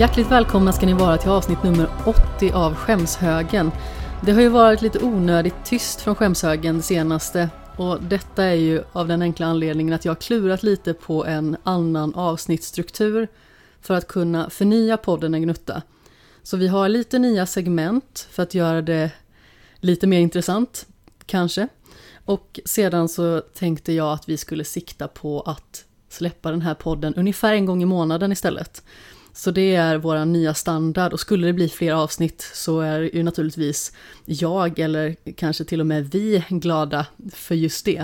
Hjärtligt välkomna ska ni vara till avsnitt nummer 80 av Skämshögen. Det har ju varit lite onödigt tyst från Skämshögen det senaste och detta är ju av den enkla anledningen att jag har klurat lite på en annan avsnittsstruktur för att kunna förnya podden en gnutta. Så vi har lite nya segment för att göra det lite mer intressant, kanske. Och sedan så tänkte jag att vi skulle sikta på att släppa den här podden ungefär en gång i månaden istället. Så det är vår nya standard och skulle det bli fler avsnitt så är ju naturligtvis jag eller kanske till och med vi glada för just det.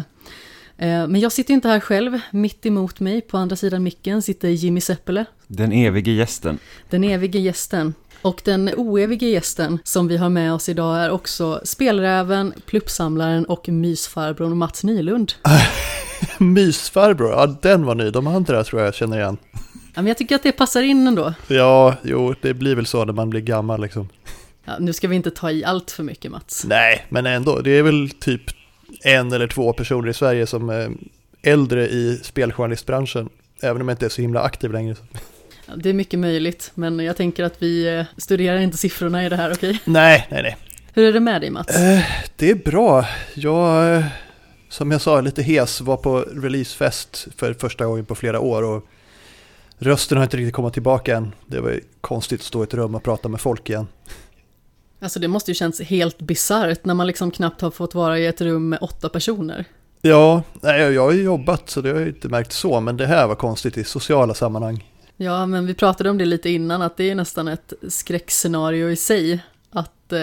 Eh, men jag sitter inte här själv, mitt emot mig på andra sidan micken sitter Jimmy Seppele. Den evige gästen. Den evige gästen. Och den oevige gästen som vi har med oss idag är också spelräven, pluppsamlaren och mysfarbrorn Mats Nylund. mysfarbror, ja den var ny, de andra tror jag känner igen. Ja, men jag tycker att det passar in ändå. Ja, jo, det blir väl så när man blir gammal liksom. Ja, nu ska vi inte ta i allt för mycket Mats. Nej, men ändå, det är väl typ en eller två personer i Sverige som är äldre i speljournalistbranschen. Även om jag inte är så himla aktiv längre. Ja, det är mycket möjligt, men jag tänker att vi eh, studerar inte siffrorna i det här, okej? Okay? Nej, nej, nej. Hur är det med dig Mats? Eh, det är bra. Jag, som jag sa, lite hes, var på releasefest för första gången på flera år och rösten har inte riktigt kommit tillbaka än. Det var konstigt att stå i ett rum och prata med folk igen. Alltså det måste ju känns helt bisarrt när man liksom knappt har fått vara i ett rum med åtta personer. Ja, nej, jag har ju jobbat så det har jag inte märkt så, men det här var konstigt i sociala sammanhang. Ja, men vi pratade om det lite innan, att det är nästan ett skräckscenario i sig. Att eh,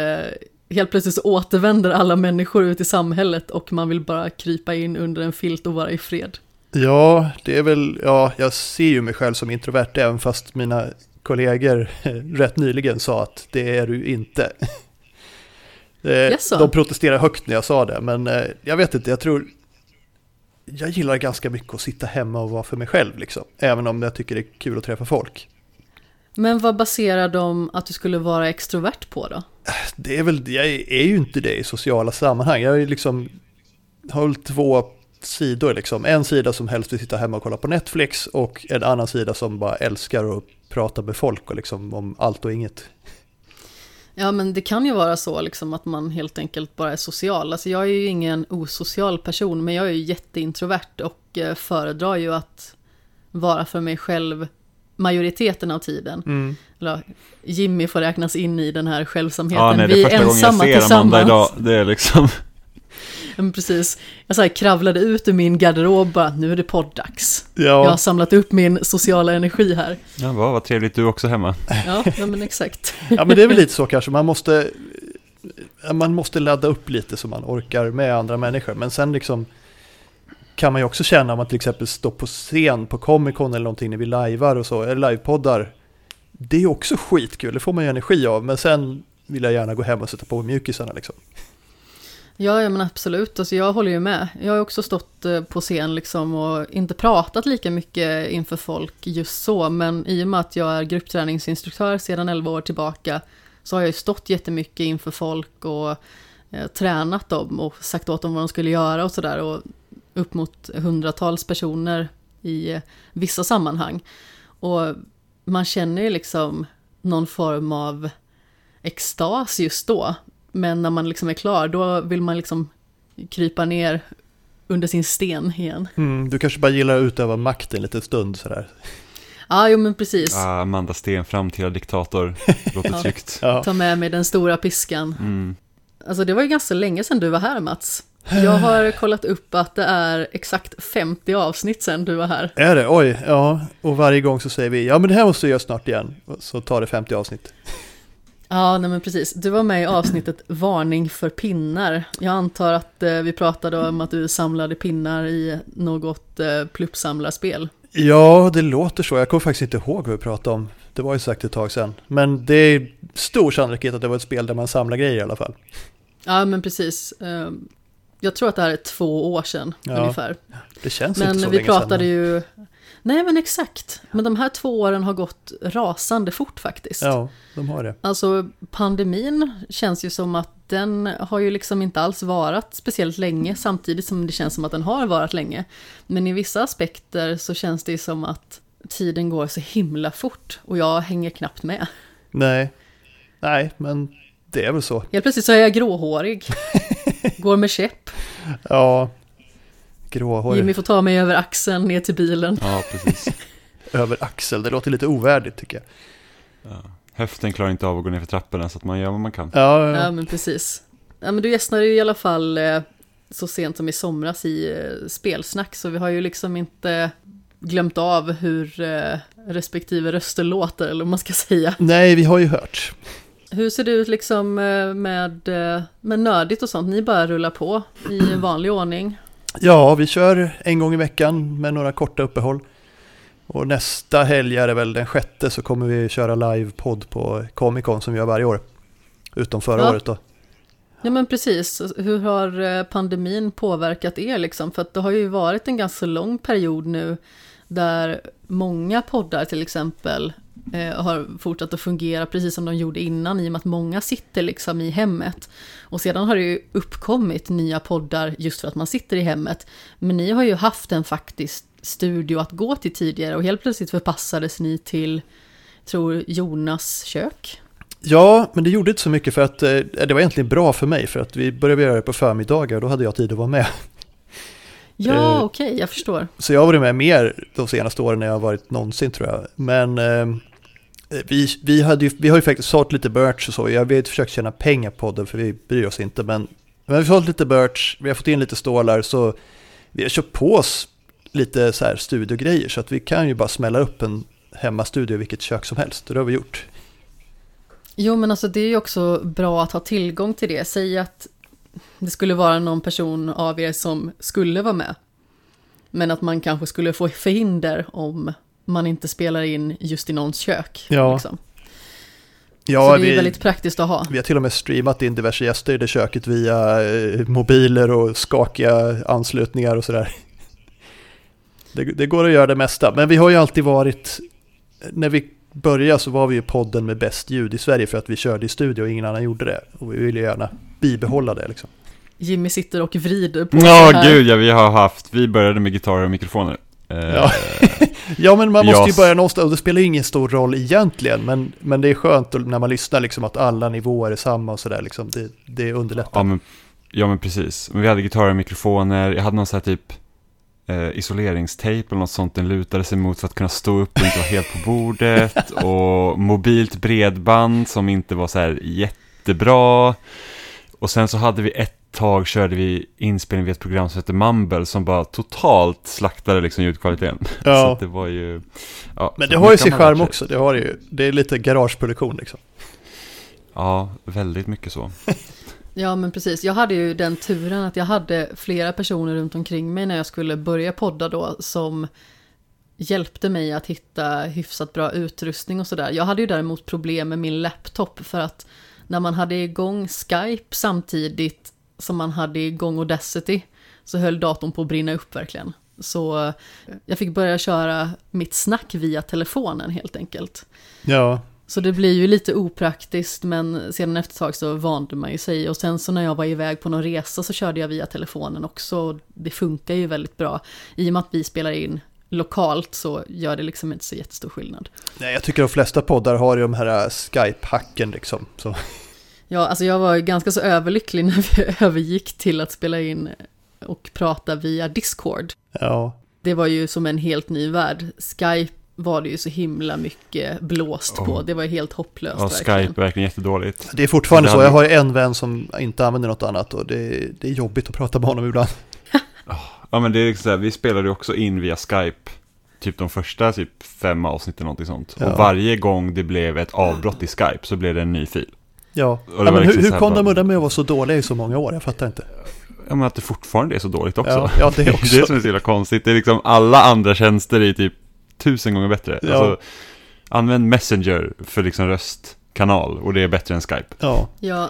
helt plötsligt så återvänder alla människor ut i samhället och man vill bara krypa in under en filt och vara i fred. Ja, det är väl, ja, jag ser ju mig själv som introvert även fast mina kollegor rätt nyligen sa att det är du inte. Eh, De protesterade högt när jag sa det, men eh, jag vet inte, jag tror jag gillar ganska mycket att sitta hemma och vara för mig själv, liksom. även om jag tycker det är kul att träffa folk. Men vad baserar de att du skulle vara extrovert på då? Det är väl, jag är ju inte det i sociala sammanhang. Jag är liksom, har två sidor liksom. En sida som helst vill sitta hemma och kolla på Netflix och en annan sida som bara älskar att prata med folk och liksom om allt och inget. Ja men det kan ju vara så liksom att man helt enkelt bara är social. Alltså jag är ju ingen osocial person men jag är ju jätteintrovert och eh, föredrar ju att vara för mig själv majoriteten av tiden. Mm. Eller, Jimmy får räknas in i den här självsamheten. Ja, nej, det är första gången jag ser Amanda idag. Det är liksom... men precis. Jag så här kravlade ut ur min garderob bara, nu är det podddags. Ja. Jag har samlat upp min sociala energi här. Ja, vad, vad trevligt, du också hemma. Ja, ja men exakt. ja, men det är väl lite så kanske, man måste, man måste ladda upp lite så man orkar med andra människor. Men sen liksom kan man ju också känna om man till exempel står på scen på Comic Con eller någonting när vi lajvar och så, eller livepoddar. Det är också skitkul, det får man ju energi av, men sen vill jag gärna gå hem och sätta på mjukisarna liksom. Ja, ja men absolut. Alltså, jag håller ju med. Jag har också stått eh, på scen liksom och inte pratat lika mycket inför folk just så, men i och med att jag är gruppträningsinstruktör sedan 11 år tillbaka så har jag ju stått jättemycket inför folk och eh, tränat dem och sagt åt dem vad de skulle göra och sådär och upp mot hundratals personer i eh, vissa sammanhang. Och man känner ju liksom någon form av extas just då. Men när man liksom är klar, då vill man liksom krypa ner under sin sten igen. Mm, du kanske bara gillar att utöva makt en liten stund sådär. Ja, jo men precis. Ah, Amanda Sten, framtida diktator, låter tryggt. ja. Ta med mig den stora piskan. Mm. Alltså det var ju ganska länge sedan du var här Mats. Jag har kollat upp att det är exakt 50 avsnitt sedan du var här. Är det? Oj, ja. Och varje gång så säger vi, ja men det här måste vi göra snart igen. Så tar det 50 avsnitt. Ja, nej men precis. Du var med i avsnittet Varning för pinnar. Jag antar att eh, vi pratade om att du samlade pinnar i något eh, pluppsamlarspel. Ja, det låter så. Jag kommer faktiskt inte ihåg vad vi pratade om. Det var ju sagt ett tag sedan. Men det är stor sannolikhet att det var ett spel där man samlar grejer i alla fall. Ja, men precis. Eh, jag tror att det här är två år sedan ja, ungefär. Det känns men inte så vi länge pratade sedan. ju Nej men exakt. Men de här två åren har gått rasande fort faktiskt. Ja, de har det. Alltså pandemin känns ju som att den har ju liksom inte alls varit speciellt länge samtidigt som det känns som att den har varit länge. Men i vissa aspekter så känns det ju som att tiden går så himla fort och jag hänger knappt med. Nej, nej, men det är väl så. Helt plötsligt så är jag gråhårig. Går med käpp. Ja, gråhårig. Jimmy får ta mig över axeln ner till bilen. Ja, precis. över axel, det låter lite ovärdigt tycker jag. Ja. Höften klarar inte av att gå ner för trapporna så att man gör vad man kan. Ja, ja. ja men precis. Ja, men du gästnade ju i alla fall eh, så sent som i somras i eh, spelsnack, så vi har ju liksom inte glömt av hur eh, respektive röster låter, eller vad man ska säga. Nej, vi har ju hört. Hur ser det ut liksom med, med nördigt och sånt? Ni bara rullar på i vanlig ordning? Ja, vi kör en gång i veckan med några korta uppehåll. Och nästa helg är det väl den sjätte så kommer vi köra live-podd på Comic Con som vi gör varje år. Utom förra ja. året då. Ja men precis, hur har eh, pandemin påverkat er liksom? För att det har ju varit en ganska lång period nu där många poddar till exempel har fortsatt att fungera precis som de gjorde innan i och med att många sitter liksom i hemmet. Och sedan har det ju uppkommit nya poddar just för att man sitter i hemmet. Men ni har ju haft en faktisk studio att gå till tidigare och helt plötsligt förpassades ni till, tror Jonas kök. Ja, men det gjorde inte så mycket för att eh, det var egentligen bra för mig för att vi började göra det på förmiddagar och då hade jag tid att vara med. Ja, eh, okej, okay, jag förstår. Så jag har varit med mer de senaste åren när jag har varit någonsin tror jag. Men eh, vi, vi, hade ju, vi har ju faktiskt sålt lite birch och så. Jag har försökt tjäna pengar på det för vi bryr oss inte. Men, men vi har sålt lite birch, vi har fått in lite stålar så vi har köpt på oss lite så här studiogrejer så att vi kan ju bara smälla upp en hemmastudio i vilket kök som helst. Det har vi gjort. Jo, men alltså det är ju också bra att ha tillgång till det. Säg att det skulle vara någon person av er som skulle vara med. Men att man kanske skulle få förhinder om man inte spelar in just i någons kök. Ja. Liksom. Ja, så det är vi, väldigt praktiskt att ha. Vi har till och med streamat in diverse gäster i det köket via eh, mobiler och skakiga anslutningar och sådär. Det, det, går att göra det mesta, men vi har ju alltid varit, när vi började så var vi ju podden med bäst ljud i Sverige för att vi körde i studio och ingen annan gjorde det. Och vi ville gärna bibehålla det liksom. Jimmy sitter och vrider på Ja, oh, gud ja, vi har haft, vi började med gitarrer och mikrofoner. Ja. Ja, men man måste yes. ju börja någonstans, och det spelar ingen stor roll egentligen, men, men det är skönt när man lyssnar liksom att alla nivåer är samma och sådär, liksom. det, det underlättar. Ja men, ja, men precis. Vi hade gitarrer mikrofoner, jag hade någon sån här typ eh, isoleringstejp eller något sånt den lutade sig mot för att kunna stå upp och inte vara helt på bordet. och mobilt bredband som inte var så här jättebra. Och sen så hade vi ett tag körde vi inspelning vid ett program som heter Mumble som bara totalt slaktade liksom ljudkvaliteten. Ja. så det var ju... Ja, Men det har ju sin charm också, det har det ju. Det är lite garageproduktion liksom. Ja, väldigt mycket så. Ja men precis, jag hade ju den turen att jag hade flera personer runt omkring mig när jag skulle börja podda då som hjälpte mig att hitta hyfsat bra utrustning och sådär. Jag hade ju däremot problem med min laptop för att när man hade igång Skype samtidigt som man hade igång Audacity så höll datorn på att brinna upp verkligen. Så jag fick börja köra mitt snack via telefonen helt enkelt. Ja. Så det blir ju lite opraktiskt men sedan efter ett tag så vande man ju sig och sen så när jag var iväg på någon resa så körde jag via telefonen också. Det funkar ju väldigt bra. I och med att vi spelar in lokalt så gör det liksom inte så jättestor skillnad. Nej, jag tycker de flesta poddar har ju de här Skype-hacken liksom. Så. Ja, alltså jag var ganska så överlycklig när vi övergick till att spela in och prata via Discord. Ja. Det var ju som en helt ny värld. Skype var det ju så himla mycket blåst på. Det var helt hopplöst. Ja, verkligen. Skype är verkligen jättedåligt. Det är fortfarande så. Jag har en vän som inte använder något annat och det, det är jobbigt att prata med honom ibland. ja, men det är liksom så här, vi spelade ju också in via Skype. Typ de första typ fem avsnitten, någonting sånt. Ja. Och varje gång det blev ett avbrott i Skype så blev det en ny fil. Ja, ja men liksom hur, hur kom de undan med att vara så dåliga i så många år? Jag fattar inte. Ja, men att det fortfarande är så dåligt också. Ja, ja det också. det är det som är så jävla konstigt. Det är liksom alla andra tjänster i typ tusen gånger bättre. Ja. Alltså, använd Messenger för liksom röstkanal och det är bättre än Skype. Ja, ja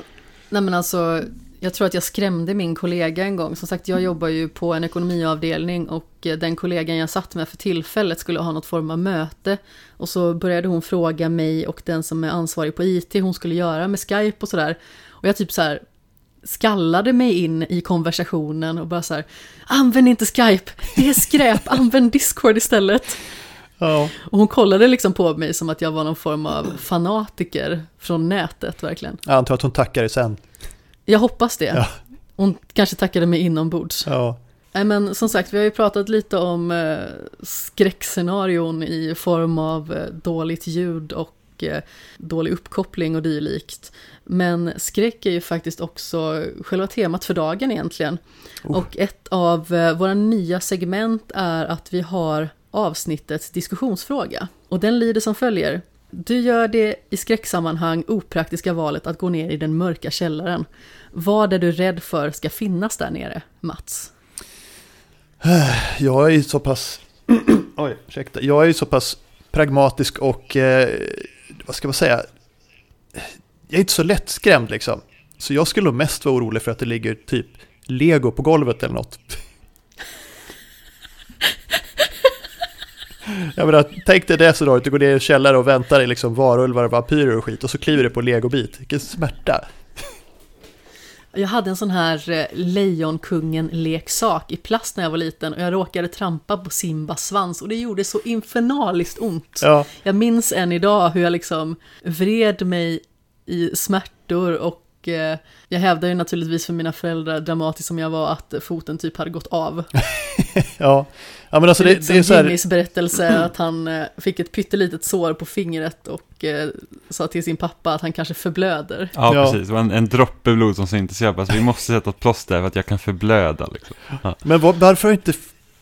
nej men alltså, jag tror att jag skrämde min kollega en gång. Som sagt, jag jobbar ju på en ekonomiavdelning och den kollegan jag satt med för tillfället skulle ha något form av möte. Och så började hon fråga mig och den som är ansvarig på IT hon skulle göra med Skype och sådär. Och jag typ så här skallade mig in i konversationen och bara så här, använd inte Skype, det är skräp, använd Discord istället. Ja. Och hon kollade liksom på mig som att jag var någon form av fanatiker från nätet verkligen. Jag antar att hon tackar dig sen. Jag hoppas det. Ja. Hon kanske tackade mig inombords. Ja. Nej men som sagt, vi har ju pratat lite om eh, skräckscenarion i form av eh, dåligt ljud och eh, dålig uppkoppling och dylikt. Men skräck är ju faktiskt också själva temat för dagen egentligen. Oh. Och ett av eh, våra nya segment är att vi har avsnittets diskussionsfråga. Och den lyder som följer. Du gör det i skräcksammanhang opraktiska valet att gå ner i den mörka källaren. Vad är du rädd för ska finnas där nere, Mats? Jag är ju så pass... Oj, ursäkta. Jag är ju så pass pragmatisk och... Eh, vad ska man säga? Jag är inte så lättskrämd liksom. Så jag skulle nog mest vara orolig för att det ligger typ lego på golvet eller något. Jag menar, tänk dig det scenariot, du går ner i en källare och väntar i liksom varulvar och vampyrer och skit och så kliver du på en legobit. Vilken smärta! Jag hade en sån här eh, Lejonkungen-leksak i plast när jag var liten och jag råkade trampa på Simbas svans och det gjorde så infernaliskt ont. Ja. Jag minns än idag hur jag liksom vred mig i smärtor och eh, jag hävdar ju naturligtvis för mina föräldrar, dramatiskt som jag var, att foten typ hade gått av. ja, Ja men alltså det, det, det är så här... Jimmys berättelse att han eh, fick ett pyttelitet sår på fingret och eh, sa till sin pappa att han kanske förblöder. Ja, ja. precis, en, en droppe blod som syntes i alltså, Vi måste sätta ett plåster för att jag kan förblöda. Liksom. Ja. Men var, varför har inte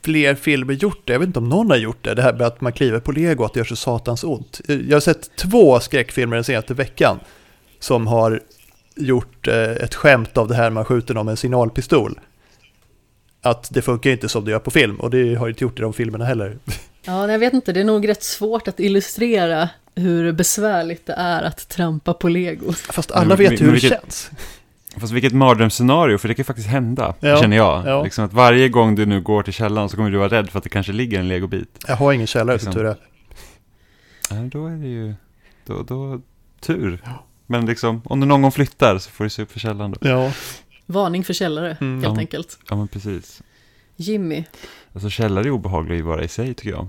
fler filmer gjort det? Jag vet inte om någon har gjort det, det här med att man kliver på lego, att det gör så satans ont. Jag har sett två skräckfilmer den senaste veckan som har gjort eh, ett skämt av det här man skjuter någon med en signalpistol att det funkar inte som det gör på film och det har inte gjort i de filmerna heller. Ja, jag vet inte, det är nog rätt svårt att illustrera hur besvärligt det är att trampa på lego. Fast alla vet men, hur men vilket, det känns. Fast vilket mardrömsscenario, för det kan faktiskt hända, ja, känner jag. Ja. Liksom att varje gång du nu går till källaren så kommer du vara rädd för att det kanske ligger en legobit. Jag har ingen källare, liksom. tur är. Ja, då är det ju, då, då, tur. Men liksom, om du någon gång flyttar så får du se upp för källaren då. Ja. Varning för källare, mm. helt ja, enkelt. Ja, men precis. Jimmy. Alltså källare är obehagliga ju bara i sig, tycker jag.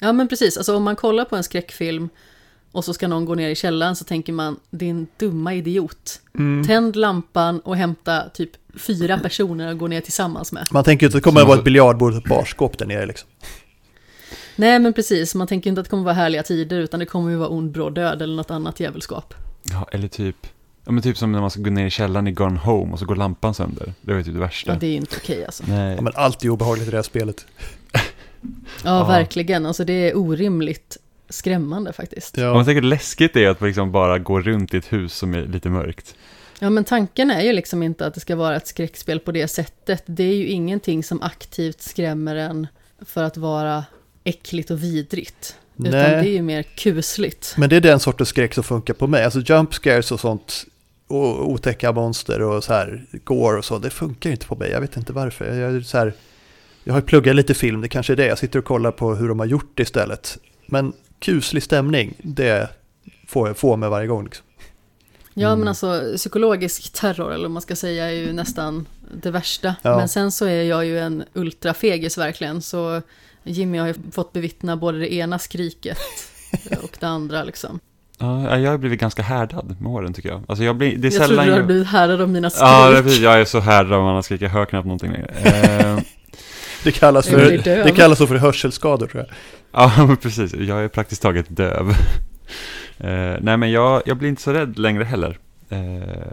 Ja, men precis. Alltså om man kollar på en skräckfilm och så ska någon gå ner i källaren så tänker man, din dumma idiot. Mm. Tänd lampan och hämta typ fyra personer och gå ner tillsammans med. Man tänker inte att det kommer att vara ett biljardbord och ett barskåp där nere liksom. Nej, men precis. Man tänker inte att det kommer att vara härliga tider, utan det kommer att vara ond bråd död eller något annat djävulskap. Ja, eller typ Ja men typ som när man ska gå ner i källaren i Gone Home och så går lampan sönder. Det var ju typ det värsta. Ja det är ju inte okej alltså. Nej. Ja men allt är obehagligt i det här spelet. ja, verkligen. Alltså det är orimligt skrämmande faktiskt. Ja. Man tänker läskigt är att liksom bara gå runt i ett hus som är lite mörkt. Ja men tanken är ju liksom inte att det ska vara ett skräckspel på det sättet. Det är ju ingenting som aktivt skrämmer en för att vara äckligt och vidrigt. Utan Nej. det är ju mer kusligt. Men det är den sortens skräck som funkar på mig. Alltså jump scares och sånt och otäcka monster och så här går och så. Det funkar inte på mig. Jag vet inte varför. Jag, så här, jag har pluggat lite film, det kanske är det. Jag sitter och kollar på hur de har gjort det istället. Men kuslig stämning, det får jag få med varje gång. Liksom. Ja, men mm. alltså psykologisk terror, eller vad man ska säga, är ju nästan det värsta. Ja. Men sen så är jag ju en ultrafegis verkligen, så Jimmy har ju fått bevittna både det ena skriket och det andra liksom. Ja, jag har blivit ganska härdad med åren tycker jag. Alltså jag blir, det är jag trodde du hade blivit härdad av mina skrik. Ja. Jag är så härdad av mina skrik. Jag hör knappt någonting längre. Eh, det kallas för, det kallas för hörselskador tror jag. Ja, precis. Jag är praktiskt taget döv. Eh, nej, men jag, jag blir inte så rädd längre heller. Eh,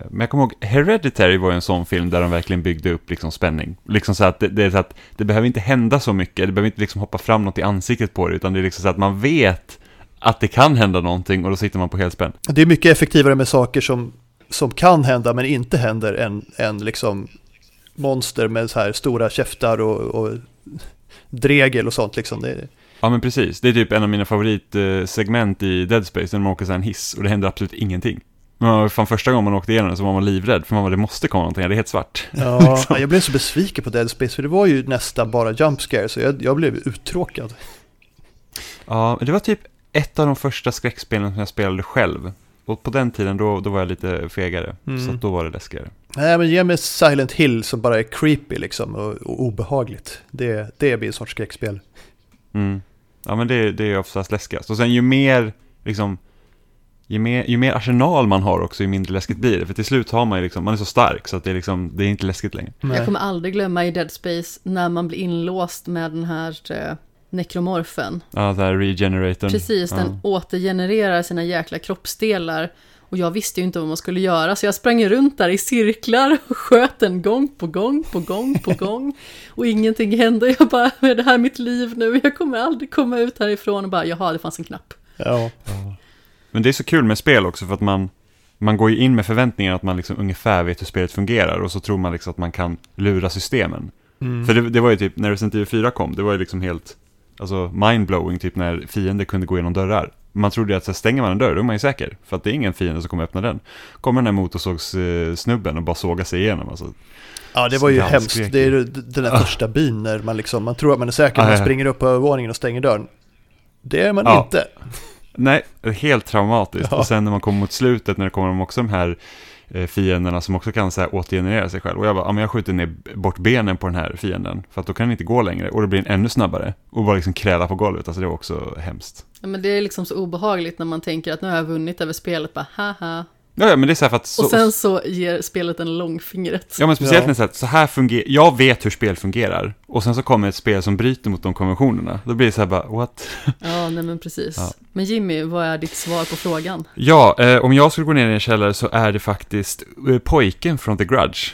men jag kommer ihåg, Hereditary var en sån film där de verkligen byggde upp liksom spänning. Liksom så att det, det, är så att det behöver inte hända så mycket, det behöver inte liksom hoppa fram något i ansiktet på det, utan det är liksom så att man vet att det kan hända någonting och då sitter man på helspänn. Det är mycket effektivare med saker som, som kan hända men inte händer än, än liksom monster med så här stora käftar och, och dregel och sånt liksom. Det Ja men precis, det är typ en av mina favoritsegment i Dead Space när man åker en hiss och det händer absolut ingenting. Men fan första gången man åkte igenom så var man livrädd för man var det måste komma någonting, det är helt svart. Ja, liksom. jag blev så besviken på Dead Space för det var ju nästan bara jump scare så jag, jag blev uttråkad. Ja, det var typ ett av de första skräckspelen som jag spelade själv. Och på den tiden då, då var jag lite fegare, mm. så då var det läskigare. Nej men ge mig Silent Hill som bara är creepy liksom och, och obehagligt. Det, det blir en sorts skräckspel. Mm. Ja, men det, det är oftast läskigast. Och sen ju mer, liksom, ju mer, ju mer arsenal man har också, ju mindre läskigt blir det. För till slut har man ju liksom, man är så stark så att det är liksom, det är inte läskigt längre. Nej. Jag kommer aldrig glömma i Dead Space när man blir inlåst med den här eh, nekromorfen. Ja, den här regeneratorn. Precis, den ja. återgenererar sina jäkla kroppsdelar. Och jag visste ju inte vad man skulle göra, så jag sprang runt där i cirklar och sköt den gång på gång på gång på gång. Och ingenting hände. Jag bara, är det här mitt liv nu? Jag kommer aldrig komma ut härifrån. Och bara, jaha, det fanns en knapp. Ja. Men det är så kul med spel också, för att man, man går ju in med förväntningar att man liksom ungefär vet hur spelet fungerar. Och så tror man liksom att man kan lura systemen. Mm. För det, det, var ju typ, när Resident Evil 4 kom, det var ju liksom helt alltså mindblowing, typ när fiender kunde gå igenom dörrar. Man trodde ju att så stänger man en dörr, då är man ju säker. För att det är ingen fiende som kommer öppna den. Kommer den här motorsågssnubben och bara sågar sig igenom. Alltså, ja, det var ju hemskt. Det är den där ah. första byn när man liksom, man tror att man är säker när man springer upp på övervåningen och stänger dörren. Det är man ja. inte. Nej, helt traumatiskt. Ja. Och sen när man kommer mot slutet, när det kommer också de här Eh, fienderna som också kan så här, återgenerera sig själv. Och jag bara, ja, men jag skjuter ner bort benen på den här fienden. För att då kan den inte gå längre. Och då blir den ännu snabbare. Och bara liksom kräla på golvet. Alltså det var också hemskt. Ja, men det är liksom så obehagligt när man tänker att nu har jag vunnit över spelet. Bara haha. Ja, ja, men det är så här för att... Så, och sen så ger spelet en långfingret. Ja, men speciellt ja. när det så här, så här fungerar... Jag vet hur spel fungerar. Och sen så kommer ett spel som bryter mot de konventionerna. Då blir det så här bara, what? Ja, nej men precis. Ja. Men Jimmy, vad är ditt svar på frågan? Ja, eh, om jag skulle gå ner i en källare så är det faktiskt eh, pojken från The Grudge.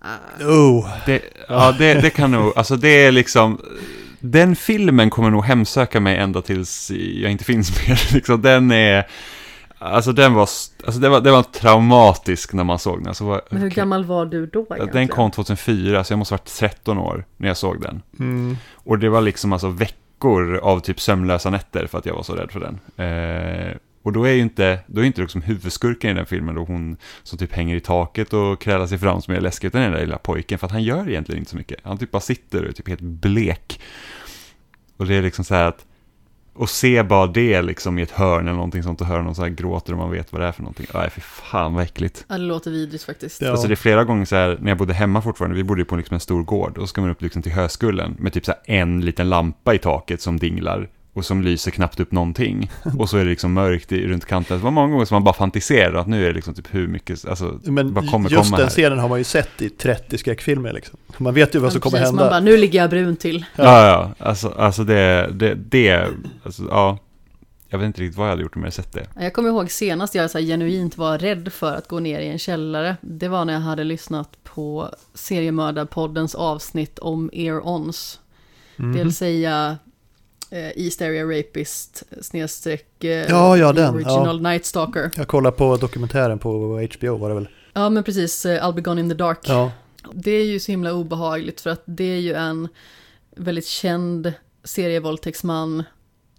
Ah. Oh. Det, ja, det, det kan nog, alltså det är liksom... Den filmen kommer nog hemsöka mig ända tills jag inte finns mer. Liksom, den är... Alltså den var, alltså det var, det var traumatisk när man såg den. Alltså, var, Men hur okay. gammal var du då egentligen? Den kom 2004, så jag måste ha varit 13 år när jag såg den. Mm. Och det var liksom alltså veckor av typ sömnlösa nätter för att jag var så rädd för den. Eh, och då är ju inte, då är inte liksom huvudskurken i den filmen då hon som typ hänger i taket och krälar sig fram som är läskig, utan den där lilla pojken, för att han gör egentligen inte så mycket. Han typ bara sitter och är typ helt blek. Och det är liksom så här att och se bara det liksom i ett hörn eller någonting sånt och höra någon så här gråter och man vet vad det är för någonting. Nej, fy fan vad äckligt. Ja, det låter vidrigt faktiskt. Ja. Alltså det är flera gånger så här, när jag bodde hemma fortfarande, vi bodde ju på liksom en stor gård, och så ska man upp liksom till höskullen med typ så här en liten lampa i taket som dinglar och som lyser knappt upp någonting. Och så är det liksom mörkt i, runt kanten. Det var många gånger som man bara fantiserar att nu är det liksom typ hur mycket, alltså Men vad kommer just komma den här? scenen har man ju sett i 30 skräckfilmer liksom. Man vet ju vad som kommer precis, hända. Man bara, nu ligger jag brun till. Ja, ja, ja. Alltså, alltså det, det, det, alltså ja. Jag vet inte riktigt vad jag hade gjort om jag hade sett det. Jag kommer ihåg senast jag så genuint var rädd för att gå ner i en källare. Det var när jag hade lyssnat på Seriemördarpoddens avsnitt om Ear-Ons. Mm. Det vill säga eh, East Area Rapist snedstreck eh, ja, ja, den. Original ja. Night Stalker. Jag kollar på dokumentären på HBO var det väl? Ja, men precis. Eh, I'll be gone in the dark. Ja. Det är ju så himla obehagligt för att det är ju en väldigt känd serievåldtäktsman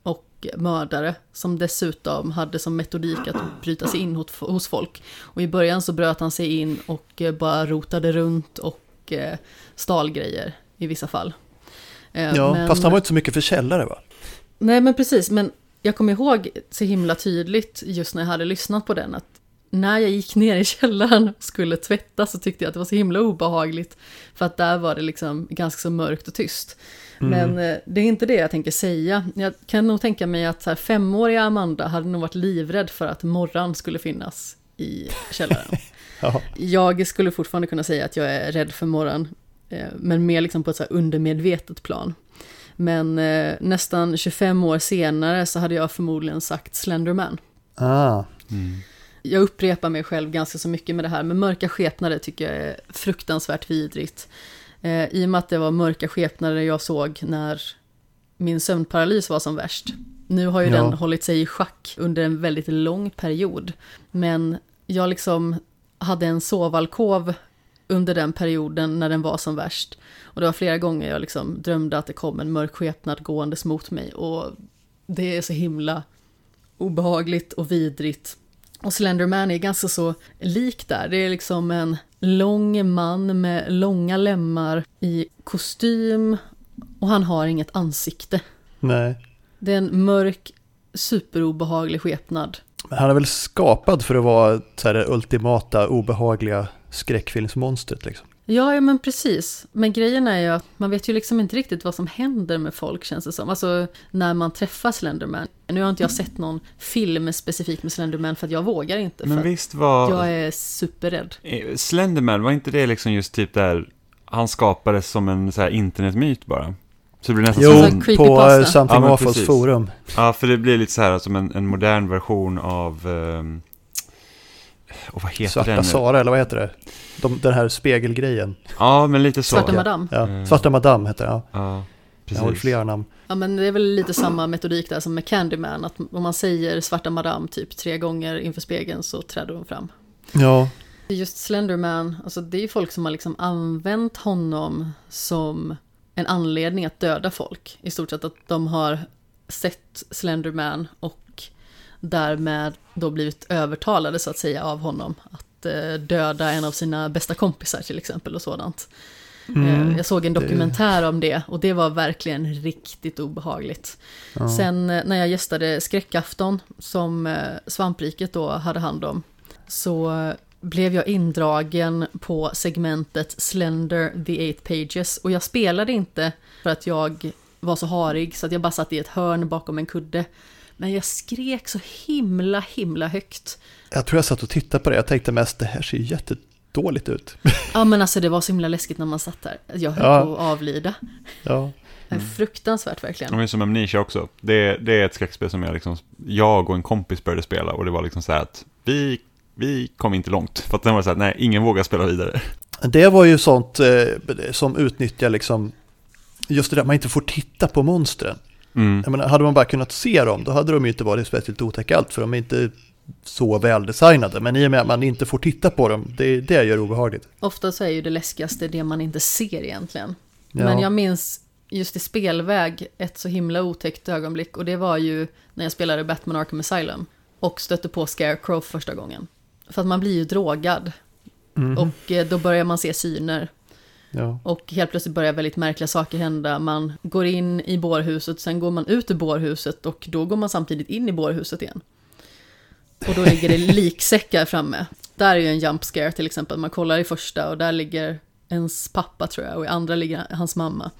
och mördare som dessutom hade som metodik att bryta sig in hos folk. Och i början så bröt han sig in och eh, bara rotade runt och eh, stal grejer i vissa fall. Eh, ja, men... fast han var inte så mycket för källare va? Nej, men precis. Men jag kommer ihåg så himla tydligt just när jag hade lyssnat på den att när jag gick ner i källaren och skulle tvätta så tyckte jag att det var så himla obehagligt. För att där var det liksom ganska så mörkt och tyst. Mm. Men eh, det är inte det jag tänker säga. Jag kan nog tänka mig att så här, femåriga Amanda hade nog varit livrädd för att morran skulle finnas i källaren. ja. Jag skulle fortfarande kunna säga att jag är rädd för morran. Eh, men mer liksom på ett så undermedvetet plan. Men eh, nästan 25 år senare så hade jag förmodligen sagt Slenderman. Ah. Mm. Jag upprepar mig själv ganska så mycket med det här, men mörka skepnader tycker jag är fruktansvärt vidrigt. Eh, I och med att det var mörka skepnader jag såg när min sömnparalys var som värst. Nu har ju ja. den hållit sig i schack under en väldigt lång period. Men jag liksom hade en sovalkov under den perioden när den var som värst. Och det var flera gånger jag liksom drömde att det kom en mörk skepnad gåendes mot mig. Och det är så himla obehagligt och vidrigt. Och Slenderman är ganska så lik där. Det är liksom en lång man med långa lemmar i kostym och han har inget ansikte. Nej. Det är en mörk, superobehaglig skepnad. Men han är väl skapad för att vara så här, det ultimata, obehagliga skräckfilmsmonstret liksom. Ja, ja, men precis. Men grejen är ju att man vet ju liksom inte riktigt vad som händer med folk känns det som. Alltså när man träffar Slenderman. Nu har inte jag sett någon film specifikt med Slenderman för att jag vågar inte. Men visst var... Jag är superrädd. Eh, Slenderman, var inte det liksom just typ där han skapades som en så här internetmyt bara? Så det blir nästan jo, som en... på uh, Something ja, Awfuls forum. Ja, för det blir lite så här som en, en modern version av... Um, och vad heter Svarta den? Sara, eller vad heter det? De, den här spegelgrejen. Ja, men lite så. Svarta Madame. Ja, mm. Svarta Madame heter det, ja. ja precis. Jag har flera namn. Ja, men det är väl lite samma metodik där som med Candyman. Att om man säger Svarta Madame typ tre gånger inför spegeln så träder hon fram. Ja. Just Slenderman, alltså det är ju folk som har liksom använt honom som en anledning att döda folk. I stort sett att de har sett Slenderman och därmed då blivit övertalade så att säga av honom att eh, döda en av sina bästa kompisar till exempel och sådant. Mm, eh, jag såg en dokumentär det... om det och det var verkligen riktigt obehagligt. Ja. Sen eh, när jag gästade Skräckafton som Svampriket då hade hand om så blev jag indragen på segmentet Slender the Eight Pages och jag spelade inte för att jag var så harig så att jag bara satt i ett hörn bakom en kudde. Men jag skrek så himla, himla högt. Jag tror jag satt och tittade på det. Jag tänkte mest, det här ser jättedåligt ut. Ja, men alltså det var så himla läskigt när man satt där. Jag höll ja. på att avlida. Ja. Mm. Fruktansvärt verkligen. De är som Amnesia också. Det, det är ett skräckspel som jag, liksom, jag och en kompis började spela och det var liksom så här att vi, vi kom inte långt. För att den var så här, nej, ingen vågar spela vidare. Det var ju sånt eh, som utnyttjar liksom, just det där man inte får titta på monstren. Mm. Jag menar, hade man bara kunnat se dem, då hade de ju inte varit speciellt otäcka allt, för de är inte så väldesignade. Men i och med att man inte får titta på dem, det, det gör obehagligt. Ofta så är ju det läskigaste det man inte ser egentligen. Ja. Men jag minns just i spelväg ett så himla otäckt ögonblick och det var ju när jag spelade Batman Arkham Asylum och stötte på Scarecrow första gången. För att man blir ju drogad. Mm. Och eh, då börjar man se syner. Ja. Och helt plötsligt börjar väldigt märkliga saker hända. Man går in i bårhuset, sen går man ut ur bårhuset och då går man samtidigt in i bårhuset igen. Och då ligger det liksäckar framme. Där är ju en jump scare till exempel. Man kollar i första och där ligger ens pappa tror jag och i andra ligger hans mamma.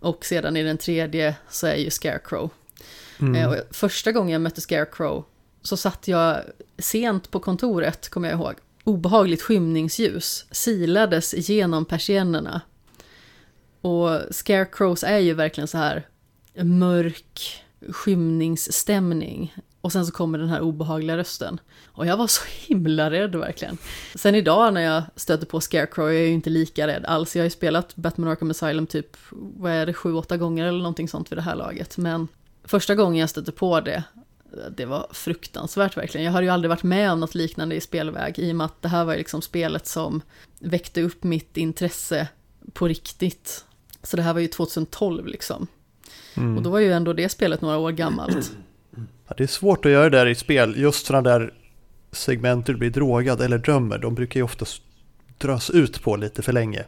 Och sedan i den tredje så är ju Scarecrow. Mm. Eh, första gången jag mötte Scarecrow så satt jag sent på kontoret, kommer jag ihåg obehagligt skymningsljus silades genom persiennerna. Och Scarecrows är ju verkligen så här mörk skymningsstämning. Och sen så kommer den här obehagliga rösten. Och jag var så himla rädd verkligen. Sen idag när jag stöter på Scarecrow är jag ju inte lika rädd alls. Jag har ju spelat Batman Arkham Asylum typ, vad är det, sju, åtta gånger eller någonting sånt vid det här laget. Men första gången jag stötte på det, det var fruktansvärt verkligen. Jag hade ju aldrig varit med om något liknande i spelväg i och med att det här var liksom spelet som väckte upp mitt intresse på riktigt. Så det här var ju 2012 liksom. Mm. Och då var ju ändå det spelet några år gammalt. Ja, det är svårt att göra det där i spel, just sådana där segment du blir drogad eller drömmer, de brukar ju oftast dras ut på lite för länge.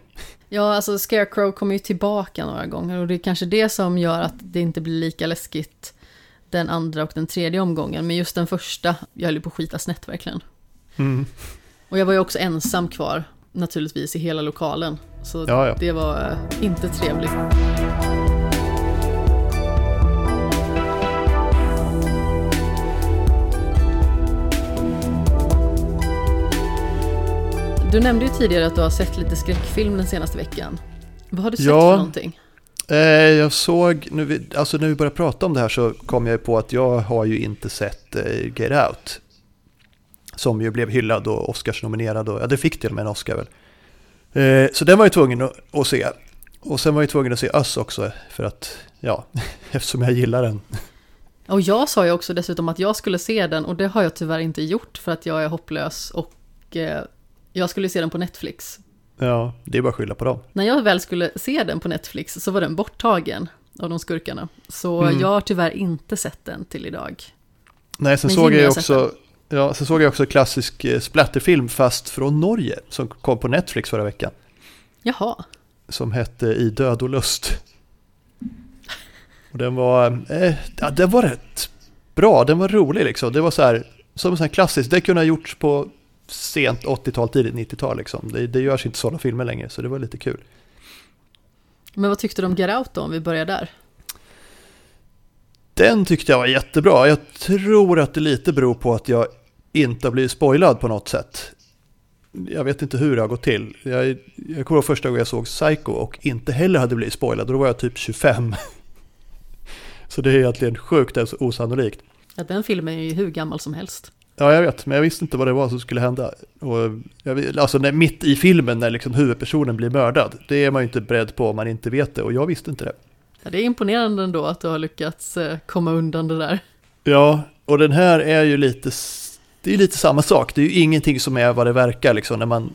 Ja, alltså Scarecrow kommer ju tillbaka några gånger och det är kanske det som gör att det inte blir lika läskigt den andra och den tredje omgången. Men just den första, jag höll ju på att skita snett verkligen. Mm. Och jag var ju också ensam kvar, naturligtvis, i hela lokalen. Så ja, ja. det var äh, inte trevligt. Du nämnde ju tidigare att du har sett lite skräckfilm den senaste veckan. Vad har du sett ja, för någonting? Eh, jag såg, nu, alltså när vi började prata om det här så kom jag på att jag har ju inte sett eh, Get Out. Som ju blev hyllad och Oscars-nominerad och ja, det fick till och med en Oscar väl. Eh, så den var jag tvungen att, se. Och sen var jag tvungen att se Öss också för att, ja, eftersom jag gillar den. Och jag sa ju också dessutom att jag skulle se den och det har jag tyvärr inte gjort för att jag är hopplös och jag skulle se den på Netflix. Ja, det är bara att skylla på dem. När jag väl skulle se den på Netflix så var den borttagen av de skurkarna. Så mm. jag har tyvärr inte sett den till idag. Nej, sen såg jag också, ja, sen såg jag också klassisk eh, splatterfilm fast från Norge som kom på Netflix förra veckan. Jaha. Som hette I död och lust. Och den var, eh, ja, den var rätt bra, den var rolig liksom. Det var så här, som en sån här klassisk, det kunde ha gjorts på sent 80-tal, tidigt 90-tal liksom. Det, det görs inte sådana filmer längre, så det var lite kul. Men vad tyckte du om Get Out då, om vi börjar där? Den tyckte jag var jättebra. Jag tror att det lite beror på att jag inte har blivit spoilad på något sätt. Jag vet inte hur det har gått till. Jag, jag kommer ihåg första gången jag såg Psycho och inte heller hade blivit spoilad. Då var jag typ 25. Så det är egentligen sjukt osannolikt. Ja, den filmen är ju hur gammal som helst. Ja, jag vet, men jag visste inte vad det var som skulle hända. Och jag, alltså när, mitt i filmen när liksom huvudpersonen blir mördad, det är man ju inte beredd på om man inte vet det och jag visste inte det. Ja, det är imponerande ändå att du har lyckats eh, komma undan det där. Ja, och den här är ju lite, det är lite samma sak. Det är ju ingenting som är vad det verkar liksom. När man,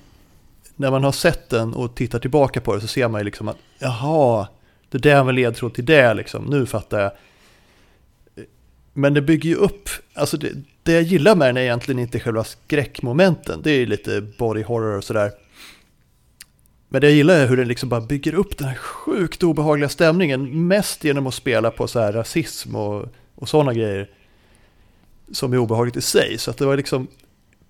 när man har sett den och tittar tillbaka på det så ser man ju liksom att jaha, det där var ledtråd till det liksom. Nu fattar jag. Men det bygger ju upp, alltså det, det jag gillar med den är egentligen inte själva skräckmomenten. Det är ju lite body horror och sådär. Men det jag gillar är hur den liksom bara bygger upp den här sjukt obehagliga stämningen. Mest genom att spela på så här rasism och, och sådana grejer. Som är obehagligt i sig. Så att det var liksom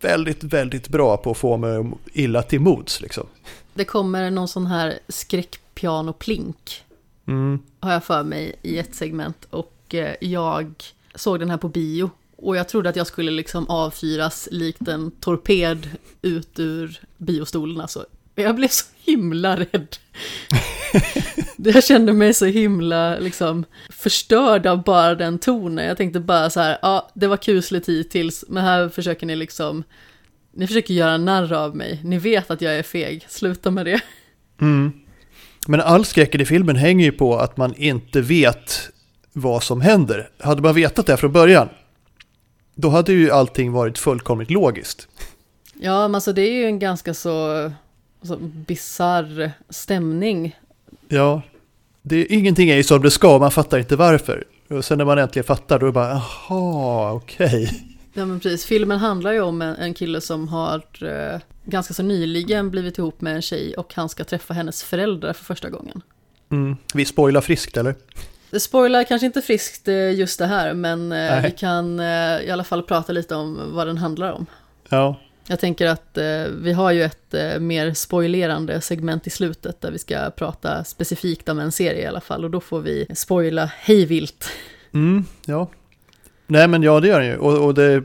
väldigt, väldigt bra på att få mig illa till mods liksom. Det kommer någon sån här skräckpianoplink. Mm. Har jag för mig i ett segment. Och eh, jag såg den här på bio. Och jag trodde att jag skulle liksom avfyras likt en torped ut ur biostolen. Alltså jag blev så himla rädd. jag kände mig så himla liksom, förstörd av bara den tonen. Jag tänkte bara så här, ja, det var kusligt hittills, men här försöker ni liksom, ni försöker göra narr av mig. Ni vet att jag är feg, sluta med det. Mm. Men all skräcken i filmen hänger ju på att man inte vet vad som händer. Hade man vetat det från början, då hade ju allting varit fullkomligt logiskt. Ja, men alltså det är ju en ganska så alltså, bizarr stämning. Ja, det, ingenting är ju som det ska, man fattar inte varför. Och sen när man äntligen fattar, då är det bara, jaha, okej. Okay. Ja men precis, filmen handlar ju om en, en kille som har eh, ganska så nyligen blivit ihop med en tjej och han ska träffa hennes föräldrar för första gången. Mm. Vi spoilar friskt eller? Det spoilar kanske inte friskt eh, just det här, men eh, vi kan eh, i alla fall prata lite om vad den handlar om. Ja, jag tänker att vi har ju ett mer spoilerande segment i slutet där vi ska prata specifikt om en serie i alla fall och då får vi spoila hejvilt. Mm, ja. Nej men ja det gör den ju och, och det,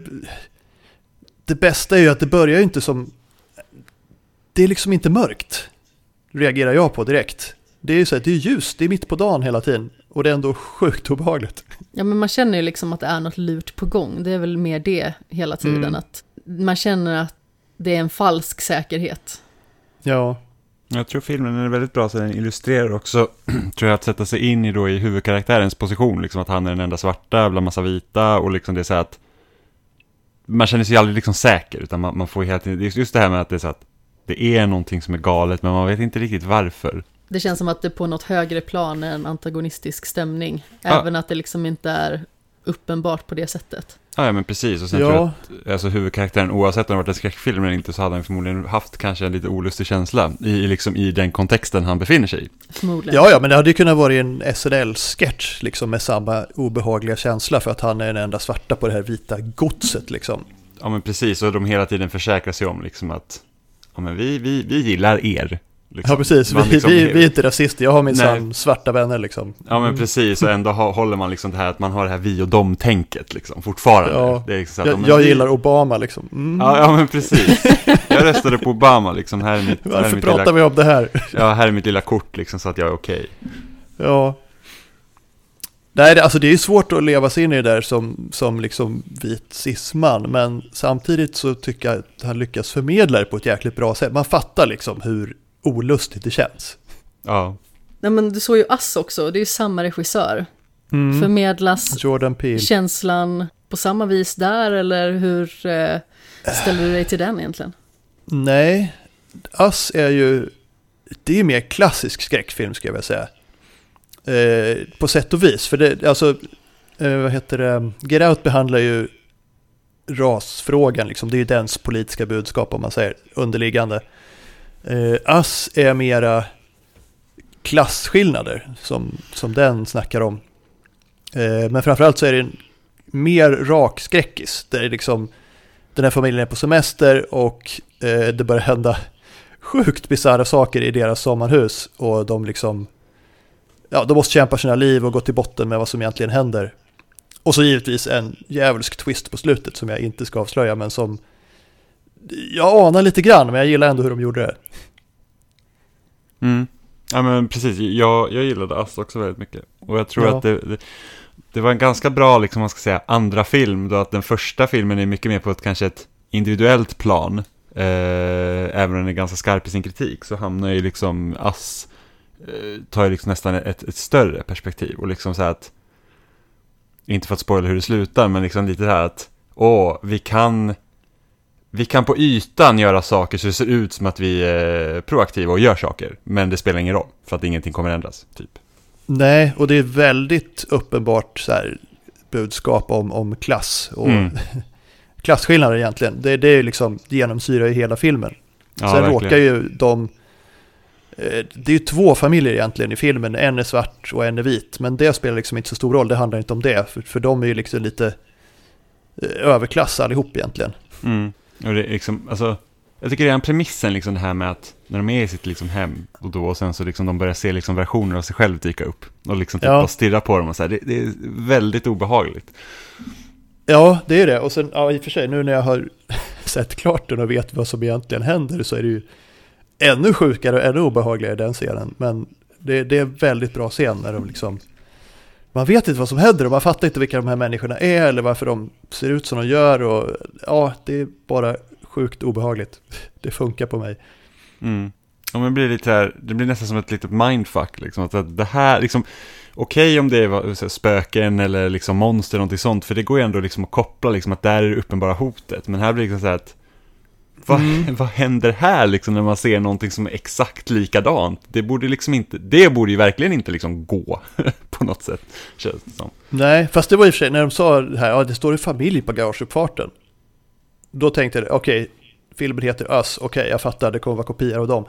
det bästa är ju att det börjar ju inte som, det är liksom inte mörkt, reagerar jag på direkt. Det är ju så att det är ljust, det är mitt på dagen hela tiden och det är ändå sjukt obehagligt. Ja men man känner ju liksom att det är något lurt på gång, det är väl mer det hela tiden mm. att man känner att det är en falsk säkerhet. Ja. Jag tror filmen är väldigt bra så den illustrerar också, tror jag, att sätta sig in i, då, i huvudkaraktärens position, liksom att han är den enda svarta bland massa vita och liksom det är så att man känner sig aldrig liksom säker, utan man, man får hela tiden, just det här med att det är så att det är någonting som är galet, men man vet inte riktigt varför. Det känns som att det på något högre plan är en antagonistisk stämning, ja. även att det liksom inte är uppenbart på det sättet. Ja, men precis. Och sen ja. tror jag att alltså, huvudkaraktären, oavsett om det varit en skräckfilm eller inte, så hade han förmodligen haft kanske en lite olustig känsla i, liksom, i den kontexten han befinner sig i. Förmodligen. Ja, ja, men det hade ju kunnat vara en SNL-sketch liksom, med samma obehagliga känsla för att han är den enda svarta på det här vita godset. Liksom. Ja, men precis. Och de hela tiden försäkrar sig om liksom, att ja, men vi, vi, vi gillar er. Liksom. Ja, precis. Vi, liksom, vi, vi, är inte rasister, jag har min svarta vänner liksom. Ja, men mm. precis. Och ändå håller man liksom det här att man har det här vi och dem-tänket liksom, fortfarande. Ja. Det är liksom jag, jag vi... gillar Obama liksom. Mm. Ja, ja, men precis. Jag röstade på Obama liksom. Här är mitt, Varför här är mitt pratar lilla... vi om det här? Ja, här är mitt lilla kort liksom, så att jag är okej. Okay. Ja. Nej, det, alltså det är svårt att leva sig in i det där som, som liksom vit cisman, men samtidigt så tycker jag att han lyckas förmedla det på ett jäkligt bra sätt. Man fattar liksom hur olustigt det känns. Ja. Nej men du såg ju Ass också, det är ju samma regissör. Mm. Förmedlas Jordan Peele. känslan på samma vis där eller hur eh, ställer du dig till den egentligen? Nej, Ass är ju, det är mer klassisk skräckfilm ska jag vilja säga. Eh, på sätt och vis, för det, alltså, eh, vad heter det, Get Out behandlar ju rasfrågan, liksom. det är ju dens politiska budskap om man säger underliggande. Eh, Ass är mera klasskillnader som, som den snackar om. Eh, men framförallt så är det en mer rak skräckis. Där det liksom, den här familjen är på semester och eh, det börjar hända sjukt bisarra saker i deras sommarhus och de liksom ja, de måste kämpa sina liv och gå till botten med vad som egentligen händer. Och så givetvis en djävulsk twist på slutet som jag inte ska avslöja men som jag anar lite grann men jag gillar ändå hur de gjorde det. Mm. Ja men precis, jag, jag gillade Ass också väldigt mycket. Och jag tror ja. att det, det, det, var en ganska bra, liksom man ska säga, andra film. Då att den första filmen är mycket mer på ett kanske ett individuellt plan. Eh, även om den är ganska skarp i sin kritik så hamnar ju liksom Ass, eh, tar ju liksom nästan ett, ett större perspektiv. Och liksom så här att, inte för att spoila hur det slutar, men liksom lite så här att, åh, vi kan vi kan på ytan göra saker så det ser ut som att vi är proaktiva och gör saker. Men det spelar ingen roll, för att ingenting kommer ändras. Typ. Nej, och det är väldigt uppenbart så här, budskap om, om klass och mm. klasskillnader egentligen. Det, det är liksom genomsyrar i hela filmen. Ja, Sen verkligen. råkar ju de... Eh, det är ju två familjer egentligen i filmen, en är svart och en är vit. Men det spelar liksom inte så stor roll, det handlar inte om det. För, för de är ju liksom lite eh, överklass allihop egentligen. Mm. Och det är liksom, alltså, jag tycker redan premissen, liksom det här med att när de är i sitt liksom hem och då och sen så liksom de börjar se liksom versioner av sig själv dyka upp och liksom typ ja. bara stirra på dem och så här, det, det, är väldigt obehagligt. Ja, det är det. Och sen, ja, i och för sig, nu när jag har sett klart den och vet vad som egentligen händer så är det ju ännu sjukare och ännu obehagligare den scenen. Men det, det är en väldigt bra scen när de liksom man vet inte vad som händer och man fattar inte vilka de här människorna är eller varför de ser ut som de gör och ja, det är bara sjukt obehagligt. Det funkar på mig. Mm. Ja, men det blir lite här, det blir nästan som ett litet mindfuck liksom, att det här, liksom, okej okay om det är så, spöken eller liksom monster, någonting sånt, för det går ju ändå liksom att koppla liksom att där är det uppenbara hotet, men här blir det liksom så här att vad, mm. vad händer här liksom när man ser någonting som är exakt likadant? Det borde liksom inte, det borde ju verkligen inte liksom gå på något sätt, känns det som. Nej, fast det var i och för sig när de sa det här, ja det står en familj på garageuppfarten. Då tänkte jag, okej, okay, filmen heter Us, okej okay, jag fattar, det kommer vara kopior av dem.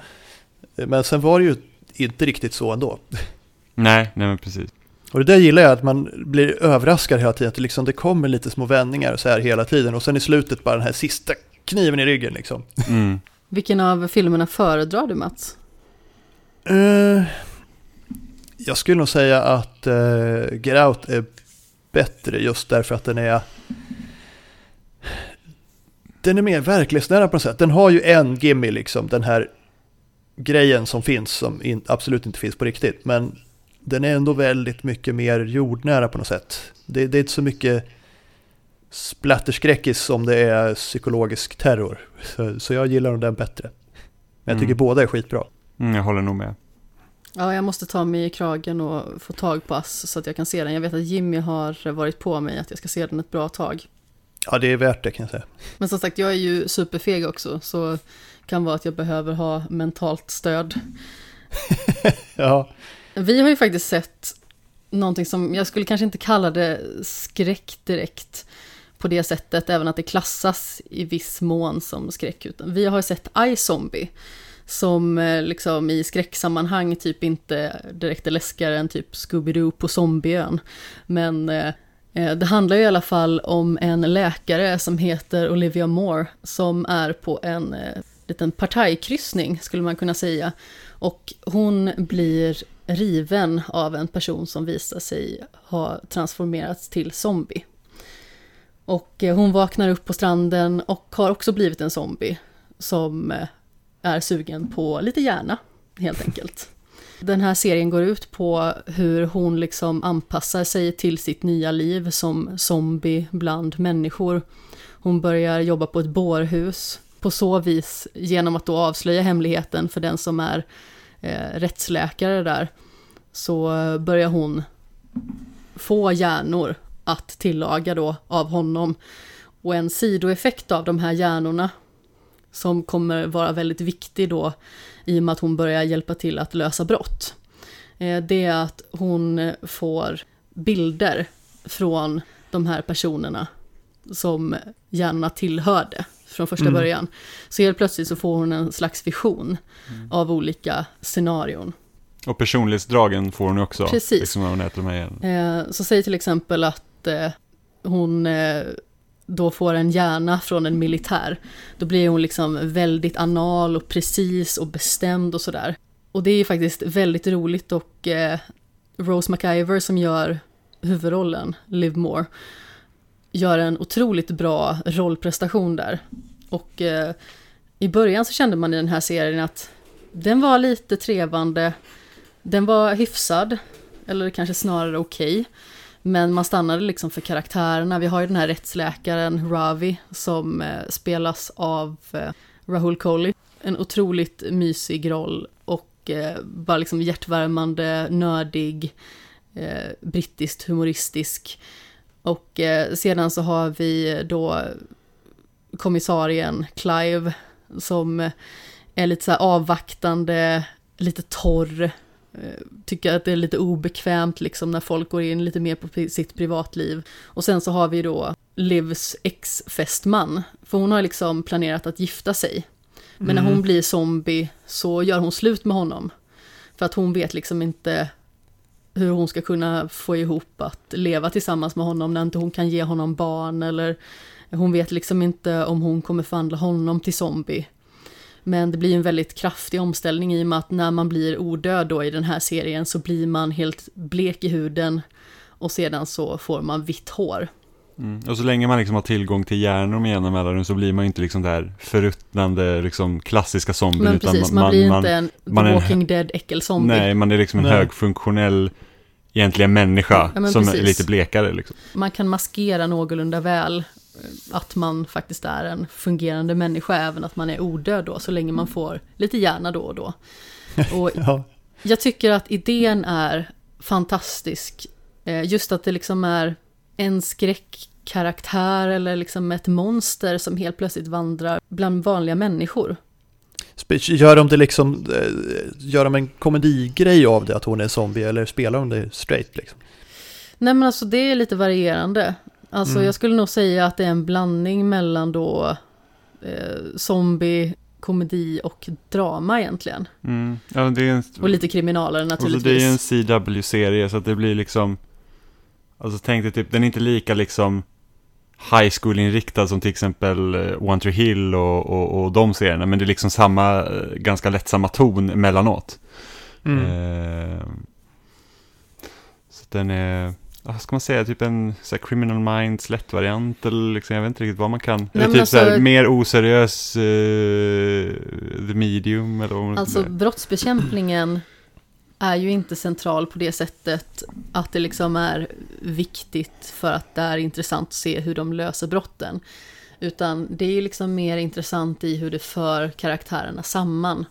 Men sen var det ju inte riktigt så ändå. Nej, nej men precis. Och det där gillar jag, att man blir överraskad hela tiden. Att det, liksom, det kommer lite små vändningar så här hela tiden. Och sen i slutet bara den här sista kniven i ryggen liksom. Mm. Vilken av filmerna föredrar du Mats? Uh, jag skulle nog säga att uh, Get Out är bättre just därför att den är den är mer verklighetsnära på något sätt. Den har ju en gimme liksom, den här grejen som finns som in, absolut inte finns på riktigt. Men den är ändå väldigt mycket mer jordnära på något sätt. Det, det är inte så mycket splatterskräckis som det är psykologisk terror. Så, så jag gillar nog den bättre. Men jag tycker mm. båda är skitbra. Mm, jag håller nog med. Ja, jag måste ta mig i kragen och få tag på Ass så att jag kan se den. Jag vet att Jimmy har varit på mig att jag ska se den ett bra tag. Ja, det är värt det kan jag säga. Men som sagt, jag är ju superfeg också, så kan vara att jag behöver ha mentalt stöd. ja. Vi har ju faktiskt sett någonting som, jag skulle kanske inte kalla det skräck direkt, på det sättet, även att det klassas i viss mån som skräck. Utan vi har sett iZombie, som eh, liksom i skräcksammanhang typ inte direkt är läskigare än typ Scooby-Doo på Zombieön. Men eh, eh det handlar i alla fall om en läkare som heter Olivia Moore, som är på en eh, liten partajkryssning, skulle man kunna säga. Och hon blir riven av en person som visar sig ha transformerats till zombie. Och eh, hon vaknar upp på stranden och har också blivit en zombie som eh, är sugen på lite hjärna, helt enkelt. Den här serien går ut på hur hon liksom anpassar sig till sitt nya liv som zombie bland människor. Hon börjar jobba på ett bårhus på så vis genom att då avslöja hemligheten för den som är eh, rättsläkare där så eh, börjar hon få hjärnor att tillaga då av honom. Och en sidoeffekt av de här hjärnorna som kommer vara väldigt viktig då i och med att hon börjar hjälpa till att lösa brott. Eh, det är att hon får bilder från de här personerna som hjärnorna tillhörde från första mm. början. Så helt plötsligt så får hon en slags vision mm. av olika scenarion. Och personlighetsdragen får hon också. Precis. Liksom när hon äter de här. Eh, så säg till exempel att eh, hon, eh, då får en hjärna från en militär. Då blir hon liksom väldigt anal och precis och bestämd och sådär. Och det är faktiskt väldigt roligt och eh, Rose McIver som gör huvudrollen, Liv Moore, gör en otroligt bra rollprestation där. Och eh, i början så kände man i den här serien att den var lite trevande, den var hyfsad, eller kanske snarare okej. Okay. Men man stannade liksom för karaktärerna. Vi har ju den här rättsläkaren Ravi som eh, spelas av eh, Rahul Kohli. En otroligt mysig roll och eh, bara liksom hjärtvärmande, nördig, eh, brittiskt humoristisk. Och eh, sedan så har vi då kommissarien Clive som eh, är lite så här avvaktande, lite torr, eh, tycker att det är lite obekvämt liksom när folk går in lite mer på sitt privatliv. Och sen så har vi då Livs ex-fästman, för hon har liksom planerat att gifta sig. Men mm. när hon blir zombie så gör hon slut med honom. För att hon vet liksom inte hur hon ska kunna få ihop att leva tillsammans med honom när inte hon kan ge honom barn eller hon vet liksom inte om hon kommer förvandla honom till zombie. Men det blir en väldigt kraftig omställning i och med att när man blir odöd då i den här serien så blir man helt blek i huden och sedan så får man vitt hår. Mm. Och så länge man liksom har tillgång till hjärnor med jämna mellanrum så blir man inte liksom det här förruttnande, liksom klassiska zombien. Men precis, man, man blir man, inte en man, The Walking Dead äckelzombie. Nej, man är liksom en nej. högfunktionell, egentligen människa ja, som precis. är lite blekare. Liksom. Man kan maskera någorlunda väl att man faktiskt är en fungerande människa, även att man är odöd då, så länge man får lite hjärna då och då. Och ja. Jag tycker att idén är fantastisk. Eh, just att det liksom är en skräckkaraktär eller liksom ett monster som helt plötsligt vandrar bland vanliga människor. Gör de det liksom, eh, gör de en komedigrej av det att hon är zombie eller spelar de det straight liksom? Nej men alltså det är lite varierande. Alltså mm. jag skulle nog säga att det är en blandning mellan då eh, zombie, komedi och drama egentligen. Mm. Ja, det är en... Och lite kriminaler naturligtvis. Och det är en CW-serie så att det blir liksom, alltså tänk dig typ, den är inte lika liksom high school-inriktad som till exempel eh, One Tree Hill och, och, och de serierna, men det är liksom samma, eh, ganska lättsamma ton emellanåt. Mm. Eh, så den är vad ska man säga, typ en så här, Criminal Minds lätt-variant eller liksom, jag vet inte riktigt vad man kan. Nej, eller typ alltså, så här, mer oseriös uh, The Medium eller vad man Alltså brottsbekämpningen är ju inte central på det sättet att det liksom är viktigt för att det är intressant att se hur de löser brotten. Utan det är ju liksom mer intressant i hur det för karaktärerna samman.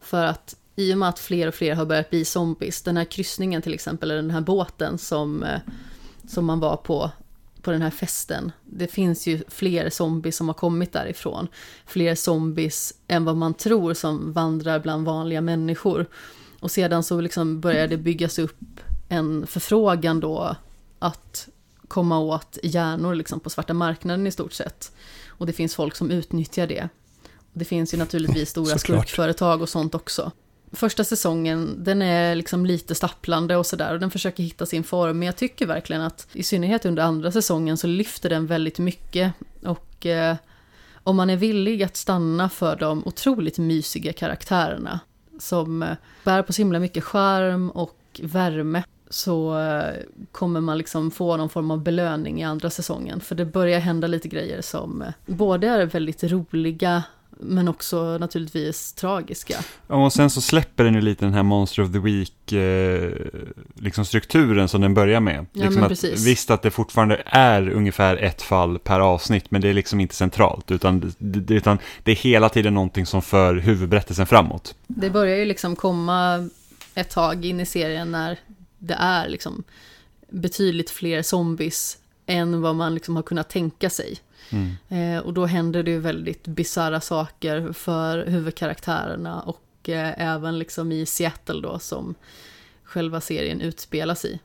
För att i och med att fler och fler har börjat bli zombies, den här kryssningen till exempel, eller den här båten som, eh, som man var på, på den här festen. Det finns ju fler zombies som har kommit därifrån. Fler zombies än vad man tror som vandrar bland vanliga människor. Och sedan så liksom började det byggas upp en förfrågan då att komma åt hjärnor liksom på svarta marknaden i stort sett. Och det finns folk som utnyttjar det. Det finns ju naturligtvis stora skurkföretag och sånt också första säsongen, den är liksom lite stapplande och sådär och den försöker hitta sin form. Men jag tycker verkligen att i synnerhet under andra säsongen så lyfter den väldigt mycket. Och eh, om man är villig att stanna för de otroligt mysiga karaktärerna som eh, bär på så himla mycket charm och värme så eh, kommer man liksom få någon form av belöning i andra säsongen. För det börjar hända lite grejer som eh, både är väldigt roliga men också naturligtvis tragiska. Och sen så släpper den ju lite den här Monster of the Week eh, liksom strukturen som den börjar med. Ja, liksom att, visst att det fortfarande är ungefär ett fall per avsnitt, men det är liksom inte centralt, utan det, utan det är hela tiden någonting som för huvudberättelsen framåt. Det börjar ju liksom komma ett tag in i serien när det är liksom betydligt fler zombies än vad man liksom har kunnat tänka sig. Mm. Eh, och då händer det ju väldigt bisarra saker för huvudkaraktärerna och eh, även liksom i Seattle då som själva serien utspelas i.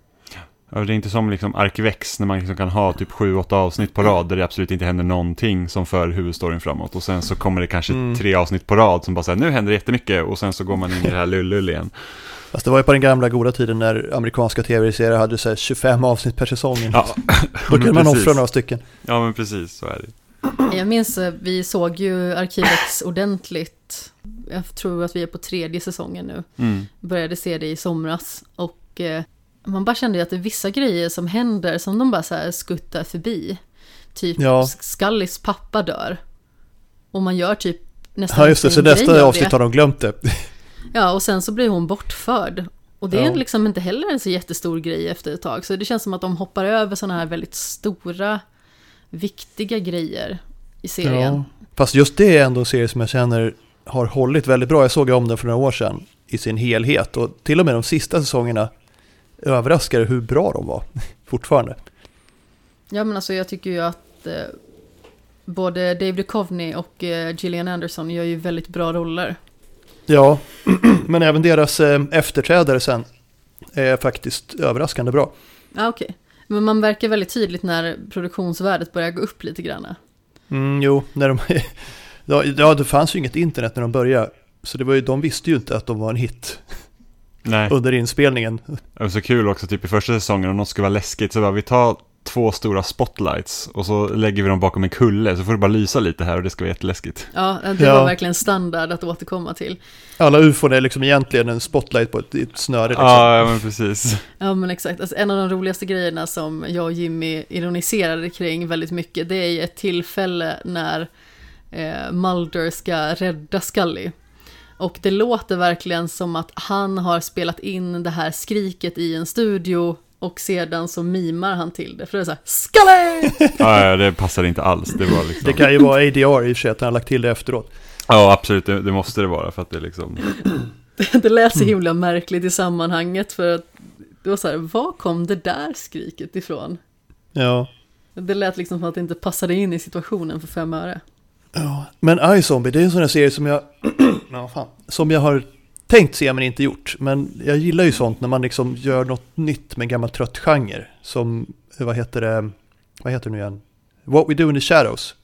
Ja, det är inte som liksom Arkivex när man liksom kan ha typ sju, åtta avsnitt på rad där det absolut inte händer någonting som för huvudstoryn framåt. Och sen så kommer det kanske mm. tre avsnitt på rad som bara säger nu händer det jättemycket och sen så går man in i det här lullull igen. Fast det var ju på den gamla goda tiden när amerikanska tv-serier hade så 25 avsnitt per säsong. Ja, Då kunde man offra några stycken. Ja, men precis, så är det. Jag minns, eh, vi såg ju Arkivex ordentligt. Jag tror att vi är på tredje säsongen nu. Mm. Började se det i somras. Och eh, man bara kände att det är vissa grejer som händer som de bara så här skuttar förbi. Typ ja. Scullys pappa dör. Och man gör typ nästan Ja just det, så nästa avsnitt har de glömt det. Ja, och sen så blir hon bortförd. Och det är ja. liksom inte heller en så jättestor grej efter ett tag. Så det känns som att de hoppar över sådana här väldigt stora, viktiga grejer i serien. Ja. Fast just det är ändå en serie som jag känner har hållit väldigt bra. Jag såg om den för några år sedan i sin helhet. Och till och med de sista säsongerna överraskade hur bra de var fortfarande. Ja men alltså jag tycker ju att eh, både David Duchovny och eh, Gillian Anderson gör ju väldigt bra roller. Ja, men även deras eh, efterträdare sen är faktiskt överraskande bra. Ja, okej. Okay. Men man verkar väldigt tydligt när produktionsvärdet börjar gå upp lite grann. Mm, jo, när de... ja, det fanns ju inget internet när de började. Så det var ju, de visste ju inte att de var en hit. Nej. Under inspelningen. Det var så kul också, typ i första säsongen, om något skulle vara läskigt så bara vi tar två stora spotlights och så lägger vi dem bakom en kulle så får det bara lysa lite här och det ska vara jätteläskigt. Ja, det var verkligen standard att återkomma till. Alla ufon är liksom egentligen en spotlight på ett, ett snöre. Liksom. Ja, men precis. Ja, men exakt. Alltså, en av de roligaste grejerna som jag och Jimmy ironiserade kring väldigt mycket, det är ett tillfälle när eh, Mulder ska rädda Scully. Och det låter verkligen som att han har spelat in det här skriket i en studio och sedan så mimar han till det, för det är så här Scully! ja, det passar inte alls. Det, var liksom... det kan ju vara ADR i och för sig, att han har lagt till det efteråt. Ja, absolut, det, det måste det vara för att det liksom... det lät så himla märkligt i sammanhanget för att det var så här, var kom det där skriket ifrån? Ja. Det lät liksom som att det inte passade in i situationen för fem öre. Ja, men iZombie, det är en sån här serie som jag, ja, fan, som jag har tänkt se men inte gjort. Men jag gillar ju sånt när man liksom gör något nytt med en gammal trött genre. Som, vad heter det, vad heter det nu igen? What We Do In The Shadows.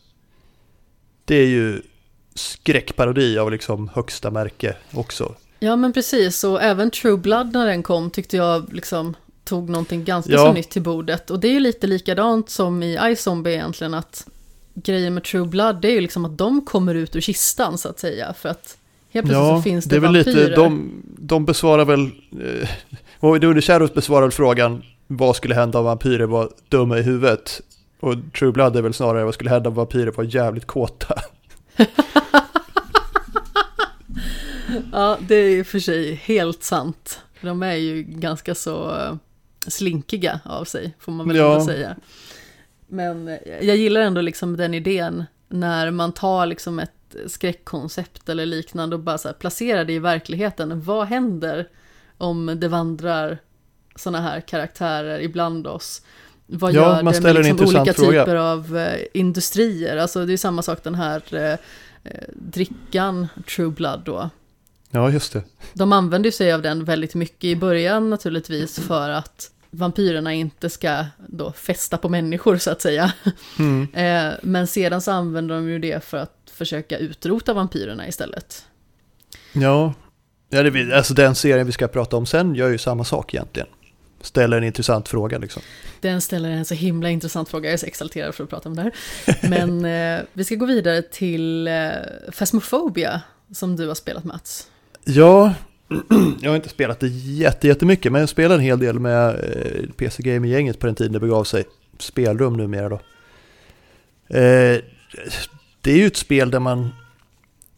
Det är ju skräckparodi av liksom högsta märke också. Ja men precis, och även True Blood när den kom tyckte jag liksom tog någonting ganska ja. så nytt till bordet. Och det är ju lite likadant som i iZombie egentligen att grejen med True Blood det är ju liksom att de kommer ut ur kistan så att säga. För att Helt plötsligt ja, så finns det, det är vampyrer. lite, de, de besvarar väl, eh, och Under Shadows besvarar väl frågan vad skulle hända om vampyrer var dumma i huvudet? Och True Blood är väl snarare vad skulle hända om vampyrer var jävligt kåta? ja, det är ju för sig helt sant. De är ju ganska så eh, slinkiga av sig, får man väl ja. säga. Men eh, jag gillar ändå liksom den idén när man tar liksom ett skräckkoncept eller liknande och bara så här, placera det i verkligheten. Vad händer om det vandrar sådana här karaktärer ibland oss? Vad ja, gör man det med liksom olika fråga. typer av eh, industrier? Alltså det är samma sak den här eh, eh, drickan True Blood då. Ja, just det. De använder sig av den väldigt mycket i början naturligtvis för att vampyrerna inte ska då fästa på människor så att säga. Mm. Eh, men sedan så använder de ju det för att försöka utrota vampyrerna istället. Ja, ja det, alltså den serien vi ska prata om sen gör ju samma sak egentligen. Ställer en intressant fråga liksom. Den ställer en så himla intressant fråga, jag är så exalterad för att prata om det här. Men eh, vi ska gå vidare till eh, Phasmophobia som du har spelat Mats. Ja, jag har inte spelat det jättemycket, men jag spelade en hel del med eh, PC Gamer-gänget på den tiden det begav sig. Spelrum numera då. Eh, det är ju ett spel där man,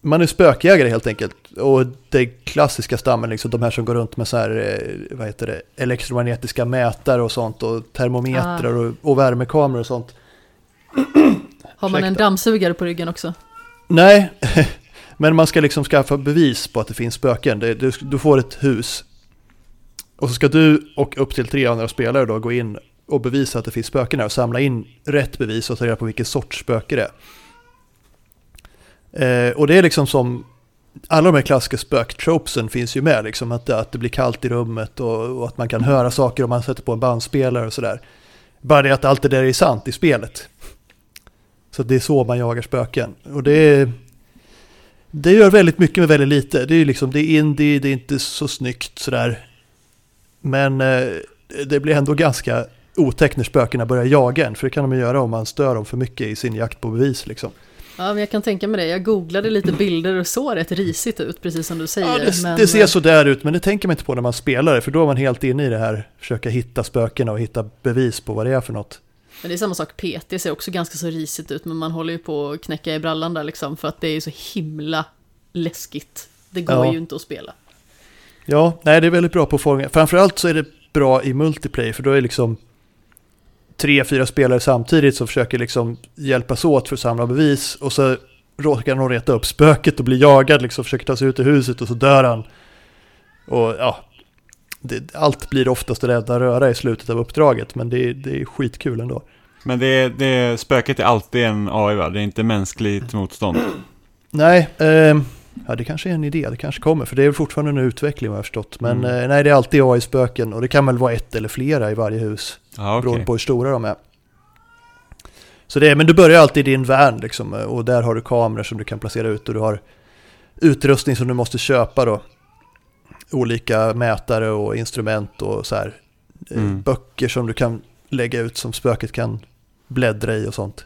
man är spökjägare helt enkelt. Och det klassiska stammen, liksom, de här som går runt med så här, eh, vad heter det, elektromagnetiska mätare och sånt och termometrar ah. och, och värmekameror och sånt. Har man en dammsugare på ryggen också? Nej, men man ska liksom skaffa bevis på att det finns spöken. Du, du, du får ett hus. Och så ska du och upp till tre andra spelare då gå in och bevisa att det finns spöken här och samla in rätt bevis och ta reda på vilken sorts spöke det är. Eh, och det är liksom som, alla de här klassiska spöktropesen finns ju med, liksom att, att det blir kallt i rummet och, och, att man kan höra saker om man sätter på en bandspelare och sådär. Bara det att allt det där är sant i spelet. Så det är så man jagar spöken. Och det Det gör väldigt mycket med väldigt lite. Det är liksom, det är indie, det är inte så snyggt sådär. Men eh, det blir ändå ganska otäckt när spökena börjar jaga en, för det kan de göra om man stör dem för mycket i sin jakt på bevis liksom. Ja, men jag kan tänka mig det. Jag googlade lite bilder och såg rätt risigt ut, precis som du säger. Ja, det, men... det ser så där ut, men det tänker man inte på när man spelar det, för då är man helt inne i det här, försöka hitta spökena och hitta bevis på vad det är för något. Men det är samma sak, PT ser också ganska så risigt ut, men man håller ju på att knäcka i brallan där liksom, för att det är så himla läskigt. Det går ja. ju inte att spela. Ja, nej det är väldigt bra på fånga. Framförallt så är det bra i multiplayer, för då är liksom tre, fyra spelare samtidigt som försöker liksom hjälpas åt för att samla bevis och så råkar någon reta upp spöket och blir jagad, liksom försöker ta sig ut ur huset och så dör han. Och ja, det, allt blir oftast rädda röra i slutet av uppdraget, men det, det är skitkul ändå. Men det, det, spöket är alltid en AI va? Det är inte mänskligt motstånd? Nej, eh, ja det kanske är en idé, det kanske kommer, för det är fortfarande en utveckling vad jag har förstått. Men mm. eh, nej, det är alltid AI-spöken och det kan väl vara ett eller flera i varje hus. Ah, okay. Beroende på hur stora de är. Så det är, men du börjar alltid i din värn liksom, och där har du kameror som du kan placera ut och du har utrustning som du måste köpa då. Olika mätare och instrument och så här. Eh, mm. Böcker som du kan lägga ut som spöket kan bläddra i och sånt.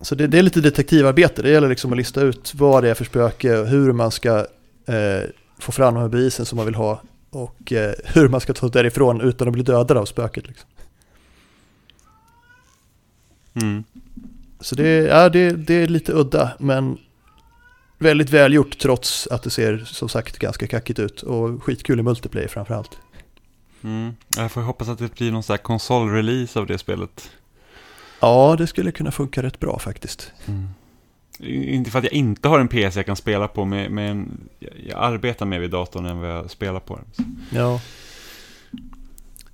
Så det, det är lite detektivarbete, det gäller liksom att lista ut vad det är för spöke, hur man ska eh, få fram de här bevisen som man vill ha och eh, hur man ska ta därifrån utan att bli dödad av spöket. Liksom. Mm. Så det, ja, det, det är lite udda, men väldigt välgjort trots att det ser som sagt ganska kackigt ut och skitkul i multiplayer framförallt. Mm. Jag får hoppas att det blir någon sån här konsolrelease av det spelet. Ja, det skulle kunna funka rätt bra faktiskt. Mm. Inte för att jag inte har en PC jag kan spela på, men jag arbetar mer vid datorn än vad jag spelar på den. Ja.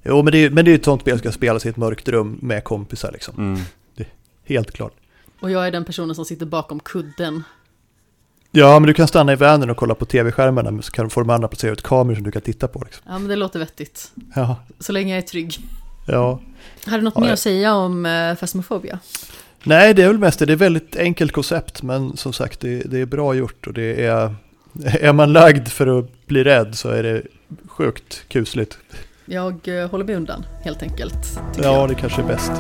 Jo, men det, är, men det är ett sånt spel som ska spelas i ett mörkt rum med kompisar liksom. Mm. Det helt klart. Och jag är den personen som sitter bakom kudden. Ja, men du kan stanna i världen och kolla på tv-skärmarna så kan, får de andra placera ut kameror som du kan titta på. Liksom. Ja, men det låter vettigt. Ja. Så länge jag är trygg. Ja. Har du något ja, mer att säga om uh, Phasmophobia? Nej, det är väl mest det. Det är väldigt enkelt koncept, men som sagt, det, det, är bra gjort och det är... Är man lagd för att bli rädd så är det sjukt kusligt. Jag uh, håller mig undan, helt enkelt. Ja, jag. det kanske är bäst.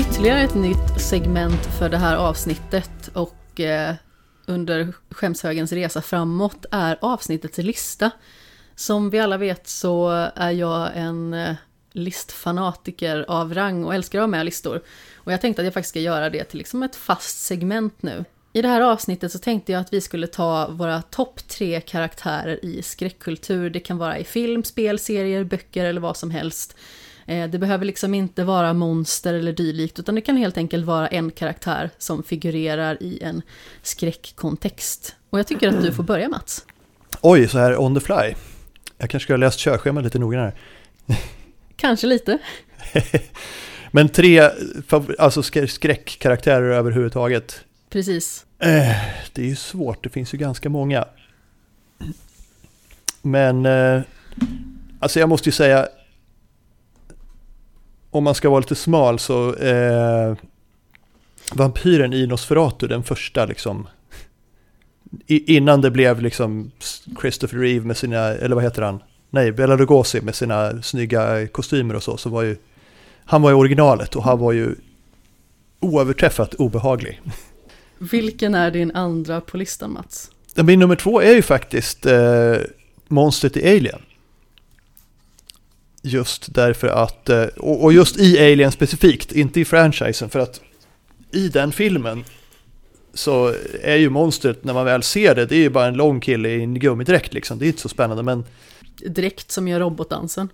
Ytterligare ett nytt segment för det här avsnittet och eh, under skämshögens resa framåt är avsnittets lista. Som vi alla vet så är jag en eh, listfanatiker av rang och älskar att ha med listor. Och jag tänkte att jag faktiskt ska göra det till liksom ett fast segment nu. I det här avsnittet så tänkte jag att vi skulle ta våra topp tre karaktärer i skräckkultur. Det kan vara i film, spel, serier, böcker eller vad som helst. Eh, det behöver liksom inte vara monster eller dylikt, utan det kan helt enkelt vara en karaktär som figurerar i en skräckkontext. Och jag tycker att du får börja Mats. Oj, så här on the fly. Jag kanske ska ha läst körschemat lite noggrannare. Kanske lite. Men tre alltså skräckkaraktärer överhuvudtaget. Precis. Eh, det är ju svårt, det finns ju ganska många. Men, eh, alltså jag måste ju säga, om man ska vara lite smal så eh, vampyren i Nosferatu, den första liksom, i, innan det blev liksom Christopher Reeve med sina, eller vad heter han? Nej, Bela Lugosi med sina snygga kostymer och så, så var ju, han var ju originalet och han var ju oöverträffat obehaglig. Vilken är din andra på listan Mats? Min nummer två är ju faktiskt eh, monstret i Alien. Just därför att, eh, och just i Alien specifikt, inte i franchisen, för att i den filmen så är ju monstret, när man väl ser det, det är ju bara en lång kille i en gummidräkt liksom. Det är inte så spännande, men... Dräkt som gör robotdansen.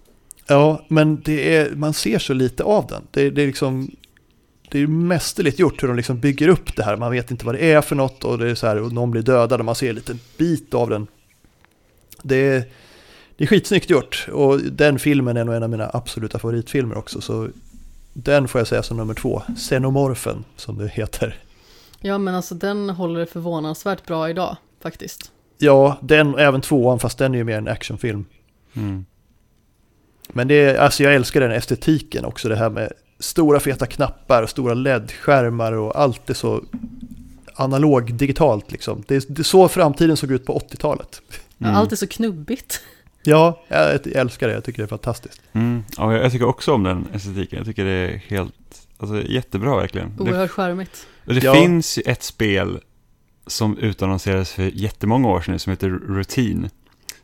Ja, men det är, man ser så lite av den. Det, det är liksom... Det är mästerligt gjort hur de liksom bygger upp det här. Man vet inte vad det är för något och det är så här, och någon blir dödad och man ser en liten bit av den. Det är det är skitsnyggt gjort och den filmen är nog en av mina absoluta favoritfilmer också. Så den får jag säga som nummer två, Xenomorphen som det heter. Ja men alltså den håller förvånansvärt bra idag faktiskt. Ja, den och även tvåan fast den är ju mer en actionfilm. Mm. Men det är, alltså jag älskar den estetiken också, det här med stora feta knappar och stora LED-skärmar och allt är så analog digitalt liksom. Det är, det är så framtiden såg ut på 80-talet. Mm. Allt är så knubbigt. Ja, jag älskar det. Jag tycker det är fantastiskt. Mm. Ja, jag tycker också om den estetiken. Jag tycker det är helt, alltså jättebra verkligen. Oerhört charmigt. Det ja. finns ju ett spel som utannonserades för jättemånga år sedan som heter Routine.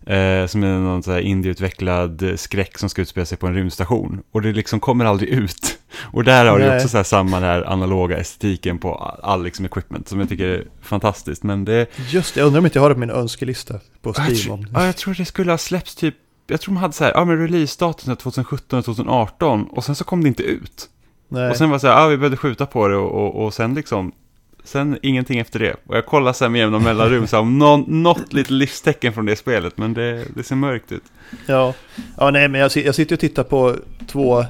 Eh, som är någon sån här indieutvecklad skräck som ska utspela sig på en rymdstation. Och det liksom kommer aldrig ut. Och där har du också så här samma där analoga estetiken på all liksom equipment som jag tycker är fantastiskt. Men det... Just det, jag undrar om inte jag har det på min önskelista på Steam. Jag, om ja, jag tror det skulle ha släppts typ, jag tror de hade så här, ja men release-datum 2017 och 2018 och sen så kom det inte ut. Nej. Och sen var det så här, ja vi behövde skjuta på det och, och, och sen liksom Sen ingenting efter det. Och jag kollar sen med jämna mellanrum så om någon, något litet livstecken från det spelet. Men det, det ser mörkt ut. Ja, ja nej men jag, jag sitter och tittar på två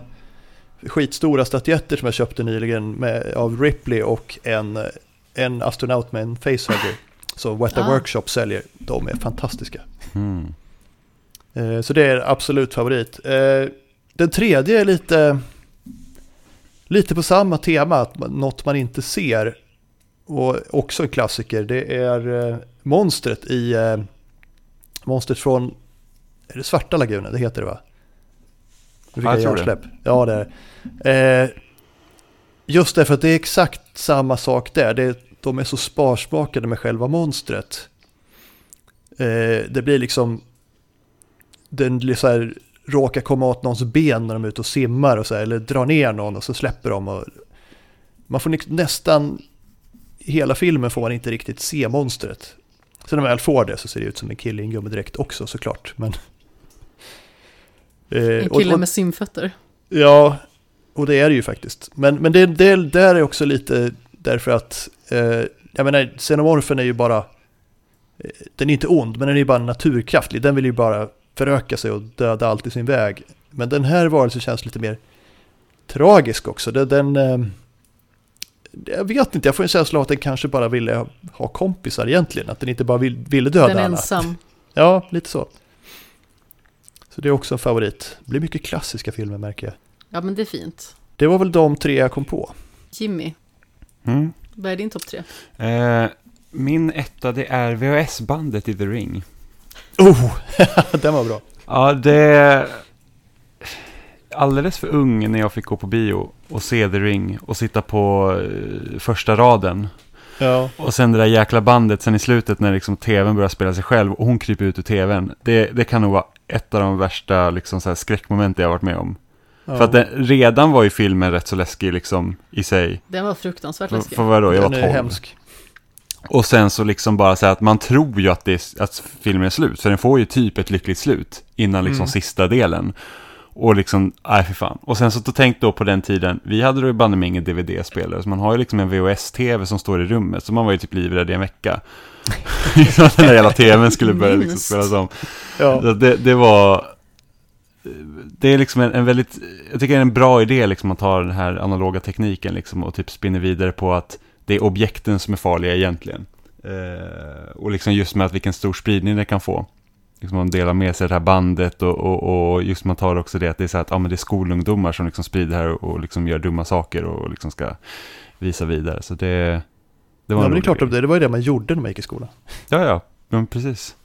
skitstora statyetter som jag köpte nyligen med, av Ripley och en, en astronaut med en facehugger. Som Weta ah. Workshop säljer. De är fantastiska. Mm. Eh, så det är absolut favorit. Eh, den tredje är lite, lite på samma tema, att något man inte ser och också en klassiker, det är eh, monstret i eh, Monstret från är det Svarta lagunen, det heter det va? Ja, jag tror det. Ja, det är eh, Just därför att det är exakt samma sak där. Det, de är så sparsmakade med själva monstret. Eh, det blir liksom den så här, råkar komma åt någons ben när de är ute och simmar och så här, eller drar ner någon och så släpper de. Och man får nästan hela filmen får man inte riktigt se monstret. Sen när man väl får det så ser det ut som en kille i en gummidräkt också såklart. Men, eh, en kille med simfötter. Ja, och det är det ju faktiskt. Men, men det, det där är också lite därför att, eh, jag menar, xenomorfen är ju bara, eh, den är inte ond, men den är ju bara naturkraftlig. Den vill ju bara föröka sig och döda allt i sin väg. Men den här varelsen känns lite mer tragisk också. Den, den eh, jag vet inte, jag får en känsla av att den kanske bara ville ha kompisar egentligen. Att den inte bara vill, ville döda alla. Den ensam. Ja, lite så. Så det är också en favorit. Det blir mycket klassiska filmer märker jag. Ja, men det är fint. Det var väl de tre jag kom på. Jimmy, mm. vad är din topp tre? Eh, min etta det är VHS-bandet i The Ring. Oh, den var bra. Ja, det alldeles för ung när jag fick gå på bio och se The Ring och sitta på eh, första raden. Ja. Och sen det där jäkla bandet sen i slutet när liksom tvn börjar spela sig själv och hon kryper ut ur tvn. Det, det kan nog vara ett av de värsta liksom, så här, skräckmoment jag har varit med om. Ja. För att den, redan var ju filmen rätt så läskig liksom i sig. Den var fruktansvärt läskig. För, för vadå, jag den var 12. hemsk. Och sen så liksom bara så att man tror ju att, det, att filmen är slut. För den får ju typ ett lyckligt slut innan liksom mm. sista delen. Och liksom, nej för fan. Och sen så tänk då på den tiden, vi hade då ju banne ingen DVD-spelare, så man har ju liksom en VHS-TV som står i rummet, så man var ju typ livrädd i en vecka. så den där jävla TVn skulle börja liksom spelas om. Ja. Det, det, var, det är liksom en, en, väldigt, jag tycker det är en bra idé liksom att ta den här analoga tekniken liksom och typ spinner vidare på att det är objekten som är farliga egentligen. Eh, och liksom just med att vilken stor spridning det kan få liksom man delar med sig det här bandet och, och, och, just man tar också det att det är så att ja, men det är skolungdomar som liksom sprider här och liksom gör dumma saker och liksom ska visa vidare. Så det, det var ja, men det är klart, det, det var ju det man gjorde när man gick i skolan. Ja, ja, men precis.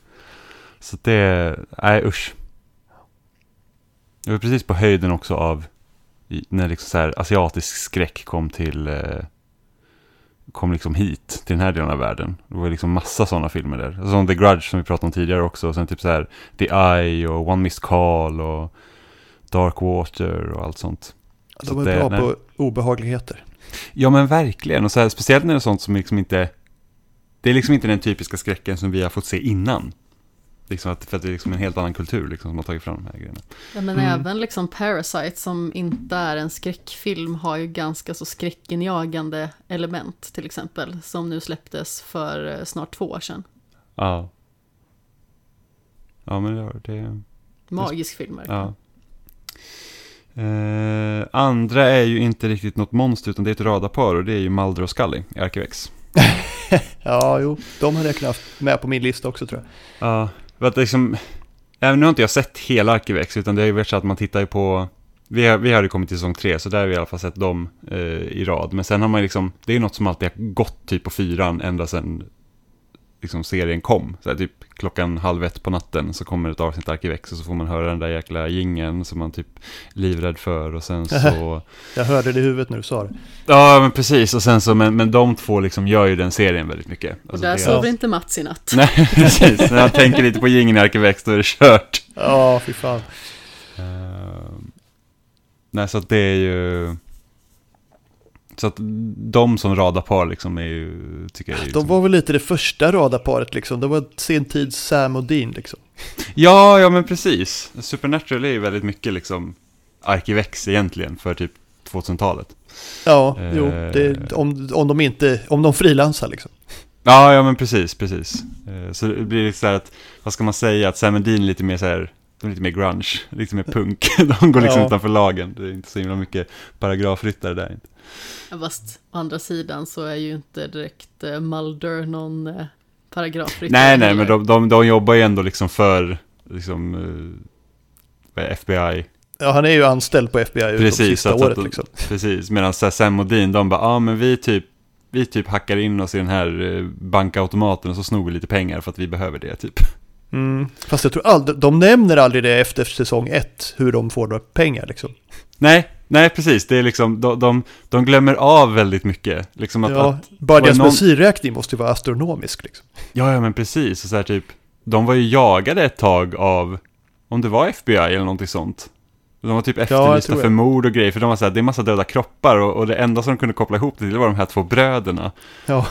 Så det, nej usch. Det var precis på höjden också av när liksom så här asiatisk skräck kom till eh, kom liksom hit till den här delen av världen. Det var liksom massa sådana filmer där. Som The Grudge som vi pratade om tidigare också. Och sen typ så här The Eye och One Missed Call och Dark Water och allt sånt. De så är bra när... på obehagligheter. Ja men verkligen. Och så här, speciellt när det är sånt som liksom inte... Det är liksom inte den typiska skräcken som vi har fått se innan. Liksom att, för att det är liksom en helt annan kultur liksom, som har tagit fram de här grejerna. Ja, men mm. även liksom Parasite som inte är en skräckfilm har ju ganska så skräckinjagande element till exempel. Som nu släpptes för eh, snart två år sedan. Ja. Ja, men det... det Magisk film Ja. Eh, andra är ju inte riktigt något monster utan det är ett radarpar och det är ju Mulder och Scully i Arkivex. ja, jo, de hade jag kunnat haft med på min lista också tror jag. Ja, för att liksom, även nu har inte jag sett hela Arkivex, utan det har ju varit så att man tittar ju på, vi, har, vi hade kommit till säsong tre, så där har vi i alla fall sett dem eh, i rad. Men sen har man liksom, det är ju något som alltid har gått typ på fyran, ända sedan liksom serien kom. Så här, typ klockan halv ett på natten så kommer ett avsnitt Arkivex och så får man höra den där jäkla gingen som man typ livrädd för och sen så... Jag hörde det i huvudet när du sa det. Ja, men precis. Och sen så, men, men de två liksom gör ju den serien väldigt mycket. Alltså, och där sover inte Mats i natt. Nej, precis. När jag tänker lite på gingen i Arkivex då är det kört. Ja, fy fan. Uh, nej, så att det är ju... Så att de som radarpar liksom är ju, tycker jag är liksom... De var väl lite det första radarparet liksom. Det var sen tid Sam och Dean liksom. Ja, ja men precis. Supernatural är ju väldigt mycket liksom Arkivex egentligen för typ 2000-talet. Ja, eh... jo, det, om, om de inte, om de frilansar liksom. Ja, ja men precis, precis. Eh, så det blir så här att, vad ska man säga, att Sam och Dean är lite mer så här, de är lite mer grunge, lite mer punk. De går liksom ja. utanför lagen. Det är inte så himla mycket paragrafryttare där inte. Fast å andra sidan så är ju inte direkt eh, Mulder någon eh, paragrafryttare. Nej, nej, men de, de, de jobbar ju ändå liksom för liksom, eh, FBI. Ja, han är ju anställd på FBI precis, de sista att, året. Att, liksom. Precis, medan Sam och Dean, de bara, ja ah, men vi typ, vi typ hackar in oss i den här bankautomaten och så snor vi lite pengar för att vi behöver det typ. Mm. Fast jag tror aldrig, de nämner aldrig det efter säsong ett, hur de får några pengar liksom. Nej, nej precis. Det är liksom, de, de, de glömmer av väldigt mycket. Liksom att, ja, att, bara deras någon... bensinräkning måste ju vara astronomisk liksom. Ja, ja men precis. Och så här, typ, de var ju jagade ett tag av, om det var FBI eller någonting sånt. De var typ efterlysta ja, för mord och grejer, för de var så här, det är massa döda kroppar och, och det enda som de kunde koppla ihop det till var de här två bröderna. Ja.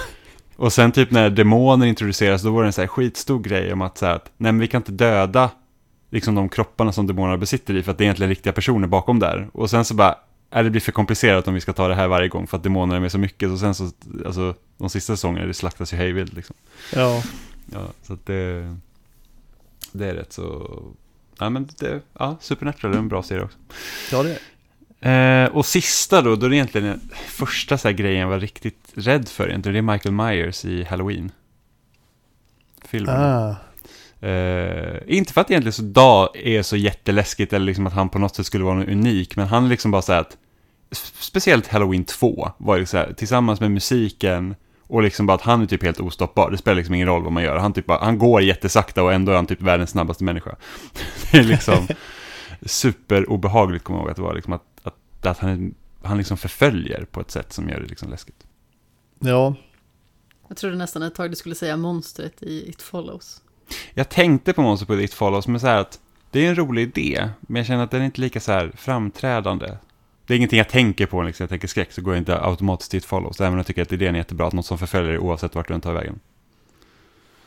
Och sen typ när demoner introduceras, då var det en så här skitstor grej om att så att, nej men vi kan inte döda liksom de kropparna som demonerna besitter i, för att det är egentligen riktiga personer bakom där. Och sen så bara, är det blir för komplicerat om vi ska ta det här varje gång, för att demoner är med så mycket. Och sen så, alltså, de sista säsongerna, det slaktas ju hejvilt liksom. Ja. Ja, så att det, det är rätt så, ja men det, ja, Supernatural är en bra serie också. Ja, det är Eh, och sista då, då är det egentligen första så här grejen jag var riktigt rädd för egentligen. Det är Michael Myers i Halloween. Filmen. Ah. Eh, inte för att egentligen så dag är så jätteläskigt eller liksom att han på något sätt skulle vara unik, men han är liksom bara så här att speciellt Halloween 2 var ju så här, tillsammans med musiken och liksom bara att han är typ helt ostoppbar. Det spelar liksom ingen roll vad man gör. Han, typ bara, han går jättesakta och ändå är han typ världens snabbaste människa. det är liksom superobehagligt, kommer jag ihåg att det var. Liksom att att han, han liksom förföljer på ett sätt som gör det liksom läskigt. Ja. Jag trodde nästan ett tag du skulle säga monstret i It Follows. Jag tänkte på monstret på It Follows, men så här att det är en rolig idé, men jag känner att den är inte lika så här framträdande. Det är ingenting jag tänker på, liksom jag tänker skräck, så går jag inte automatiskt till It Follows, även om jag tycker att idén är jättebra, att något som förföljer dig oavsett vart du än tar vägen.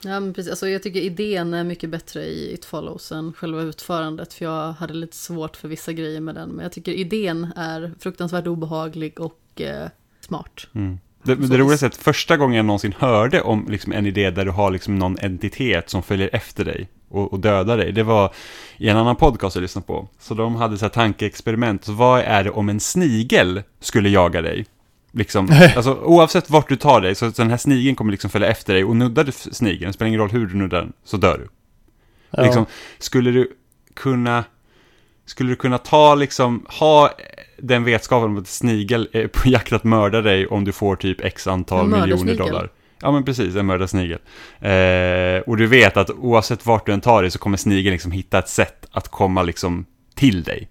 Ja, men precis. Alltså, jag tycker idén är mycket bättre i It Follows än själva utförandet. För jag hade lite svårt för vissa grejer med den. Men jag tycker idén är fruktansvärt obehaglig och eh, smart. Mm. Det, det roligaste är att första gången jag någonsin hörde om liksom en idé där du har liksom någon entitet som följer efter dig och, och dödar dig, det var i en annan podcast jag lyssnade på. Så de hade så här tankeexperiment, så vad är det om en snigel skulle jaga dig? Liksom, alltså, oavsett vart du tar dig, så den här snigeln kommer liksom följa efter dig och nuddar du snigeln, spelar ingen roll hur du nuddar den, så dör du. Ja. Liksom, skulle du kunna, skulle du kunna ta liksom, ha den vetskapen om att snigel är på jakt att mörda dig om du får typ x antal miljoner dollar. Ja men precis, en mördarsnigel. Eh, och du vet att oavsett vart du än tar dig så kommer snigeln liksom hitta ett sätt att komma liksom till dig.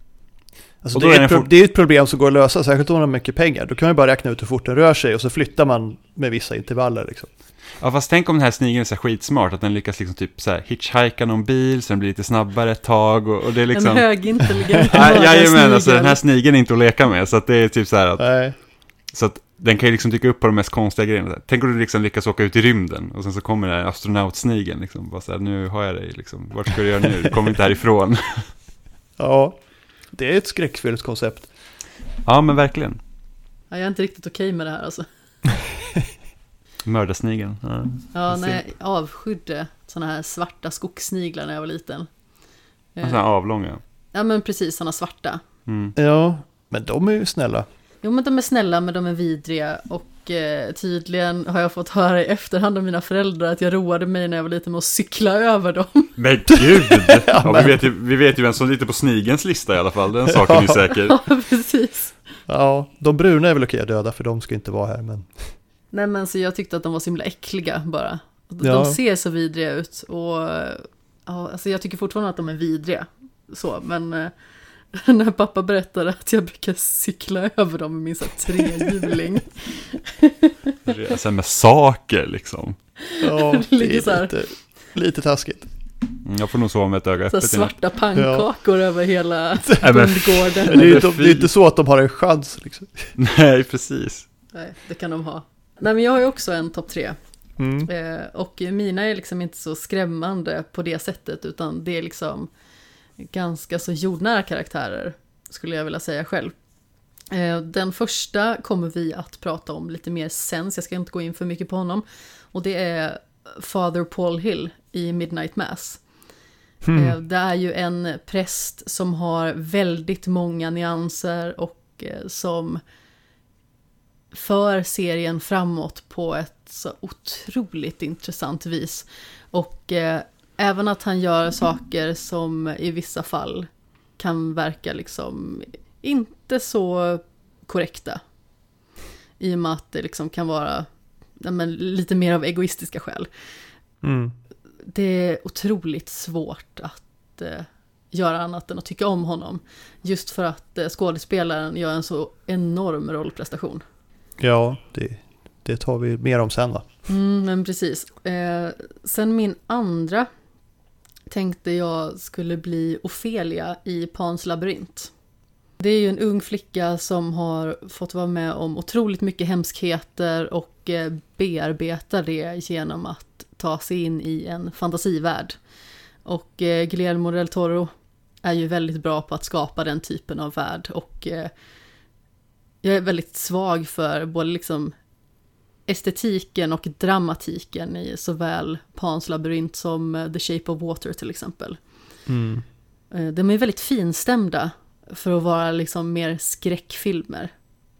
Alltså det, är ett, det är ett problem som går att lösa, särskilt om man har mycket pengar. Då kan man bara räkna ut hur fort den rör sig och så flyttar man med vissa intervaller. Liksom. Ja, fast tänk om den här snigeln är så skitsmart, att den lyckas liksom typ så här hitchhika någon bil, så den blir lite snabbare ett tag och, och det är liksom... En högintelligent Jajamän, alltså den här snigeln är inte att leka med, så att det är typ så här att... Nej. Så att den kan ju liksom dyka upp på de mest konstiga grejerna. Tänk om du liksom lyckas åka ut i rymden och sen så kommer den här astronautsnigeln liksom. Bara så här, nu har jag dig liksom. Vart ska du göra nu? Du kommer inte härifrån. ja. Det är ett skräckfyllt koncept. Ja, men verkligen. Ja, jag är inte riktigt okej med det här alltså. Mördarsnigeln. Ja, ja när jag avskydde sådana här svarta skogssniglar när jag var liten. Sådana här avlånga? Ja, men precis, sådana svarta. Mm. Ja, men de är ju snälla. Jo, men de är snälla, men de är vidriga och eh, tydligen har jag fått höra i efterhand av mina föräldrar att jag roade mig när jag var liten med att cykla över dem. Men gud! ja, vi, vet ju, vi vet ju vem som är lite på snigens lista i alla fall, den saken är säker. Ja, precis. Ja, de bruna är väl okej att döda för de ska inte vara här, men... Nej, men så jag tyckte att de var så himla äckliga bara. De ja. ser så vidriga ut och ja, alltså jag tycker fortfarande att de är vidriga. Så, men eh, när pappa berättade att jag brukar cykla över dem med min trehjuling. Resa med saker liksom. Ja, det är lite, lite taskigt. Mm, jag får nog sova med ett öga öppet. Svarta pannkakor ja. över hela bondgården. Det är, inte, det är inte så att de har en chans liksom. Nej, precis. Nej, det kan de ha. Nej, men jag har ju också en topp tre. Mm. Eh, och mina är liksom inte så skrämmande på det sättet, utan det är liksom ganska så jordnära karaktärer, skulle jag vilja säga själv. Eh, den första kommer vi att prata om lite mer sen, så jag ska inte gå in för mycket på honom. Och det är Father Paul Hill i Midnight Mass. Mm. Det är ju en präst som har väldigt många nyanser och eh, som för serien framåt på ett så otroligt intressant vis. Och även att han gör saker som i vissa fall kan verka liksom inte så korrekta. I och med att det liksom kan vara men, lite mer av egoistiska skäl. Mm. Det är otroligt svårt att eh, göra annat än att tycka om honom. Just för att eh, skådespelaren gör en så enorm rollprestation. Ja, det, det tar vi mer om sen va? Mm, men precis. Eh, sen min andra tänkte jag skulle bli Ofelia i Pans labyrint. Det är ju en ung flicka som har fått vara med om otroligt mycket hemskheter och eh, bearbeta det genom att ta sig in i en fantasivärld. Och eh, Guillermo del Toro är ju väldigt bra på att skapa den typen av värld och eh, jag är väldigt svag för både liksom estetiken och dramatiken i såväl Pans labyrint som eh, The Shape of Water till exempel. Mm. Eh, de är väldigt finstämda för att vara liksom mer skräckfilmer.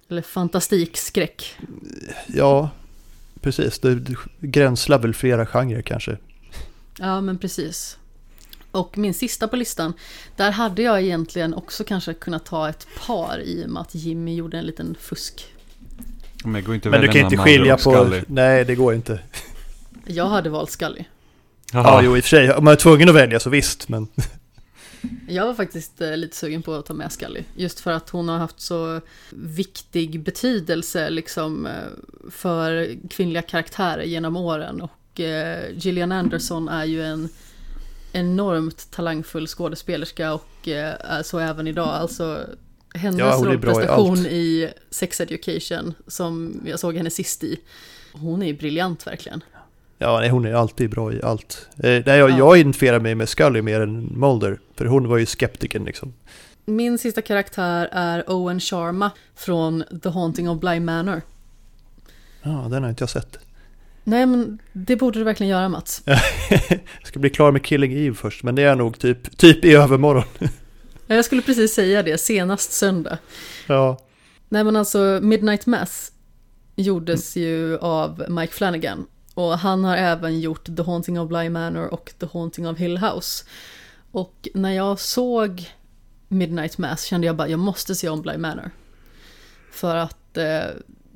Eller fantastikskräck. Ja, precis. Det gränslar väl flera genrer kanske. Ja, men precis. Och min sista på listan, där hade jag egentligen också kanske kunnat ta ett par i och med att Jimmy gjorde en liten fusk men, går inte men du kan inte skilja på... Nej, det går inte. Jag hade valt Scully. Ja, jo i och för sig. Om man är tvungen att välja så visst, men... Jag var faktiskt eh, lite sugen på att ta med Scully. Just för att hon har haft så viktig betydelse liksom eh, för kvinnliga karaktärer genom åren. Och eh, Gillian Anderson är ju en enormt talangfull skådespelerska och är så även idag. Alltså hennes ja, rollprestation i, i, Sex Education som jag såg henne sist i. Hon är ju briljant verkligen. Ja, nej, hon är alltid bra i allt. Eh, nej, jag, ja. jag identifierar mig med Scully mer än Mulder, för hon var ju skeptiken liksom. Min sista karaktär är Owen Sharma från The Haunting of Bly Manor. Ja, den har inte jag sett. Nej, men det borde du verkligen göra Mats. jag ska bli klar med Killing Eve först, men det är nog typ, typ i övermorgon. Jag skulle precis säga det, senast söndag. Ja. Nej men alltså, Midnight Mass gjordes mm. ju av Mike Flanagan. Och han har även gjort The Haunting of Bly Manor och The Haunting of Hill House. Och när jag såg Midnight Mass kände jag bara, jag måste se om Bly Manor. För att eh,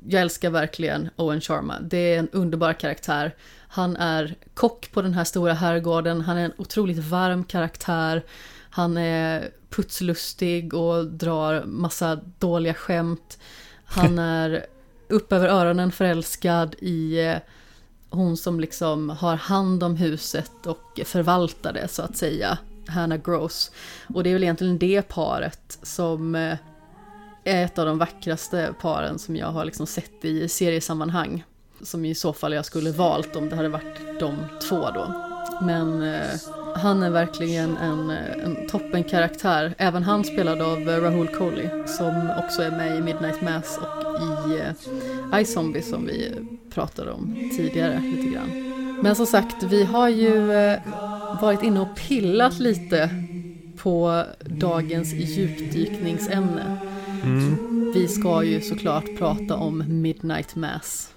jag älskar verkligen Owen Sharma. Det är en underbar karaktär. Han är kock på den här stora herrgården, han är en otroligt varm karaktär. Han är putslustig och drar massa dåliga skämt. Han är upp över öronen förälskad i eh, hon som liksom har hand om huset och förvaltar det så att säga. Hannah Gross. Och det är väl egentligen det paret som eh, är ett av de vackraste paren som jag har liksom sett i seriesammanhang. Som i så fall jag skulle valt om det hade varit de två då. Men eh, han är verkligen en, eh, en toppen karaktär. Även han spelad av eh, Rahul Kohli som också är med i Midnight Mass och i eh, Zombie som vi pratade om tidigare lite grann. Men som sagt, vi har ju eh, varit inne och pillat lite på dagens djupdykningsämne. Mm. vi ska ju såklart prata om Midnight Mass.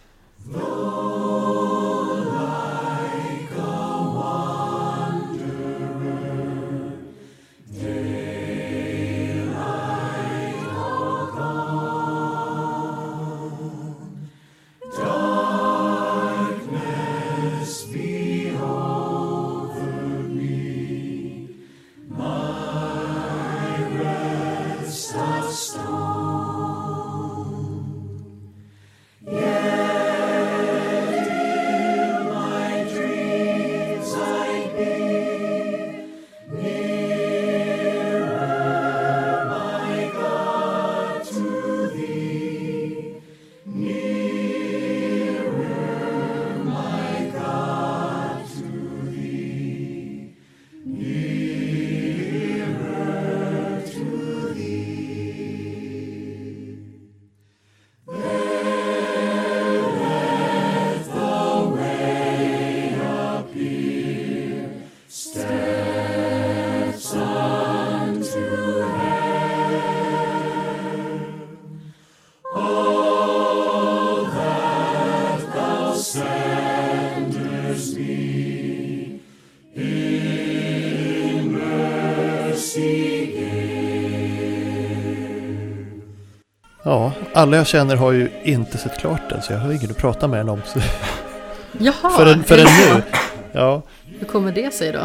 Alla jag känner har ju inte sett klart den, så jag har ingen att prata med den om. Så. Jaha! Förrän, förrän nu. Ja. Hur kommer det sig då?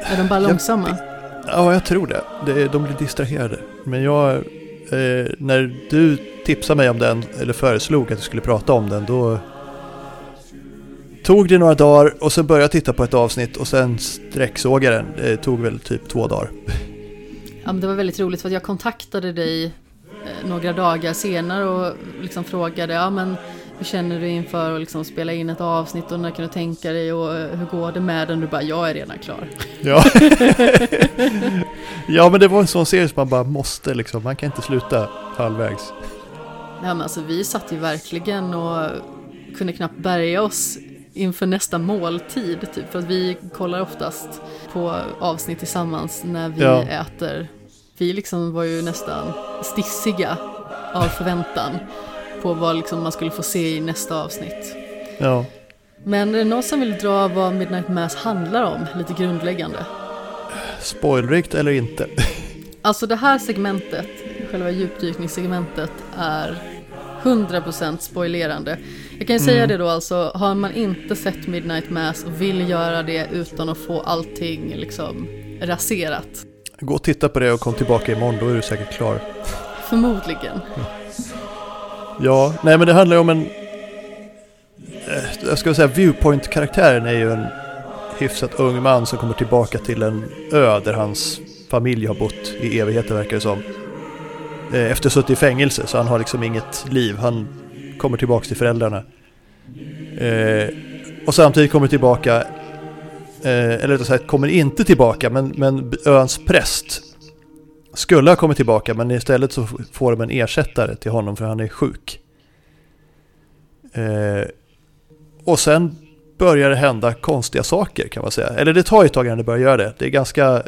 Är de bara långsamma? Jag, ja, jag tror det. det. De blir distraherade. Men jag, eh, när du tipsade mig om den, eller föreslog att jag skulle prata om den, då tog det några dagar och sen började jag titta på ett avsnitt och sen sträcksåg jag den. Det tog väl typ två dagar. Ja, men det var väldigt roligt för att jag kontaktade dig några dagar senare och liksom frågade ja, men hur känner du inför att liksom spela in ett avsnitt och när kan du tänka dig och eh, hur går det med den? Du bara, jag är redan klar. Ja, ja men det var en sån serie som man bara måste liksom, man kan inte sluta halvvägs. Ja men alltså vi satt ju verkligen och kunde knappt bärga oss inför nästa måltid typ för att vi kollar oftast på avsnitt tillsammans när vi ja. äter vi liksom var ju nästan stissiga av förväntan på vad liksom man skulle få se i nästa avsnitt. Ja. Men är det någon som vill dra vad Midnight Mass handlar om, lite grundläggande? Spoilrikt eller inte? Alltså det här segmentet, själva djupdykningssegmentet, är 100% spoilerande. Jag kan ju säga mm. det då alltså, har man inte sett Midnight Mass och vill göra det utan att få allting liksom raserat, Gå och titta på det och kom tillbaka imorgon, då är du säkert klar. Förmodligen. Ja, nej men det handlar ju om en... Eh, jag ska säga viewpoint-karaktären är ju en hyfsat ung man som kommer tillbaka till en ö där hans familj har bott i evigheter verkar det som. Eh, efter suttit i fängelse så han har liksom inget liv. Han kommer tillbaka till föräldrarna. Eh, och samtidigt kommer tillbaka Eh, eller rättare sagt kommer inte tillbaka, men, men öns präst skulle ha kommit tillbaka, men istället så får de en ersättare till honom för han är sjuk. Eh, och sen börjar det hända konstiga saker kan man säga. Eller det tar ju ett tag innan det börjar göra det. Det är ganska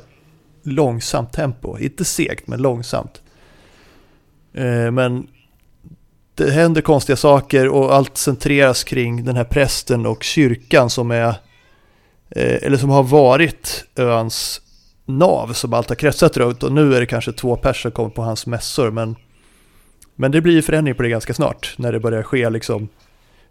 långsamt tempo. Inte segt, men långsamt. Eh, men det händer konstiga saker och allt centreras kring den här prästen och kyrkan som är Eh, eller som har varit öns nav som allt har kretsat runt. Och nu är det kanske två personer som kommer på hans mässor men, men det blir ju förändring på det ganska snart när det börjar ske liksom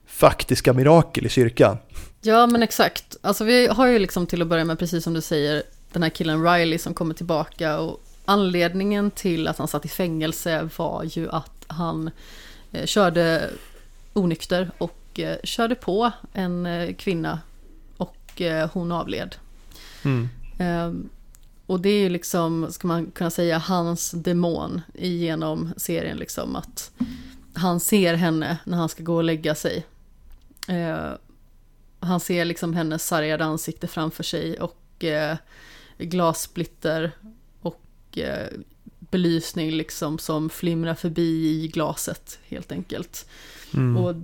faktiska mirakel i kyrkan. Ja men exakt, alltså vi har ju liksom till att börja med precis som du säger den här killen Riley som kommer tillbaka. Och anledningen till att han satt i fängelse var ju att han eh, körde onykter och eh, körde på en kvinna och eh, hon avled. Mm. Um, och det är liksom, ska man kunna säga, hans demon genom serien liksom att han ser henne när han ska gå och lägga sig. Uh, han ser liksom hennes sargade ansikte framför sig och uh, glassplitter och uh, belysning liksom som flimrar förbi i glaset helt enkelt. Mm. Och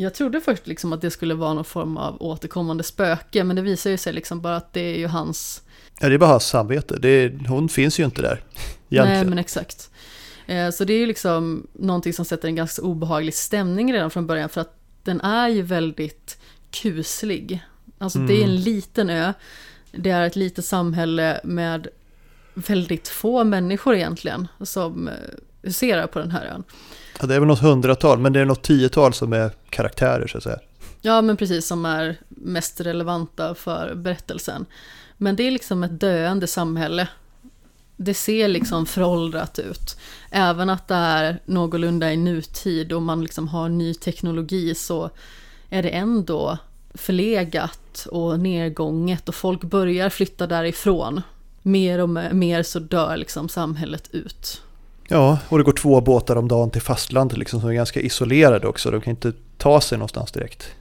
jag trodde först liksom att det skulle vara någon form av återkommande spöke, men det visar ju sig liksom bara att det är ju hans... Ja, det är bara hans samvete. Det är, hon finns ju inte där. Egentligen. Nej, men exakt. Eh, så det är ju liksom någonting som sätter en ganska obehaglig stämning redan från början för att den är ju väldigt kuslig. Alltså mm. det är en mm. liten ö, det är ett litet samhälle med väldigt få människor egentligen som eh, huserar på den här ön. Ja, det är väl något hundratal, men det är något tiotal som är karaktärer så att säga. Ja, men precis, som är mest relevanta för berättelsen. Men det är liksom ett döende samhälle. Det ser liksom föråldrat ut. Även att det är någorlunda i nutid och man liksom har ny teknologi så är det ändå förlegat och nedgånget och folk börjar flytta därifrån. Mer och mer så dör liksom samhället ut. Ja, och det går två båtar om dagen till fastlandet liksom, som är ganska isolerade också. De kan inte ta sig någonstans direkt.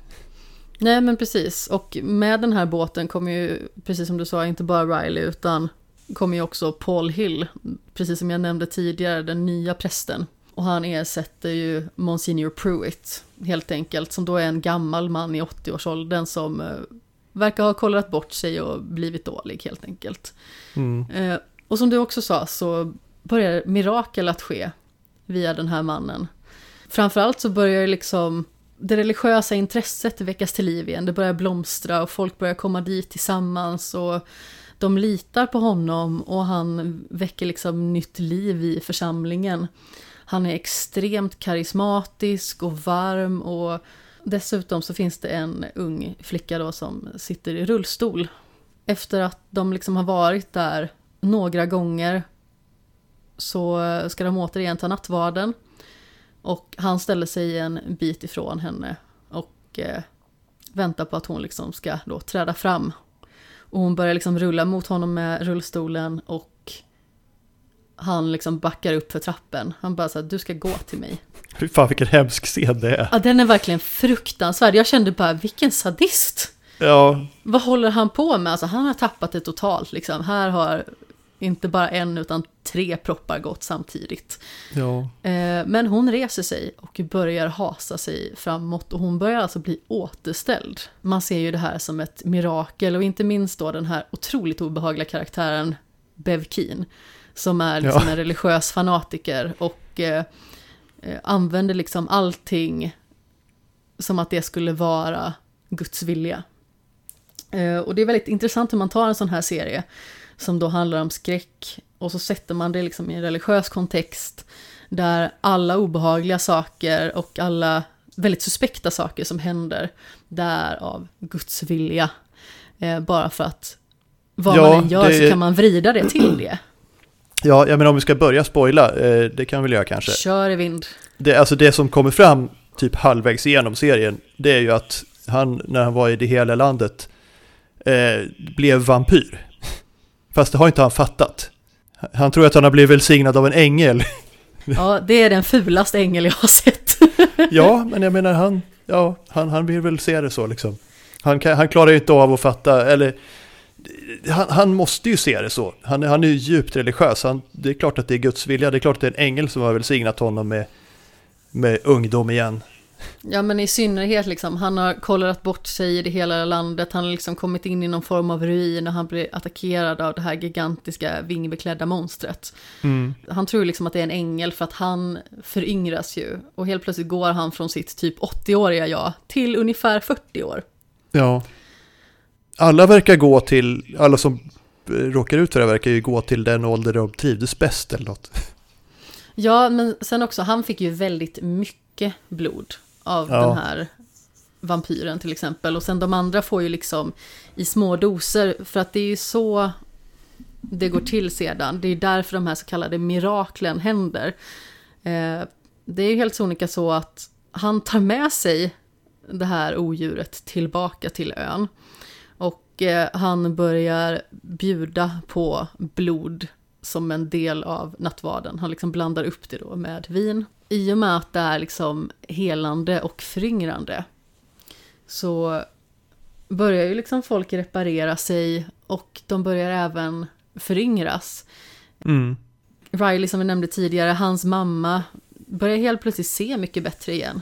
Nej men precis, och med den här båten kommer ju, precis som du sa, inte bara Riley utan kommer ju också Paul Hill, precis som jag nämnde tidigare, den nya prästen. Och han ersätter ju Monsignor Pruitt, helt enkelt, som då är en gammal man i 80-årsåldern som eh, verkar ha kollat bort sig och blivit dålig helt enkelt. Mm. Eh, och som du också sa så börjar mirakel att ske via den här mannen. Framförallt så börjar liksom det religiösa intresset väckas till liv igen. Det börjar blomstra och folk börjar komma dit tillsammans och de litar på honom och han väcker liksom nytt liv i församlingen. Han är extremt karismatisk och varm och dessutom så finns det en ung flicka då som sitter i rullstol. Efter att de liksom har varit där några gånger så ska de återigen ta nattvarden. Och han ställer sig en bit ifrån henne och eh, väntar på att hon liksom ska då träda fram. Och hon börjar liksom rulla mot honom med rullstolen och han liksom backar upp för trappen. Han bara så du ska gå till mig. Fy fan vilken hemsk scen det är. Ja, den är verkligen fruktansvärd. Jag kände bara, vilken sadist. Ja. Vad håller han på med? Alltså han har tappat det totalt liksom. Här har inte bara en utan tre proppar gått samtidigt. Ja. Eh, men hon reser sig och börjar hasa sig framåt och hon börjar alltså bli återställd. Man ser ju det här som ett mirakel och inte minst då den här otroligt obehagliga karaktären Bev Keen. Som är liksom ja. en religiös fanatiker och eh, eh, använder liksom allting som att det skulle vara Guds vilja. och det är väldigt intressant hur man tar en sån här serie som då handlar om skräck och så sätter man det liksom i en religiös kontext där alla obehagliga saker och alla väldigt suspekta saker som händer där av Guds vilja. Eh, bara för att vad ja, man än gör det... så kan man vrida det till det. Ja, jag menar om vi ska börja spoila, eh, det kan vi väl göra kanske. Kör i vind. Det, alltså det som kommer fram typ halvvägs igenom serien, det är ju att han, när han var i det hela landet, eh, blev vampyr. Fast det har inte han fattat. Han tror att han har blivit välsignad av en ängel. Ja, det är den fulaste ängel jag har sett. Ja, men jag menar han, ja, han, han vill väl se det så liksom. Han, kan, han klarar ju inte av att fatta, eller han, han, måste ju se det så. Han, han är ju djupt religiös. Han, det är klart att det är Guds vilja. Det är klart att det är en ängel som har välsignat honom med, med ungdom igen. Ja men i synnerhet liksom, han har kollat bort sig i det hela landet, han har liksom kommit in i någon form av ruin och han blir attackerad av det här gigantiska vingbeklädda monstret. Mm. Han tror liksom att det är en ängel för att han föryngras ju och helt plötsligt går han från sitt typ 80-åriga jag till ungefär 40 år. Ja. Alla verkar gå till, alla som råkar ut för det verkar ju gå till den ålder de trivdes bäst eller något. Ja, men sen också, han fick ju väldigt mycket blod av ja. den här vampyren till exempel. Och sen de andra får ju liksom i små doser, för att det är ju så det går till sedan. Det är därför de här så kallade miraklen händer. Eh, det är ju helt sonika så att han tar med sig det här odjuret tillbaka till ön. Och eh, han börjar bjuda på blod som en del av nattvarden. Han liksom blandar upp det då med vin i och med att det är liksom helande och föryngrande så börjar ju liksom folk reparera sig och de börjar även föryngras. Mm. Riley som vi nämnde tidigare, hans mamma börjar helt plötsligt se mycket bättre igen.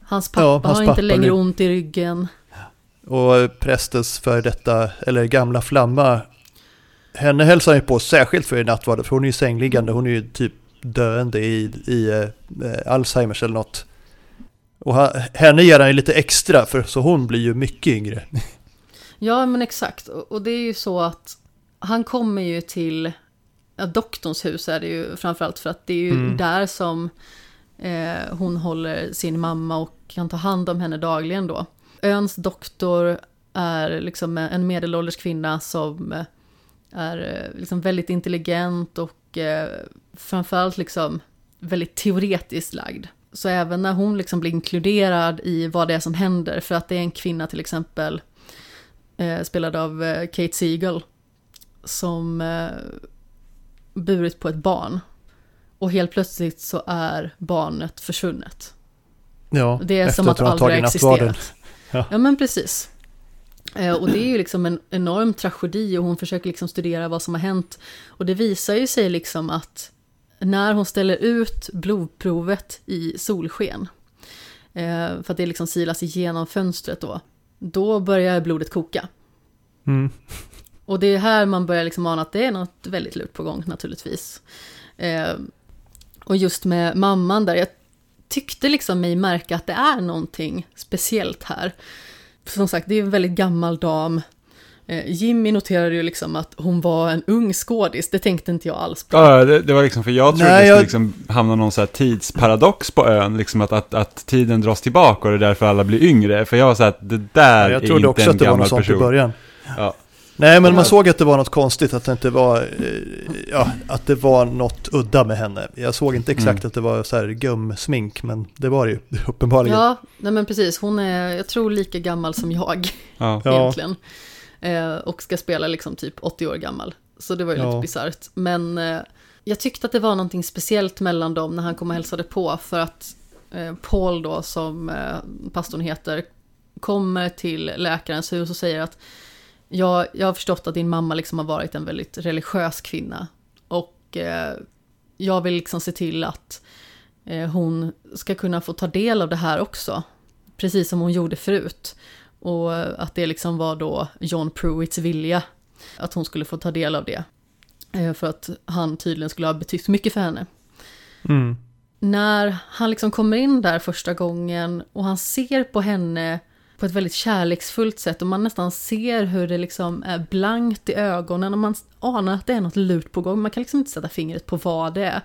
Hans pappa ja, hans har inte längre nu. ont i ryggen. Och prästens för detta, eller gamla flamma, henne hälsar ju på särskilt för i nattvarden, för hon är ju sängliggande, hon är ju typ döende i, i eh, Alzheimers eller något. Och henne ger han ju lite extra, för så hon blir ju mycket yngre. Ja, men exakt. Och det är ju så att han kommer ju till ja, doktorns hus är det ju framförallt för att det är ju mm. där som eh, hon håller sin mamma och kan ta hand om henne dagligen då. Öns doktor är liksom en medelålders kvinna som är eh, liksom väldigt intelligent och eh, framförallt liksom väldigt teoretiskt lagd. Så även när hon liksom blir inkluderad i vad det är som händer, för att det är en kvinna till exempel, eh, spelad av eh, Kate Siegel, som eh, burit på ett barn. Och helt plötsligt så är barnet försvunnet. Ja, det är som att aldrig har existerat. Ja. ja, men precis. Eh, och det är ju liksom en enorm tragedi och hon försöker liksom studera vad som har hänt. Och det visar ju sig liksom att när hon ställer ut blodprovet i solsken, eh, för att det liksom silas igenom fönstret då, då börjar blodet koka. Mm. Och det är här man börjar liksom ana att det är något väldigt lurt på gång naturligtvis. Eh, och just med mamman där, jag tyckte liksom mig märka att det är någonting speciellt här. Som sagt, det är en väldigt gammal dam. Eh, Jimmy noterade ju liksom att hon var en ung skådis, det tänkte inte jag alls på. Ja, det, det var liksom, för jag trodde Nej, det skulle jag... liksom hamna någon så här tidsparadox på ön, liksom att, att, att tiden dras tillbaka och det är därför alla blir yngre. För jag var så här, att det där ja, är inte en gammal person. Jag trodde också att det var något sånt i början. Ja. Nej, men man såg att det var något konstigt, att det inte var, eh, ja, att det var något udda med henne. Jag såg inte exakt mm. att det var så här gumsmink, men det var det ju uppenbarligen. Ja, nej men precis. Hon är, jag tror, lika gammal som jag ja. egentligen. Eh, och ska spela liksom typ 80 år gammal. Så det var ju ja. lite bisarrt. Men eh, jag tyckte att det var någonting speciellt mellan dem när han kom och hälsade på. För att eh, Paul då, som eh, pastorn heter, kommer till läkarens hus och säger att jag, jag har förstått att din mamma liksom har varit en väldigt religiös kvinna. Och eh, jag vill liksom se till att eh, hon ska kunna få ta del av det här också. Precis som hon gjorde förut. Och att det liksom var då John Pruitts vilja. Att hon skulle få ta del av det. Eh, för att han tydligen skulle ha betytt mycket för henne. Mm. När han liksom kommer in där första gången och han ser på henne på ett väldigt kärleksfullt sätt och man nästan ser hur det liksom är blankt i ögonen och man anar att det är något lurt på gång. Man kan liksom inte sätta fingret på vad det är.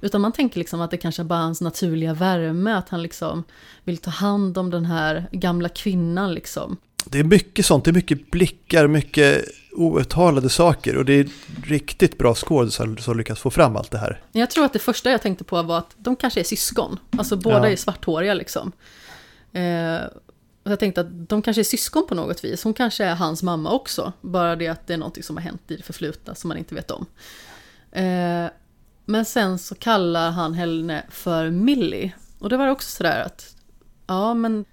Utan man tänker liksom att det kanske är bara hans naturliga värme, att han liksom vill ta hand om den här gamla kvinnan liksom. Det är mycket sånt, det är mycket blickar, mycket outtalade saker och det är riktigt bra skådisar som lyckas få fram allt det här. Jag tror att det första jag tänkte på var att de kanske är syskon, alltså båda ja. är svarthåriga liksom. Eh, och jag tänkte att de kanske är syskon på något vis. Hon kanske är hans mamma också. Bara det att det är något som har hänt i det förflutna som man inte vet om. Eh, men sen så kallar han henne för Millie. Och det var också sådär att, ja men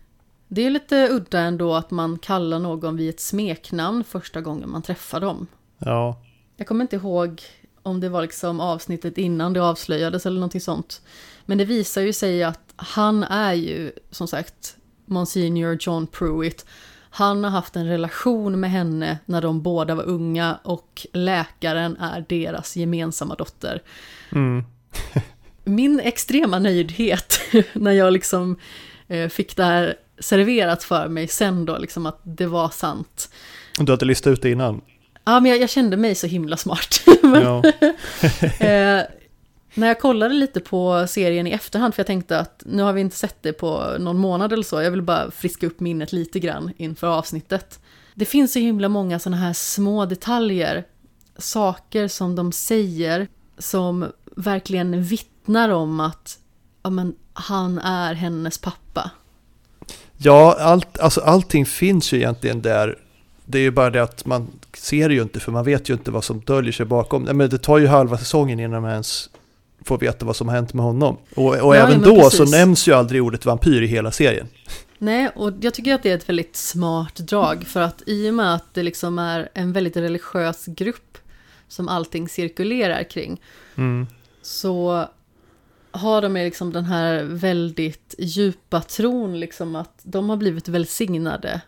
det är lite udda ändå att man kallar någon vid ett smeknamn första gången man träffar dem. Ja. Jag kommer inte ihåg om det var liksom avsnittet innan det avslöjades eller någonting sånt. Men det visar ju sig att han är ju som sagt Monsignor John Pruitt. Han har haft en relation med henne när de båda var unga och läkaren är deras gemensamma dotter. Mm. Min extrema nöjdhet när jag liksom eh, fick det här serverat för mig sen då, liksom att det var sant. Du hade listat ut det innan? Ja, men jag, jag kände mig så himla smart. men, ja. eh, när jag kollade lite på serien i efterhand, för jag tänkte att nu har vi inte sett det på någon månad eller så, jag vill bara friska upp minnet lite grann inför avsnittet. Det finns så himla många sådana här små detaljer, saker som de säger, som verkligen vittnar om att ja, men, han är hennes pappa. Ja, allt, alltså allting finns ju egentligen där. Det är ju bara det att man ser det ju inte, för man vet ju inte vad som döljer sig bakom. Men det tar ju halva säsongen innan man ens får veta vad som har hänt med honom. Och, och ja, även då precis. så nämns ju aldrig ordet vampyr i hela serien. Nej, och jag tycker att det är ett väldigt smart drag för att i och med att det liksom är en väldigt religiös grupp som allting cirkulerar kring mm. så har de liksom den här väldigt djupa tron liksom att de har blivit välsignade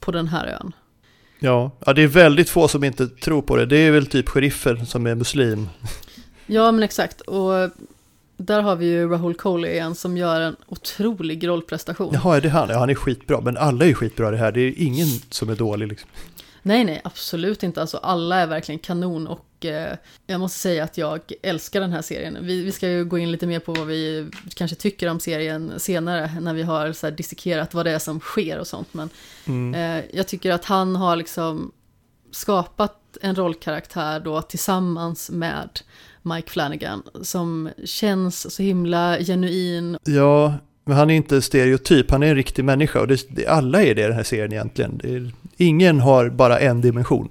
på den här ön. Ja, ja, det är väldigt få som inte tror på det. Det är väl typ sheriffen som är muslim. Ja, men exakt. Och Där har vi ju Rahul Kohli igen som gör en otrolig rollprestation. Jaha, är det han? Ja, han är skitbra. Men alla är skitbra det här. Det är ingen som är dålig liksom. Nej, nej, absolut inte. Alltså alla är verkligen kanon och eh, jag måste säga att jag älskar den här serien. Vi, vi, ska ju gå in lite mer på vad vi kanske tycker om serien senare när vi har så här dissekerat vad det är som sker och sånt. Men mm. eh, jag tycker att han har liksom skapat en rollkaraktär då tillsammans med Mike Flanagan som känns så himla genuin. Ja, men han är inte stereotyp, han är en riktig människa och det, det, alla är det i den här serien egentligen. Är, ingen har bara en dimension.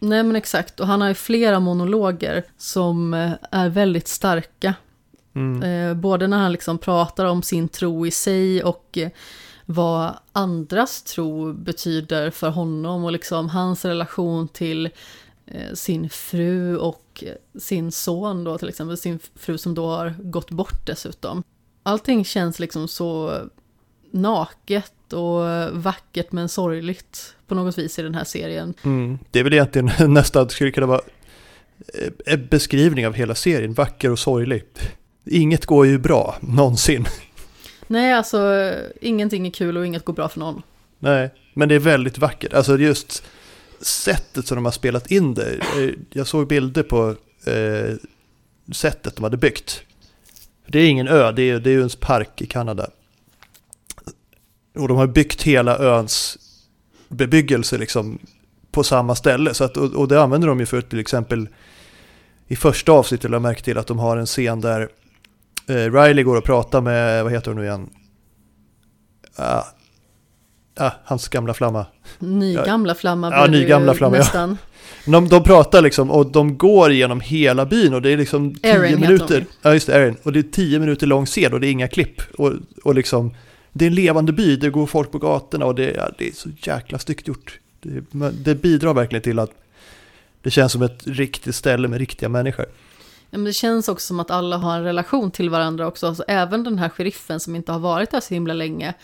Nej men exakt, och han har ju flera monologer som eh, är väldigt starka. Mm. Eh, både när han liksom pratar om sin tro i sig och eh, vad andras tro betyder för honom och liksom hans relation till sin fru och sin son då till exempel, sin fru som då har gått bort dessutom. Allting känns liksom så naket och vackert men sorgligt på något vis i den här serien. Mm. Det är väl egentligen nästan, skulle kunna vara en beskrivning av hela serien, vacker och sorglig. Inget går ju bra, någonsin. Nej, alltså ingenting är kul och inget går bra för någon. Nej, men det är väldigt vackert. Alltså just sättet som de har spelat in det. Eh, jag såg bilder på eh, sättet de hade byggt. Det är ingen ö, det är, det är ju en park i Kanada. Och de har byggt hela öns bebyggelse liksom på samma ställe. Så att, och, och det använder de ju för till exempel i första avsnittet jag märkt till att de har en scen där eh, Riley går och pratar med, vad heter hon nu igen? Ah, ah, hans gamla flamma. Ny gamla flamma ja, ny gamla flamma, nästan. Ja. De, de pratar liksom och de går genom hela byn och det är liksom tio Erin minuter. Ja, just det, Erin. Och det är tio minuter lång scen och det är inga klipp. Och, och liksom, det är en levande by, det går folk på gatorna och det, ja, det är så jäkla styggt gjort. Det, det, bidrar verkligen till att det känns som ett riktigt ställe med riktiga människor. Ja, men det känns också som att alla har en relation till varandra också. Alltså, även den här sheriffen som inte har varit där så himla länge.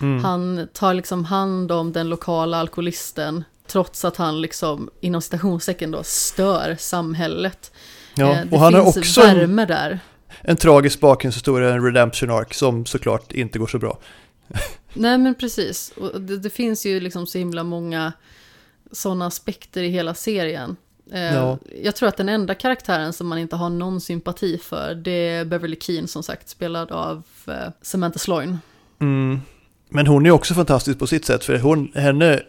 Mm. Han tar liksom hand om den lokala alkoholisten Trots att han liksom inom citationstecken då stör samhället. Ja, eh, det och han finns har också värme en, där. En tragisk bakgrundshistoria, en redemption arc som såklart inte går så bra. Nej men precis, och det, det finns ju liksom så himla många sådana aspekter i hela serien. Eh, ja. Jag tror att den enda karaktären som man inte har någon sympati för, det är Beverly Keane som sagt, spelad av eh, Samantha Sloyn. Mm. Men hon är också fantastisk på sitt sätt, för hon, henne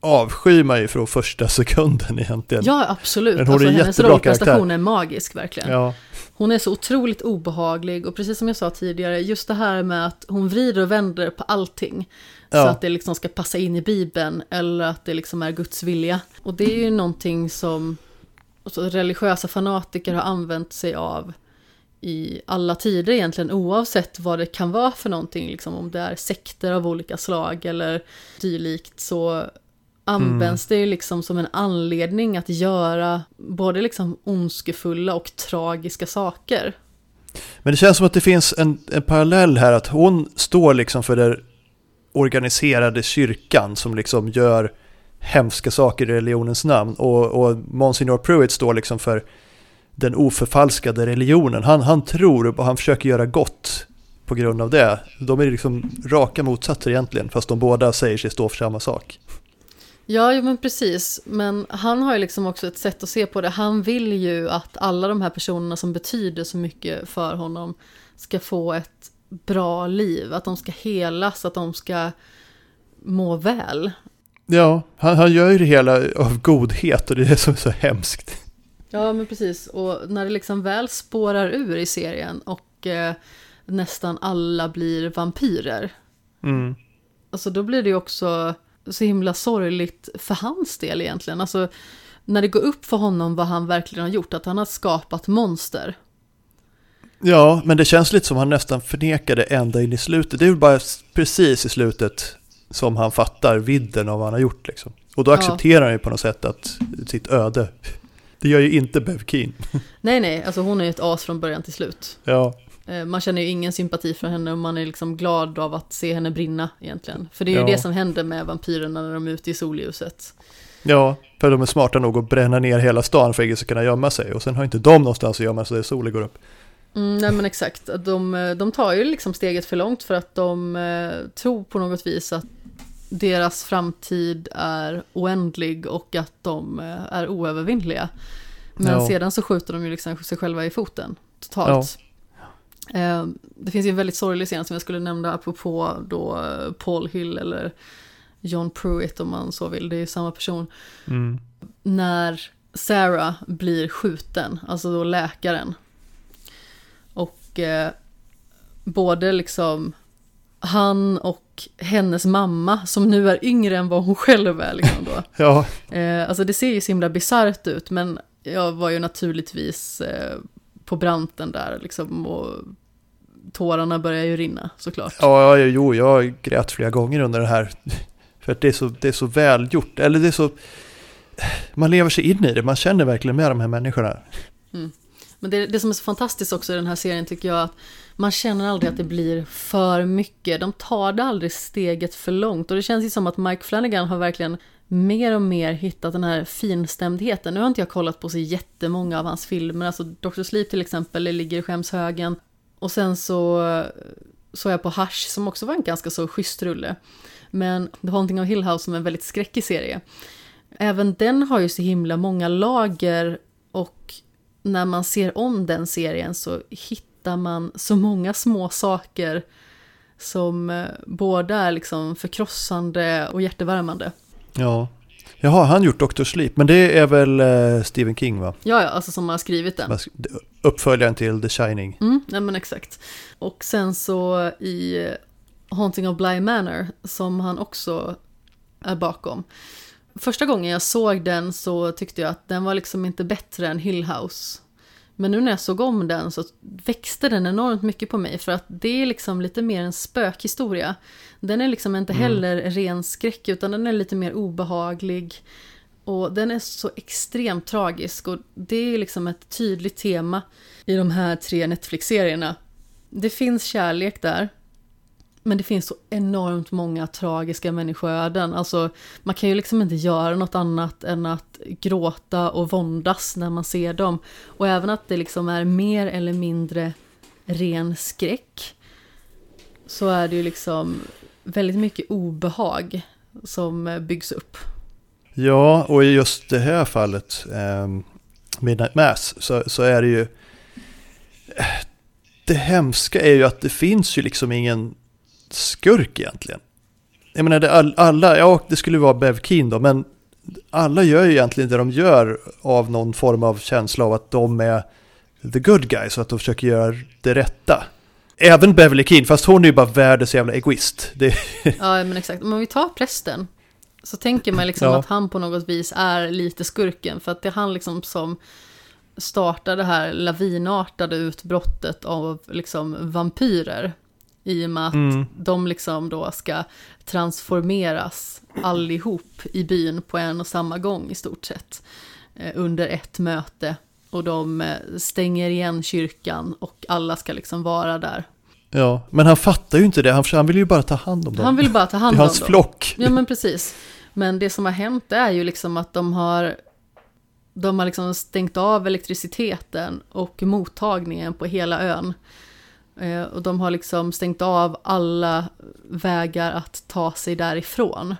avskyr man ju från första sekunden egentligen. Ja, absolut. Men hon alltså, är hennes rollprestation är magisk verkligen. Ja. Hon är så otroligt obehaglig och precis som jag sa tidigare, just det här med att hon vrider och vänder på allting. Ja. Så att det liksom ska passa in i Bibeln eller att det liksom är Guds vilja. Och det är ju någonting som alltså, religiösa fanatiker har använt sig av i alla tider egentligen oavsett vad det kan vara för någonting, liksom om det är sekter av olika slag eller dylikt så används mm. det ju liksom som en anledning att göra både liksom ondskefulla och tragiska saker. Men det känns som att det finns en, en parallell här, att hon står liksom för den organiserade kyrkan som liksom gör hemska saker i religionens namn. Och, och Monsignor Pruitt står liksom för den oförfalskade religionen. Han, han tror och han försöker göra gott på grund av det. De är liksom raka motsatser egentligen, fast de båda säger sig stå för samma sak. Ja, men precis. Men han har ju liksom också ett sätt att se på det. Han vill ju att alla de här personerna som betyder så mycket för honom ska få ett bra liv. Att de ska helas, att de ska må väl. Ja, han, han gör ju det hela av godhet och det är det som är så hemskt. Ja, men precis. Och när det liksom väl spårar ur i serien och eh, nästan alla blir vampyrer. Mm. Alltså då blir det ju också så himla sorgligt för hans del egentligen. Alltså, när det går upp för honom vad han verkligen har gjort, att han har skapat monster. Ja, men det känns lite som han nästan förnekar det ända in i slutet. Det är ju bara precis i slutet som han fattar vidden av vad han har gjort. Liksom. Och då accepterar ja. han ju på något sätt att sitt öde. Det gör ju inte Bev Keen. Nej, nej, alltså hon är ju ett as från början till slut. Ja. Eh, man känner ju ingen sympati för henne och man är liksom glad av att se henne brinna egentligen. För det är ju ja. det som händer med vampyrerna när de är ute i solljuset. Ja, för de är smarta nog att bränna ner hela stan för att ingen ska kunna gömma sig. Och sen har inte de någonstans att gömma sig där solen går upp. Mm, nej men exakt, de, de tar ju liksom steget för långt för att de eh, tror på något vis att deras framtid är oändlig och att de eh, är oövervinnliga. Men ja. sedan så skjuter de ju liksom sig själva i foten totalt. Ja. Eh, det finns ju en väldigt sorglig scen som jag skulle nämna apropå då eh, Paul Hill eller John Pruitt om man så vill, det är ju samma person. Mm. När Sarah blir skjuten, alltså då läkaren. Och eh, både liksom han och hennes mamma, som nu är yngre än vad hon själv är. Liksom då. ja. Eh, alltså det ser ju så himla bisarrt ut, men jag var ju naturligtvis eh, på branten där liksom och tårarna börjar ju rinna såklart. Ja, jo, jag grät flera gånger under det här. För att det är så, det är så välgjort, eller det är så... Man lever sig in i det, man känner verkligen med de här människorna. Mm. Men det, det som är så fantastiskt också i den här serien tycker jag att man känner aldrig att det blir för mycket. De tar det aldrig steget för långt och det känns ju som att Mike Flanagan har verkligen mer och mer hittat den här finstämdheten. Nu har inte jag kollat på så jättemånga av hans filmer, alltså Dr. Sleep till exempel, det ligger i skämshögen. Och sen så såg jag på Hush som också var en ganska så schysst rulle. Men The Haunting of Hill House som är en väldigt skräckig serie. Även den har ju så himla många lager och när man ser om den serien så hittar man så många små saker som eh, både är liksom förkrossande och hjärtevärmande. Ja. Jaha, han gjort Dr. Sleep, men det är väl uh, Stephen King va? Ja, ja, alltså som har skrivit den. Uppföljaren till The Shining. Mm, nej men exakt. Och sen så i Haunting of Bly Manor, som han också är bakom. Första gången jag såg den så tyckte jag att den var liksom inte bättre än Hill House. Men nu när jag såg om den så växte den enormt mycket på mig för att det är liksom lite mer en spökhistoria. Den är liksom inte mm. heller mm. ren skräck utan den är lite mer obehaglig. Och den är så extremt tragisk och det är liksom ett tydligt tema i de här tre Netflix-serierna. Det finns kärlek där, men det finns så enormt många tragiska människoöden. Alltså, man kan ju liksom inte göra något annat än att gråta och våndas när man ser dem. Och även att det liksom är mer eller mindre ren skräck. Så är det ju liksom väldigt mycket obehag som eh, byggs upp. Ja, och i just det här fallet, eh, Midnight Mass, så, så är det ju... Eh, det hemska är ju att det finns ju liksom ingen skurk egentligen. Jag menar, det all, alla, ja det skulle vara Bev Keen då, men alla gör ju egentligen det de gör av någon form av känsla av att de är the good guys och att de försöker göra det rätta. Även Beverly Keen, fast hon är ju bara världens jävla egoist. Det... Ja, men exakt. Om vi tar prästen, så tänker man liksom ja. att han på något vis är lite skurken, för att det är han liksom som startar det här lavinartade utbrottet av liksom vampyrer. I och med att mm. de liksom då ska transformeras allihop i byn på en och samma gång i stort sett. Eh, under ett möte. Och de eh, stänger igen kyrkan och alla ska liksom vara där. Ja, men han fattar ju inte det. Han, han vill ju bara ta hand om dem. Han vill bara ta hand om dem. Det är hans flock. Ja, men precis. Men det som har hänt är ju liksom att de har de har liksom stängt av elektriciteten och mottagningen på hela ön. Eh, och de har liksom stängt av alla vägar att ta sig därifrån.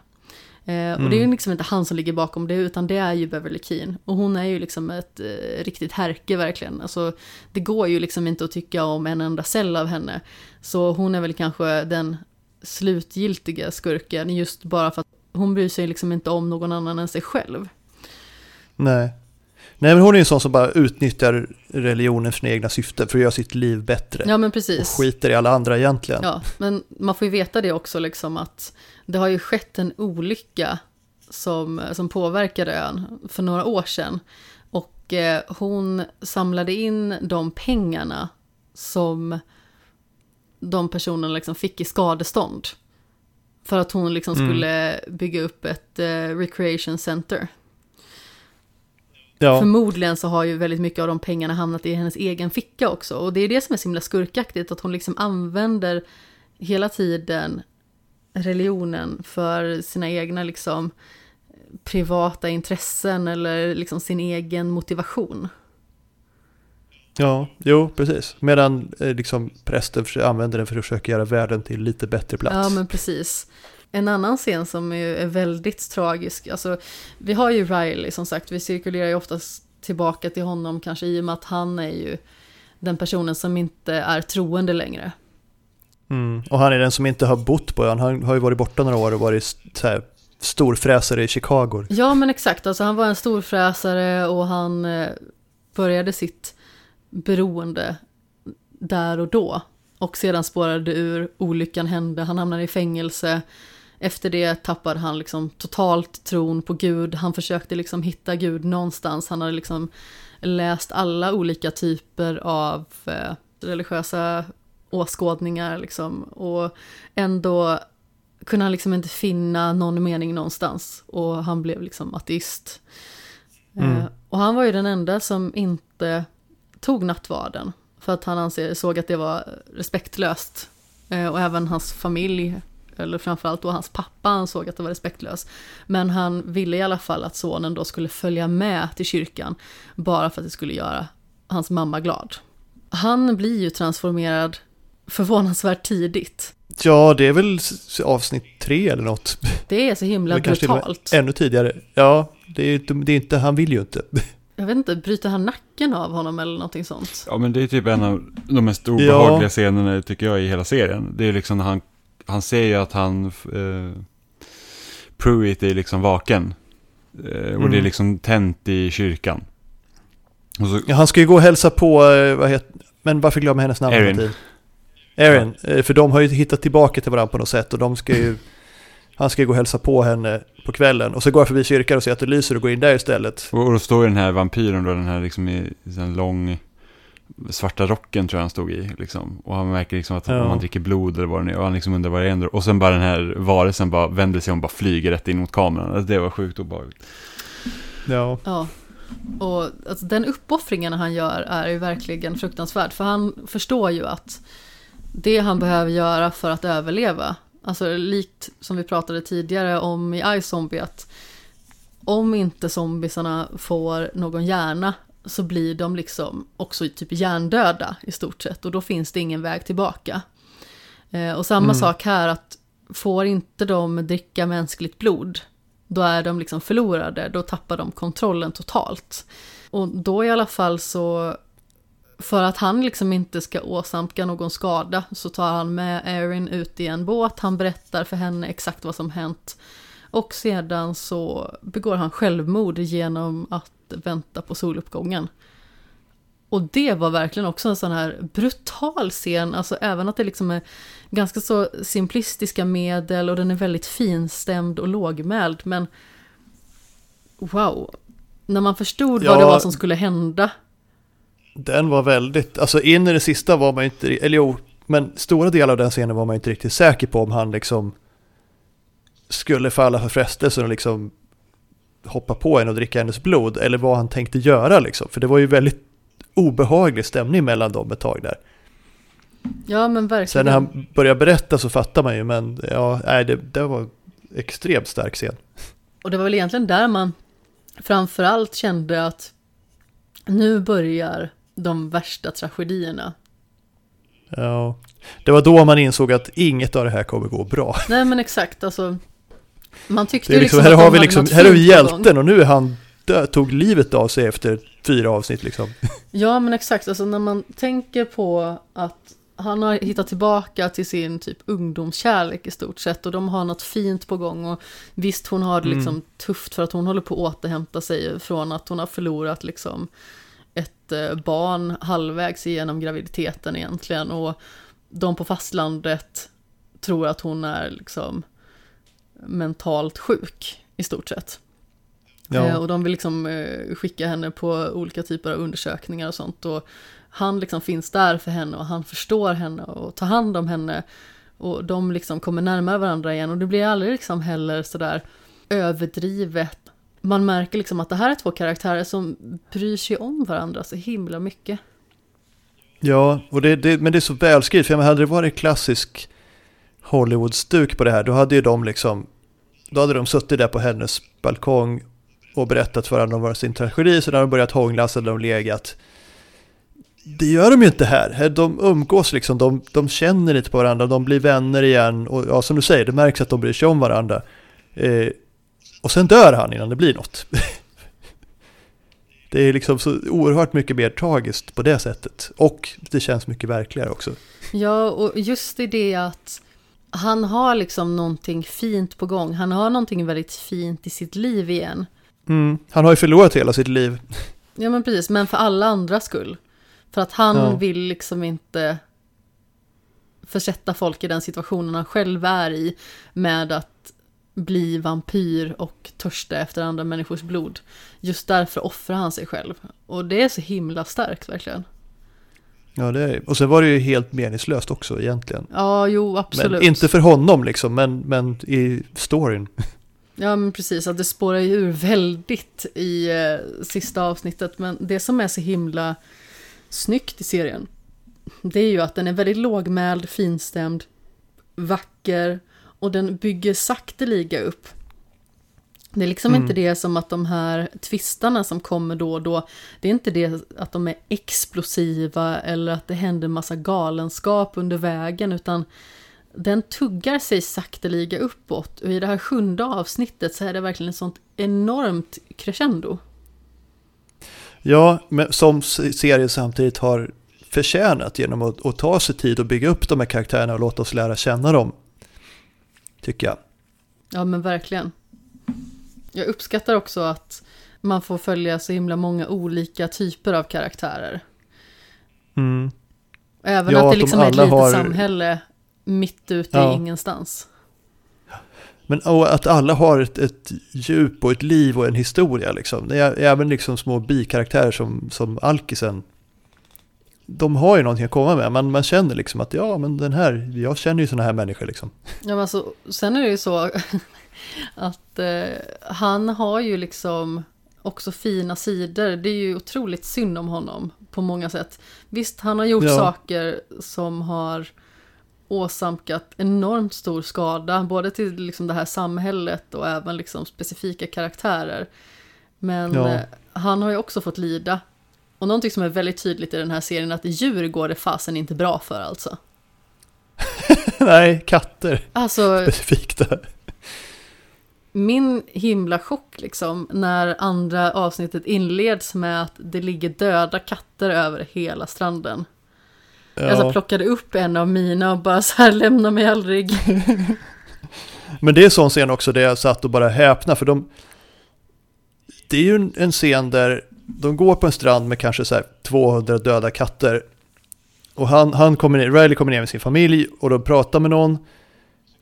Mm. Och det är ju mm. liksom inte han som ligger bakom det, utan det är ju Beverly Keen. Och hon är ju liksom ett eh, riktigt härke verkligen. Alltså, det går ju liksom inte att tycka om en enda cell av henne. Så hon är väl kanske den slutgiltiga skurken, just bara för att hon bryr sig liksom inte om någon annan än sig själv. Nej. Nej men hon är en sån som bara utnyttjar religionen för sina egna syften för att göra sitt liv bättre. Ja men precis. Och skiter i alla andra egentligen. Ja, men man får ju veta det också liksom att det har ju skett en olycka som, som påverkade ön för några år sedan. Och eh, hon samlade in de pengarna som de personerna liksom fick i skadestånd. För att hon liksom mm. skulle bygga upp ett eh, recreation center Ja. Förmodligen så har ju väldigt mycket av de pengarna hamnat i hennes egen ficka också. Och det är det som är så himla skurkaktigt, att hon liksom använder hela tiden religionen för sina egna liksom privata intressen eller liksom sin egen motivation. Ja, jo, precis. Medan eh, liksom, prästen använder den för att försöka göra världen till lite bättre plats. Ja, men precis. En annan scen som är, väldigt tragisk, alltså vi har ju Riley som sagt, vi cirkulerar ju oftast tillbaka till honom kanske i och med att han är ju den personen som inte är troende längre. Mm. Och han är den som inte har bott på ön, han har ju varit borta några år och varit så här, storfräsare i Chicago. Ja men exakt, alltså han var en storfräsare och han eh, började sitt beroende där och då. Och sedan spårade ur, olyckan hände, han hamnade i fängelse. Efter det tappade han liksom totalt tron på Gud. Han försökte liksom hitta Gud någonstans. Han hade liksom läst alla olika typer av eh, religiösa åskådningar liksom. Och ändå kunde han liksom inte finna någon mening någonstans. Och han blev liksom ateist. Mm. Eh, och han var ju den enda som inte tog nattvarden. För att han såg att det var respektlöst. Eh, och även hans familj, eller framförallt då hans pappa, ansåg att det var respektlöst. Men han ville i alla fall att sonen då skulle följa med till kyrkan. Bara för att det skulle göra hans mamma glad. Han blir ju transformerad förvånansvärt tidigt. Ja, det är väl avsnitt tre eller något. Det är så himla brutalt. Ännu tidigare. Ja, det är, det är inte, han vill ju inte. Jag vet inte, bryter han nacken av honom eller någonting sånt? Ja, men det är typ en av de mest obehagliga ja. scenerna tycker jag i hela serien. Det är liksom när han, han ser ju att han, eh, Pruitt är liksom vaken. Eh, och mm. det är mm. liksom tänt i kyrkan. Så, ja, han ska ju gå och hälsa på, eh, vad heter, men varför glömmer hennes namn? Erin. Erin, ja. Eh, för de har ju hittat tillbaka till varandra på något sätt och de ska ju, han ska ju gå och hälsa på henne på kvällen. Och så går jag förbi kyrkan och ser att det lyser och går in där istället. Och då står den här vampyren då, den här liksom i en lång svarta rocken tror jag han stod i. Liksom. Och han märker liksom att ja. man dricker blod eller vad det är. Och han liksom undrar vad det är. Och sen bara den här varelsen bara vänder sig om och bara flyger rätt in mot kameran. Alltså, det var sjukt obehagligt. Ja. ja. Och alltså, den uppoffringen han gör är ju verkligen fruktansvärd. För han förstår ju att det han behöver göra för att överleva Alltså likt som vi pratade tidigare om i iZombie att om inte zombisarna får någon hjärna så blir de liksom också typ hjärndöda i stort sett och då finns det ingen väg tillbaka. Eh, och samma mm. sak här att får inte de dricka mänskligt blod då är de liksom förlorade, då tappar de kontrollen totalt. Och då i alla fall så för att han liksom inte ska åsamka någon skada så tar han med Erin ut i en båt, han berättar för henne exakt vad som hänt. Och sedan så begår han självmord genom att vänta på soluppgången. Och det var verkligen också en sån här brutal scen, alltså även att det liksom är ganska så simplistiska medel och den är väldigt finstämd och lågmäld, men wow. När man förstod ja, vad det var som skulle hända den var väldigt, alltså in i det sista var man inte, eller jo, men stora delar av den scenen var man inte riktigt säker på om han liksom skulle falla för frestelsen och liksom hoppa på henne och dricka hennes blod eller vad han tänkte göra liksom. För det var ju väldigt obehaglig stämning mellan dem ett tag där. Ja men verkligen. Sen när han började berätta så fattar man ju men ja, nej, det, det var extremt stark scen. Och det var väl egentligen där man framförallt kände att nu börjar de värsta tragedierna. Ja, det var då man insåg att inget av det här kommer gå bra. Nej men exakt, alltså. Man tyckte liksom, liksom här har vi liksom, här är vi hjälten och nu är han dö, tog livet av sig efter fyra avsnitt liksom. Ja men exakt, alltså när man tänker på att han har hittat tillbaka till sin typ ungdomskärlek i stort sett och de har något fint på gång och visst hon har det liksom mm. tufft för att hon håller på att återhämta sig från att hon har förlorat liksom ett eh, barn halvvägs igenom graviditeten egentligen och de på fastlandet tror att hon är liksom mentalt sjuk i stort sett. Ja. Eh, och de vill liksom eh, skicka henne på olika typer av undersökningar och sånt. Och han liksom finns där för henne och han förstår henne och tar hand om henne. Och de liksom kommer närmare varandra igen och det blir aldrig liksom heller sådär överdrivet man märker liksom att det här är två karaktärer som bryr sig om varandra så himla mycket. Ja, och det, det, men det är så välskrivet, för hade det varit klassisk Hollywood-stuk på det här, då hade ju de liksom, då hade de suttit där på hennes balkong och berättat för varandra om sin tragedi, så när de börjat hångla så hade de legat det gör de ju inte här. De umgås liksom, de, de känner lite på varandra, de blir vänner igen och ja, som du säger, det märks att de bryr sig om varandra. Eh, och sen dör han innan det blir något. det är liksom så oerhört mycket mer tragiskt på det sättet. Och det känns mycket verkligare också. Ja, och just i det att han har liksom någonting fint på gång. Han har någonting väldigt fint i sitt liv igen. Mm, han har ju förlorat hela sitt liv. Ja men precis, men för alla andras skull. För att han ja. vill liksom inte försätta folk i den situationen han själv är i med att bli vampyr och törsta efter andra människors blod. Just därför offrar han sig själv. Och det är så himla starkt verkligen. Ja, det är Och sen var det ju helt meningslöst också egentligen. Ja, jo, absolut. Men inte för honom liksom, men, men i storyn. Ja, men precis. Att det spårar ju ur väldigt i eh, sista avsnittet. Men det som är så himla snyggt i serien, det är ju att den är väldigt lågmäld, finstämd, vacker och den bygger sakteliga upp. Det är liksom mm. inte det som att de här tvistarna som kommer då och då, det är inte det att de är explosiva eller att det händer massa galenskap under vägen, utan den tuggar sig sakteliga uppåt och i det här sjunde avsnittet så är det verkligen ett sånt enormt crescendo. Ja, men som serien samtidigt har förtjänat genom att, att, ta sig tid och bygga upp de här karaktärerna och låta oss lära känna dem. Tycker jag. Ja, men verkligen. Jag uppskattar också att man får följa så himla många olika typer av karaktärer. Mm. Även ja, att det liksom är ett litet har... samhälle mitt ute ja. i ingenstans. Men att alla har ett, ett djup och ett liv och en historia liksom. Även liksom små bikaraktärer som, som Alkisen. De har ju någonting att komma med. Man, man känner liksom att ja, men den här, jag känner ju sådana här människor liksom. Ja, men alltså, sen är det ju så att eh, han har ju liksom också fina sidor. Det är ju otroligt synd om honom på många sätt. Visst, han har gjort ja. saker som har åsamkat enormt stor skada, både till liksom det här samhället och även liksom specifika karaktärer. Men ja. Eh, han har ju också fått lida. Och någonting som är väldigt tydligt i den här serien är att djur går det fasen inte bra för alltså. Nej, katter. Alltså, Specifikt där. Min himla chock liksom när andra avsnittet inleds med att det ligger döda katter över hela stranden. Ja. Jag så plockade upp en av mina och bara så här, lämna mig aldrig. Men det är sån scen också där jag satt och bara häpna för de... Det är ju en scen där de går på en strand med kanske så 200 döda katter. Och han, han kommer ner, Riley kommer ner med sin familj och de pratar med någon.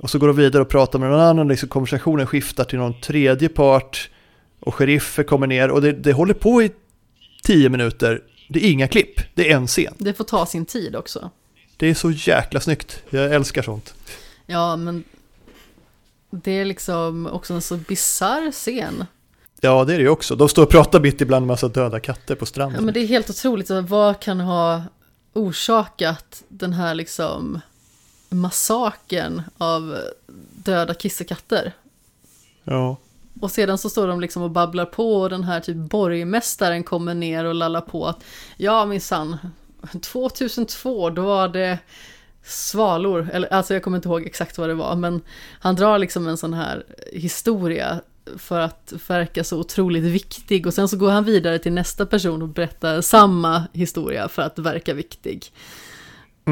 Och så går de vidare och pratar med någon annan, liksom konversationen skiftar till någon tredje part. Och sheriffer kommer ner och det, det håller på i tio minuter det är inga klipp, det är en scen. Det får ta sin tid också. Det är så jäkla snyggt, jag älskar sånt. Ja, men det är liksom också en så bizarr scen. Ja, det är det ju också. De står och pratar mitt ibland en massa döda katter på stranden. Ja, men det är helt otroligt. Vad kan ha orsakat den här liksom massaken av döda kissekatter? Ja. Och sedan så står de liksom och babblar på och den här typ borgmästaren kommer ner och lallar på att ja minsann, 2002 då var det svalor, eller alltså jag kommer inte ihåg exakt vad det var, men han drar liksom en sån här historia för att verka så otroligt viktig och sen så går han vidare till nästa person och berättar samma historia för att verka viktig.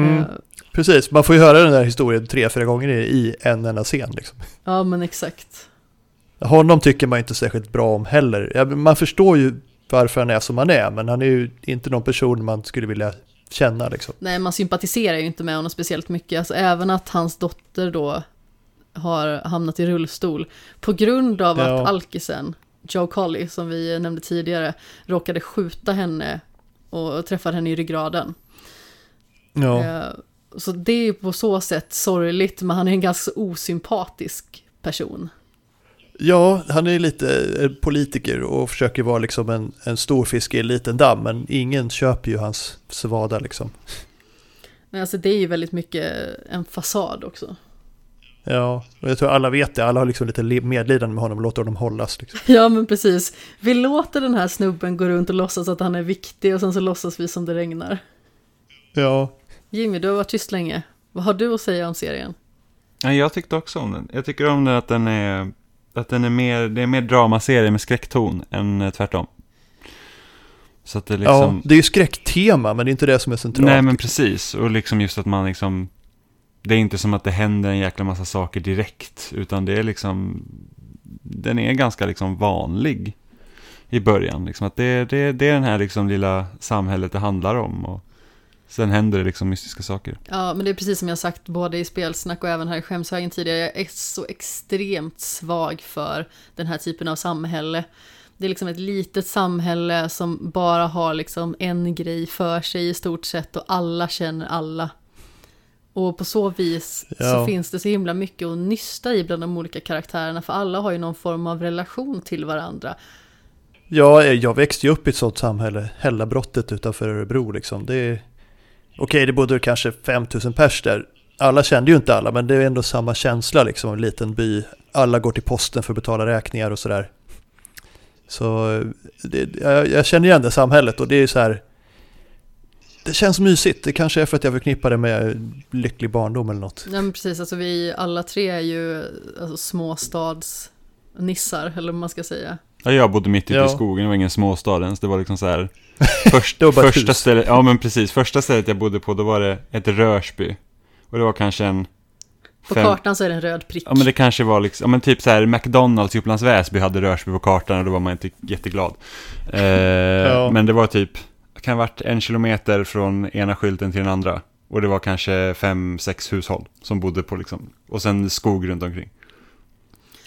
Mm, uh, precis, man får ju höra den där historien tre, fyra gånger i en enda scen. Liksom. Ja, men exakt. Honom tycker man inte särskilt bra om heller. Man förstår ju varför han är som han är, men han är ju inte någon person man skulle vilja känna. Liksom. Nej, man sympatiserar ju inte med honom speciellt mycket. Alltså, även att hans dotter då har hamnat i rullstol på grund av ja. att alkisen, Joe Colley, som vi nämnde tidigare, råkade skjuta henne och träffade henne i ryggraden. Ja. Eh, så det är på så sätt sorgligt, men han är en ganska osympatisk person. Ja, han är lite politiker och försöker vara liksom en, en stor fisk i en liten damm, men ingen köper ju hans svada liksom. Nej, alltså det är ju väldigt mycket en fasad också. Ja, och jag tror alla vet det. Alla har liksom lite medlidande med honom och låter honom hållas. Liksom. Ja, men precis. Vi låter den här snubben gå runt och låtsas att han är viktig och sen så låtsas vi som det regnar. Ja. Jimmy, du har varit tyst länge. Vad har du att säga om serien? Ja, jag tyckte också om den. Jag tycker om den att den är, att den är mer, det är mer dramaserie med skräckton än eh, tvärtom. Så att det liksom... Ja, det är ju skräcktema, men det är inte det som är centralt. Nej, men precis. Och liksom just att man liksom... Det är inte som att det händer en jäkla massa saker direkt, utan det är liksom... Den är ganska liksom vanlig i början. Liksom att det, det, det är den här liksom lilla samhället det handlar om. Och sen händer det liksom mystiska saker. Ja, men det är precis som jag sagt både i spelsnack och även här i skämshögen tidigare. Jag är så extremt svag för den här typen av samhälle. Det är liksom ett litet samhälle som bara har liksom en grej för sig i stort sett och alla känner alla. Och på så vis ja. så finns det så himla mycket att nysta i bland de olika karaktärerna för alla har ju någon form av relation till varandra. Ja, jag växte ju upp i ett sånt samhälle, Hällabrottet utanför Örebro liksom. Det är... Okej, det bodde kanske 5000 pers där. Alla kände ju inte alla, men det är ändå samma känsla liksom, en liten by. Alla går till posten för att betala räkningar och sådär. Så det, jag, jag, känner igen det samhället och det är så här. Det känns mysigt. Det kanske är för att jag förknippar det med lycklig barndom eller något. Ja men precis, alltså vi alla tre är ju alltså, småstadsnissar, eller vad man ska säga. Ja, jag bodde mitt ute ja. i skogen, det var ingen småstad ens. Det var liksom så här. Först, första stället, ja men precis, första stället jag bodde på då var det ett Rörsby. Och det var kanske en på Fem... kartan så är det en röd prick. Ja men det kanske var liksom, ja men typ så här McDonalds i Upplands Väsby hade Rörsby på kartan och då var man inte jätteglad. Eh, ja. Men det var typ, kan ha varit en kilometer från ena skylten till den andra. Och det var kanske fem, sex hushåll som bodde på liksom, och sen skog runt omkring.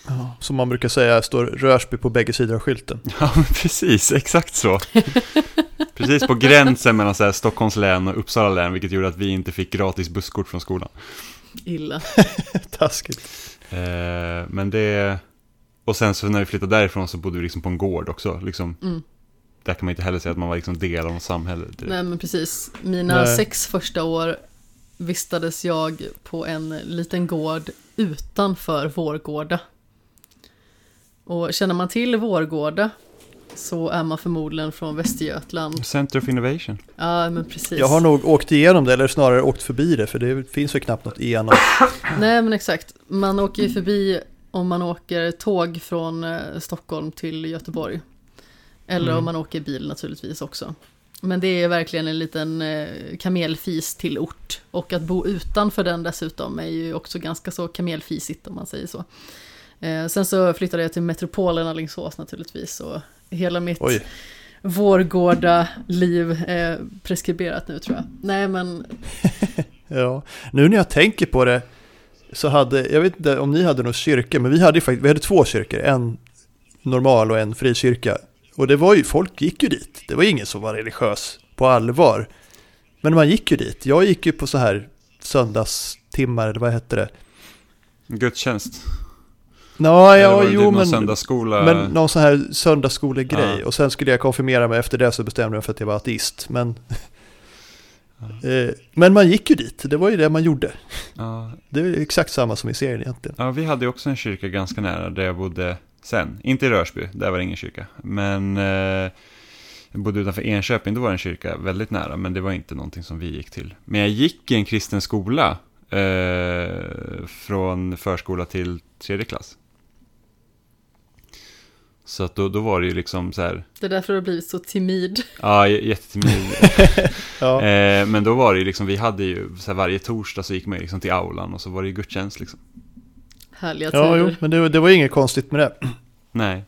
Ja, som man brukar säga står Rörsby på bägge sidor av skylten. Ja, precis, exakt så. precis på gränsen mellan så här Stockholms län och Uppsala län, vilket gjorde att vi inte fick gratis busskort från skolan. Illa. Taskigt. Eh, men det... Och sen så när vi flyttade därifrån så bodde vi liksom på en gård också. Liksom. Mm. Där kan man inte heller säga att man var liksom del av något samhälle. Direkt. Nej men precis. Mina Nej. sex första år vistades jag på en liten gård utanför Vårgårda. Och känner man till Vårgårda så är man förmodligen från Västergötland. Center of Innovation. Ja, men precis. Jag har nog åkt igenom det, eller snarare åkt förbi det, för det finns väl knappt något igenom. Nej, men exakt. Man åker ju förbi om man åker tåg från eh, Stockholm till Göteborg. Eller mm. om man åker bil naturligtvis också. Men det är verkligen en liten eh, kamelfis till ort. Och att bo utanför den dessutom är ju också ganska så kamelfisigt om man säger så. Eh, sen så flyttade jag till metropolen Alingsås naturligtvis. Och hela mitt Oj. vårgårda liv är preskriberat nu tror jag. Nej men... ja, nu när jag tänker på det så hade, jag vet inte om ni hade någon kyrka, men vi hade faktiskt, vi hade två kyrkor, en normal och en frikyrka. Och det var ju, folk gick ju dit, det var ingen som var religiös på allvar. Men man gick ju dit, jag gick ju på så här söndagstimmar, eller vad hette det? Gudstjänst. Nå, ja, jo, typ men, söndagsskola? men någon sån här söndagsskolegrej. Ja. Och sen skulle jag konfirmera mig efter det så bestämde jag mig för att jag var ateist. Men, ja. eh, men man gick ju dit, det var ju det man gjorde. Ja. Det är exakt samma som i serien egentligen. Ja, vi hade också en kyrka ganska nära där jag bodde sen. Inte i Rörsby, där var det ingen kyrka. Men eh, jag bodde utanför Enköping, då var det en kyrka väldigt nära. Men det var inte någonting som vi gick till. Men jag gick i en kristen skola. Eh, från förskola till tredje klass. Så att då, då var det ju liksom så här. Det är därför du har blivit så timid. Ja, jättetimid. ja. Eh, men då var det ju liksom, vi hade ju så här, varje torsdag så gick man ju liksom till aulan och så var det ju gudstjänst liksom. Härliga tider. Ja, jo, men det, det var inget konstigt med det. Nej.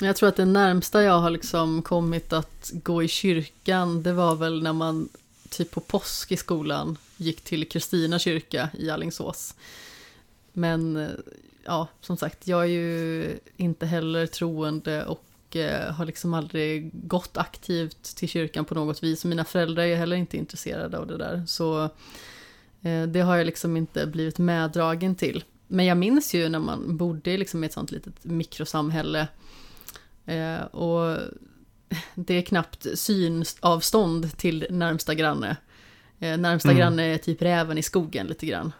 Jag tror att det närmsta jag har liksom kommit att gå i kyrkan, det var väl när man typ på påsk i skolan gick till Kristina kyrka i Allingsås. Men eh, ja, som sagt, jag är ju inte heller troende och eh, har liksom aldrig gått aktivt till kyrkan på något vis. Mina föräldrar är heller inte intresserade av det där. Så eh, det har jag liksom inte blivit meddragen till. Men jag minns ju när man bodde liksom i ett sånt litet mikrosamhälle. Eh, och det är knappt synavstånd till närmsta granne. Eh, närmsta mm. granne är typ räven i skogen lite grann.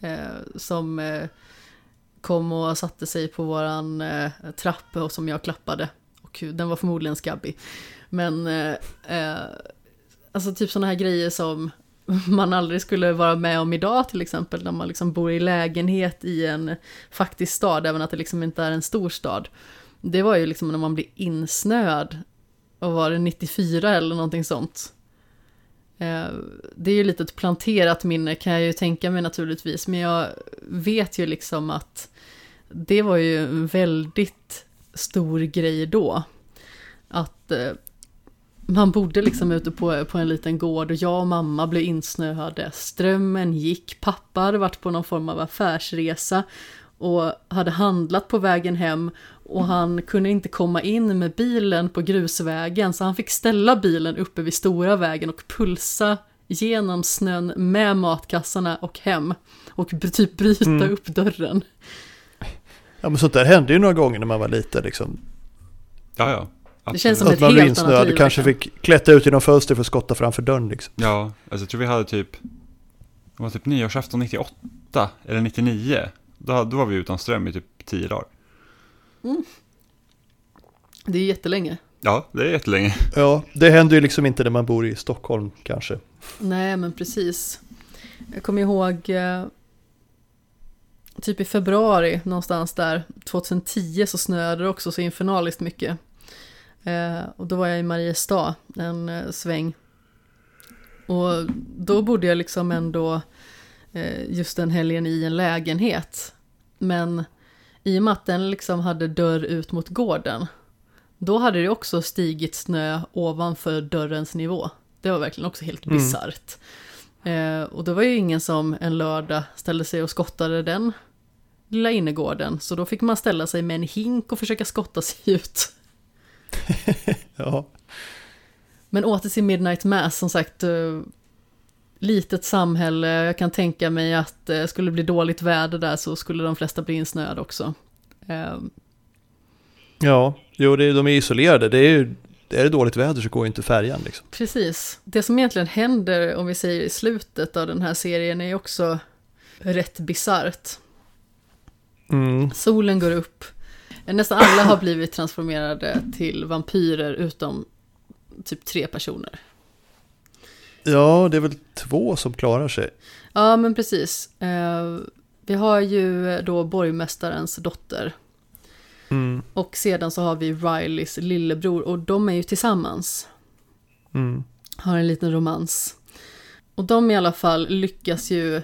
Eh, som eh, kom och satte sig på våran eh, trapp och som jag klappade. Och den var förmodligen skabbig. Men eh, eh, alltså typ sådana här grejer som man aldrig skulle vara med om idag till exempel, när man liksom bor i lägenhet i en faktisk stad, även att det liksom inte är en stor stad. Det var ju liksom när man blir insnöad, och var det 94 eller någonting sånt. Eh, det är ju lite ett planterat minne kan jag ju tänka mig naturligtvis, men jag vet ju liksom att det var ju en väldigt stor grej då. Att eh, man bodde liksom ute på, på en liten gård och jag och mamma blev insnöade. Strömmen gick, pappa hade varit på någon form av affärsresa och hade handlat på vägen hem och han kunde inte komma in med bilen på grusvägen så han fick ställa bilen uppe vid stora vägen och pulsa genom snön med matkassarna och hem och typ bryta mm. upp dörren. Ja men sånt där hände ju några gånger när man var liten liksom. Ja ja. Det känns som att ett man helt annat liv. Kanske fick klättra ut genom fönstret för att skotta framför dörren liksom. Ja, alltså jag tror vi hade typ, det var typ nyårsafton 98 eller 99. Då, då var vi utan ström i typ 10 dagar. Mm. Det är jättelänge. Ja, det är jättelänge. Ja, det händer ju liksom inte när man bor i Stockholm kanske. Nej, men precis. Jag kommer ihåg eh, typ i februari någonstans där, 2010 så snöade det också så infernaliskt mycket. Eh, och då var jag i Mariestad en eh, sväng. Och då bodde jag liksom ändå eh, just den helgen i en lägenhet. Men i och med att den liksom hade dörr ut mot gården, då hade det också stigit snö ovanför dörrens nivå. Det var verkligen också helt mm. Eh, och det var ju ingen som en lördag ställde sig och skottade den lilla innergården, så då fick man ställa sig med en hink och försöka skotta sig ut. ja. Men åter till Midnight Mass, som sagt, eh, litet samhälle, jag kan tänka mig att det skulle bli dåligt väder där så skulle de flesta bli insnöade också. Um. Ja, jo, det, de är isolerade, det är ju är det dåligt väder så går ju inte färjan liksom. Precis. Det som egentligen händer, om vi säger i slutet av den här serien, är också rätt bisarrt. Mm. Solen går upp, Nästan alla har blivit transformerade till vampyrer utom typ tre personer. Ja, det är väl två som klarar sig. Ja, men precis. Eh, vi har ju då borgmästarens dotter. Mm. Och sedan så har vi Rileys lillebror och de är ju tillsammans. Mm. Har en liten romans. Och de i alla fall lyckas ju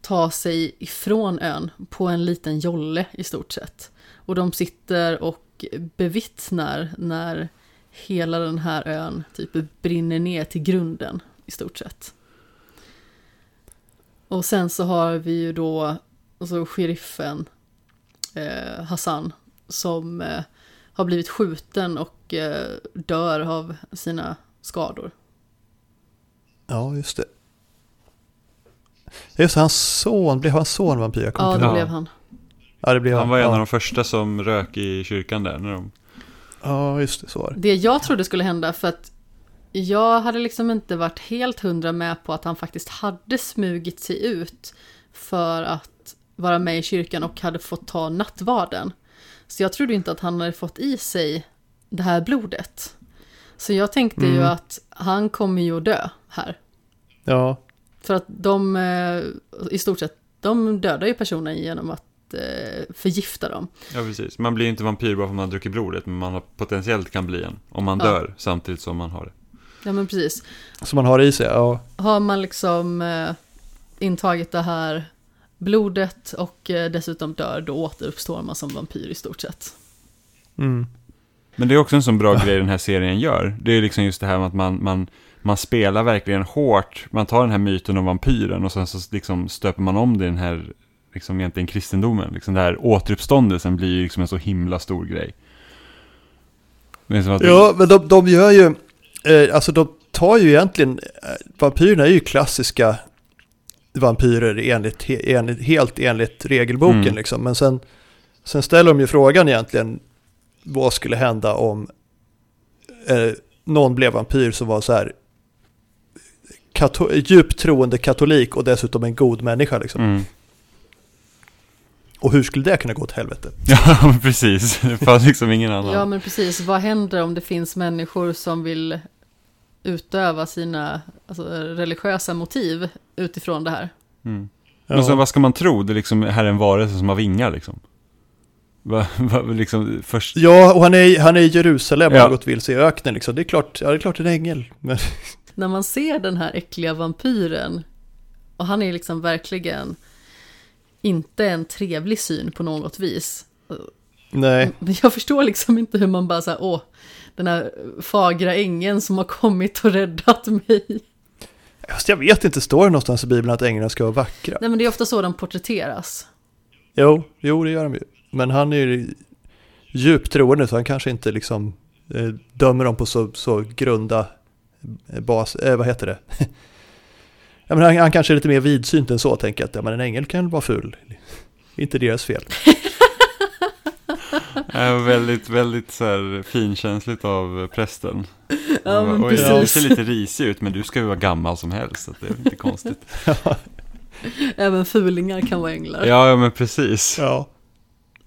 ta sig ifrån ön på en liten jolle i stort sett. Och de sitter och bevittnar när hela den här ön typ brinner ner till grunden i stort sett. Och sen så har vi ju då alltså sheriffen eh, Hassan som eh, har blivit skjuten och eh, dör av sina skador. Ja, just det. Just hans son, blev hans son vampyr? Ja, det blev han. Ja, det blev han var en av de första som rök i kyrkan där. När de... Ja, just det, så var det. Det jag trodde skulle hända, för att jag hade liksom inte varit helt hundra med på att han faktiskt hade smugit sig ut för att vara med i kyrkan och hade fått ta nattvarden. Så jag trodde inte att han hade fått i sig det här blodet. Så jag tänkte mm. ju att han kommer ju att dö här. Ja. För att de, eh, i stort sett, de dödar ju personen genom att eh, förgifta dem. Ja, precis. Man blir inte vampyr bara för att man har druckit blodet, men man potentiellt kan bli en om man ja. dör samtidigt som man har det. Ja, men precis. Som man har i sig, ja. Har man liksom eh, intagit det här blodet och eh, dessutom dör, då återuppstår man som vampyr i stort sett. Mm. Men det är också en sån bra grej den här serien gör. Det är liksom just det här med att man, man, man spelar verkligen hårt. Man tar den här myten om vampyren och sen så liksom stöper man om det i den här liksom egentligen kristendomen. Liksom det här återuppståndelsen blir ju liksom en så himla stor grej. ja, men de, de gör ju, eh, alltså de tar ju egentligen, eh, vampyrerna är ju klassiska vampyrer enligt, enligt, helt enligt regelboken mm. liksom. Men sen, sen ställer de ju frågan egentligen, vad skulle hända om eh, någon blev vampyr som var så här djupt troende katolik och dessutom en god människa liksom. Mm. Och hur skulle det kunna gå åt helvete? Ja, precis. För liksom ingen annan. Ja, men precis. Vad händer om det finns människor som vill utöva sina alltså, religiösa motiv utifrån det här. Mm. Ja. Men så, vad ska man tro? Det liksom, här är en varelse som har vingar liksom. Va, va, liksom först... Ja, och han är, han är i Jerusalem och ja. har gått vilse i öknen liksom. Det är klart, ja, det är klart en ängel. Men... När man ser den här äckliga vampyren, och han är liksom verkligen inte en trevlig syn på något vis. Nej. Jag förstår liksom inte hur man bara säger åh, den här fagra ängeln som har kommit och räddat mig. Fast jag vet inte, står det någonstans i Bibeln att änglarna ska vara vackra? Nej men det är ofta så de porträtteras. Jo, jo det gör de ju. Men han är ju djupt troende så han kanske inte liksom eh, dömer dem på så, så grunda eh, bas, eh, vad heter det? ja, men han, han, kanske är lite mer vidsynt än så, tänker att ja, men en ängel kan vara ful. inte deras fel. Ja, väldigt, väldigt så här finkänsligt av prästen. Ja, men och precis. Du ser lite risig ut, men du ska ju vara gammal som helst, så det är inte konstigt. Även fulingar kan vara änglar. Ja, ja men precis. Ja.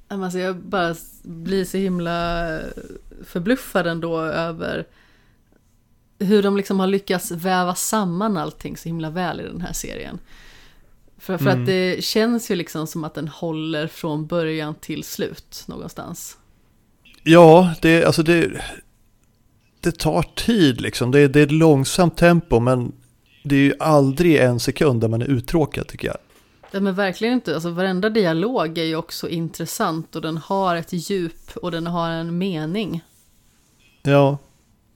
Alltså jag bara blir så himla förbluffad ändå över hur de liksom har lyckats väva samman allting så himla väl i den här serien. För, för mm. att det känns ju liksom som att den håller från början till slut någonstans. Ja, det, alltså det, det tar tid liksom. Det, det är ett långsamt tempo men det är ju aldrig en sekund där man är uttråkad tycker jag. Ja men verkligen inte, alltså varenda dialog är ju också intressant och den har ett djup och den har en mening. Ja.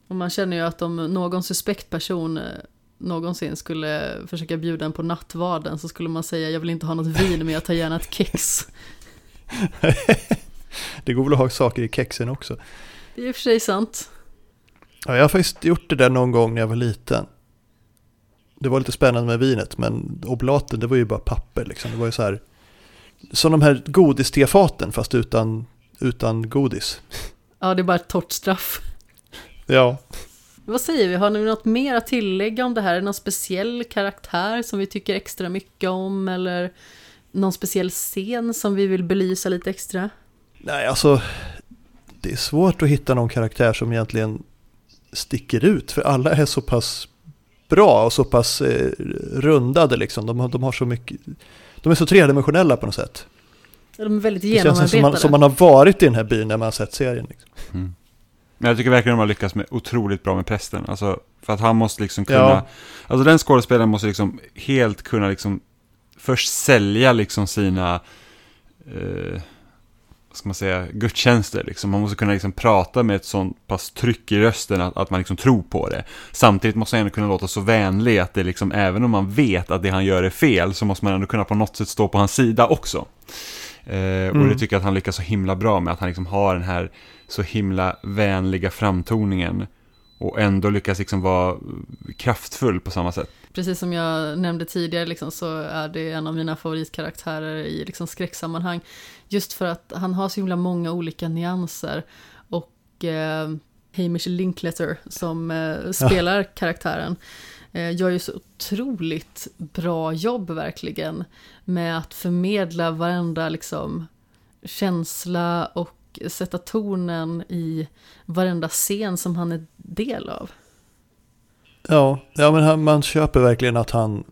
Och man känner ju att om någon suspekt person eh, någonsin skulle försöka bjuda en på nattvarden så skulle man säga jag vill inte ha något vin men jag tar gärna ett kex. det går väl att ha saker i kexen också. Det är i och för sig sant. Ja, jag har faktiskt gjort det där någon gång när jag var liten. Det var lite spännande med vinet men oblaten det var ju bara papper liksom. Det var ju så här som de här godistefaten fast utan, utan godis. Ja, det är bara ett torrt straff. Ja. Vad säger vi, har ni något mer att tillägga om det här? Är det någon speciell karaktär som vi tycker extra mycket om eller någon speciell scen som vi vill belysa lite extra? Nej, alltså det är svårt att hitta någon karaktär som egentligen sticker ut för alla är så pass bra och så pass eh, rundade liksom. De, de har så mycket, de är så tredimensionella på något sätt. De är väldigt genomarbetade. Det känns som man, som man har varit i den här byn när man har sett serien. Liksom. Mm. Men jag tycker verkligen de har lyckats med otroligt bra med prästen. Alltså, för att han måste liksom kunna, ja. alltså den skådespelaren måste liksom helt kunna liksom först sälja liksom sina, eh, vad ska man säga, gudstjänster liksom. Man måste kunna liksom prata med ett sånt pass tryck i rösten att, att man liksom tror på det. Samtidigt måste han ändå kunna låta så vänlig att det liksom, även om man vet att det han gör är fel, så måste man ändå kunna på något sätt stå på hans sida också. Eh, mm. Och det tycker jag att han lyckas så himla bra med, att han liksom har den här så himla vänliga framtoningen och ändå lyckas liksom vara kraftfull på samma sätt. Precis som jag nämnde tidigare liksom, så är det en av mina favoritkaraktärer i liksom, skräcksammanhang. Just för att han har så himla många olika nyanser. Och eh, Hamish Linkletter som eh, spelar ja. karaktären eh, gör ju så otroligt bra jobb verkligen med att förmedla varenda liksom, känsla och sätta tonen i varenda scen som han är del av. Ja, ja men han, man köper verkligen att han,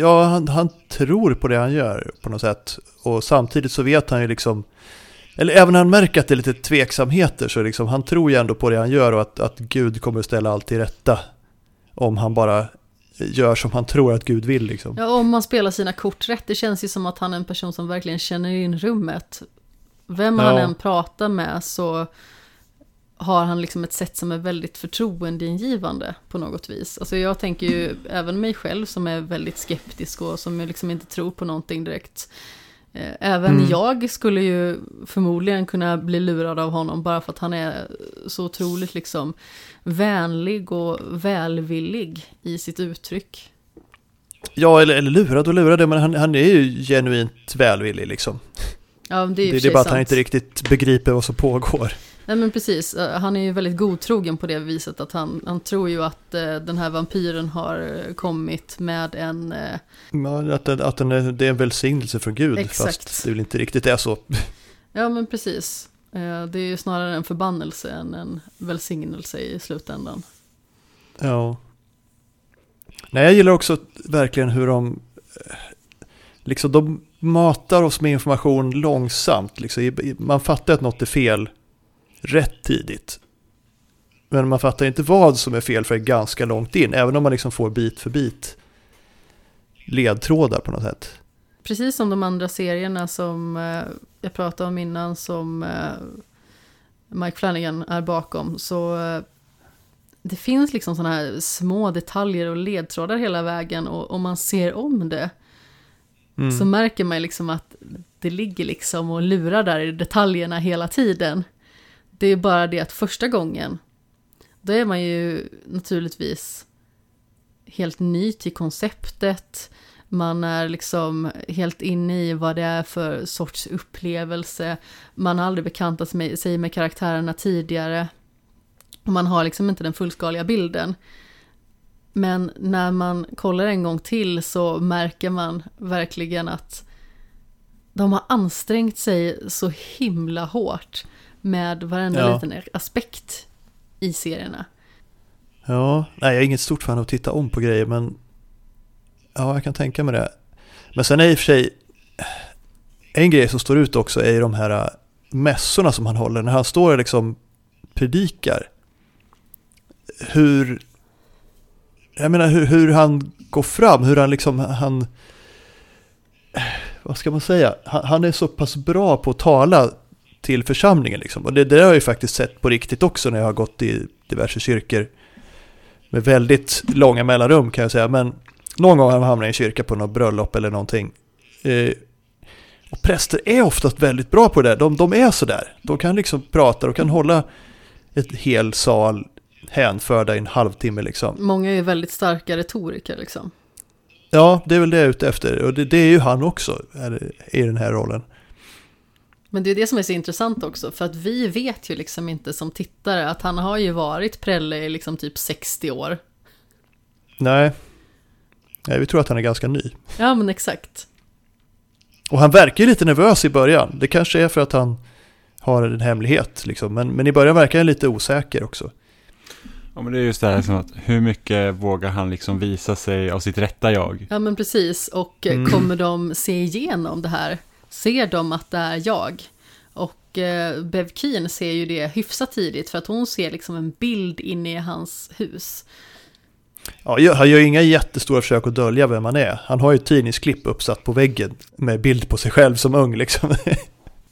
ja, han, han tror på det han gör på något sätt. Och samtidigt så vet han ju liksom, eller även när han märker att det är lite tveksamheter så liksom, han tror ju ändå på det han gör och att, att Gud kommer att ställa allt till rätta. Om han bara gör som han tror att Gud vill liksom. Ja, om man spelar sina kort rätt. Det känns ju som att han är en person som verkligen känner in rummet. Vem han än pratar med så har han liksom ett sätt som är väldigt förtroendeingivande på något vis. Alltså jag tänker ju även mig själv som är väldigt skeptisk och som liksom inte tror på någonting direkt. Eh, även mm. jag skulle ju förmodligen kunna bli lurad av honom bara för att han är så otroligt liksom vänlig och välvillig i sitt uttryck. Ja, eller, eller lurad och lurad, men han, han är ju genuint välvillig liksom. Ja, det är, det, det är bara att han inte riktigt begriper vad som pågår. Nej men precis, eh, han är ju väldigt godtrogen på det viset att han, han tror ju att eh, den här vampyren har eh, kommit med en... Eh... Ja, att, att den är, det är en välsignelse från Gud, Exakt. fast det väl inte riktigt är så. Ja men precis. Eh, det är ju snarare en förbannelse än en välsignelse i slutändan. Ja. Nej, jag gillar också verkligen hur de, eh, liksom de matar oss med information långsamt. Liksom. Man fattar att något är fel rätt tidigt. Men man fattar inte vad som är fel för ganska långt in, även om man liksom får bit för bit ledtrådar på något sätt. Precis som de andra serierna som eh, jag pratade om innan som eh, Mike Flanagan är bakom, så eh, det finns liksom sådana här små detaljer och ledtrådar hela vägen och om man ser om det mm. så märker man liksom att det ligger liksom och lurar där i detaljerna hela tiden. Det är bara det att första gången, då är man ju naturligtvis helt ny till konceptet. Man är liksom helt inne i vad det är för sorts upplevelse. Man har aldrig bekantat sig med karaktärerna tidigare. Man har liksom inte den fullskaliga bilden. Men när man kollar en gång till så märker man verkligen att de har ansträngt sig så himla hårt med varenda ja. liten aspekt i serierna. Ja, nej jag är inget stort fan av att titta om på grejer men ja, jag kan tänka mig det. Men sen är i och för sig en grej som står ut också är de här mässorna som han håller. När han står och liksom predikar. Hur, jag menar hur, hur han går fram, hur han liksom, han, vad ska man säga, han, han är så pass bra på att tala till församlingen. Liksom. Och det, det har jag ju faktiskt sett på riktigt också när jag har gått i diverse kyrkor. Med väldigt långa mellanrum kan jag säga. Men någon gång har man hamnat i en kyrka på något bröllop eller någonting. Eh, och präster är oftast väldigt bra på det. De, de är sådär. De kan liksom prata och kan hålla ett hel sal hänförda i en halvtimme liksom. Många är väldigt starka retoriker liksom. Ja, det är väl det jag är ute efter. Och det, det är ju han också i den här rollen. Men det är det som är så intressant också, för att vi vet ju liksom inte som tittare att han har ju varit prälle i liksom typ 60 år. Nej. Nej, vi tror att han är ganska ny. Ja, men exakt. Och han verkar ju lite nervös i början. Det kanske är för att han har en hemlighet, liksom. men, men i början verkar han lite osäker också. Ja, men det är just det här som att hur mycket vågar han liksom visa sig av sitt rätta jag? Ja, men precis. Och mm. kommer de se igenom det här? ser de att det är jag. Och eh, Bev Keen ser ju det hyfsat tidigt för att hon ser liksom en bild inne i hans hus. Ja, han gör inga jättestora försök att dölja vem han är. Han har ju ett tidningsklipp uppsatt på väggen med bild på sig själv som ung liksom.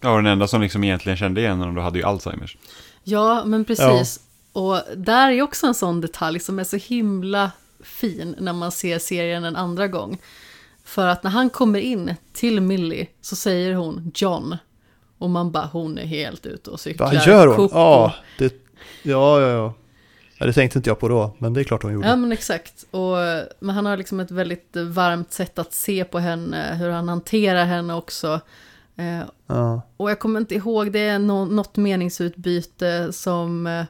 ja, och den enda som liksom egentligen kände igen honom då hade ju Alzheimers. Ja, men precis. Ja. Och där är också en sån detalj som är så himla fin när man ser serien en andra gång. För att när han kommer in till Millie så säger hon John. Och man bara, hon är helt ute och cyklar. Vad gör hon? Ja, det, ja, ja, ja. Ja, det tänkte inte jag på då, men det är klart hon gjorde. Ja, men exakt. Och, men han har liksom ett väldigt varmt sätt att se på henne, hur han hanterar henne också. Eh, ja. Och jag kommer inte ihåg, det är no något meningsutbyte som eh,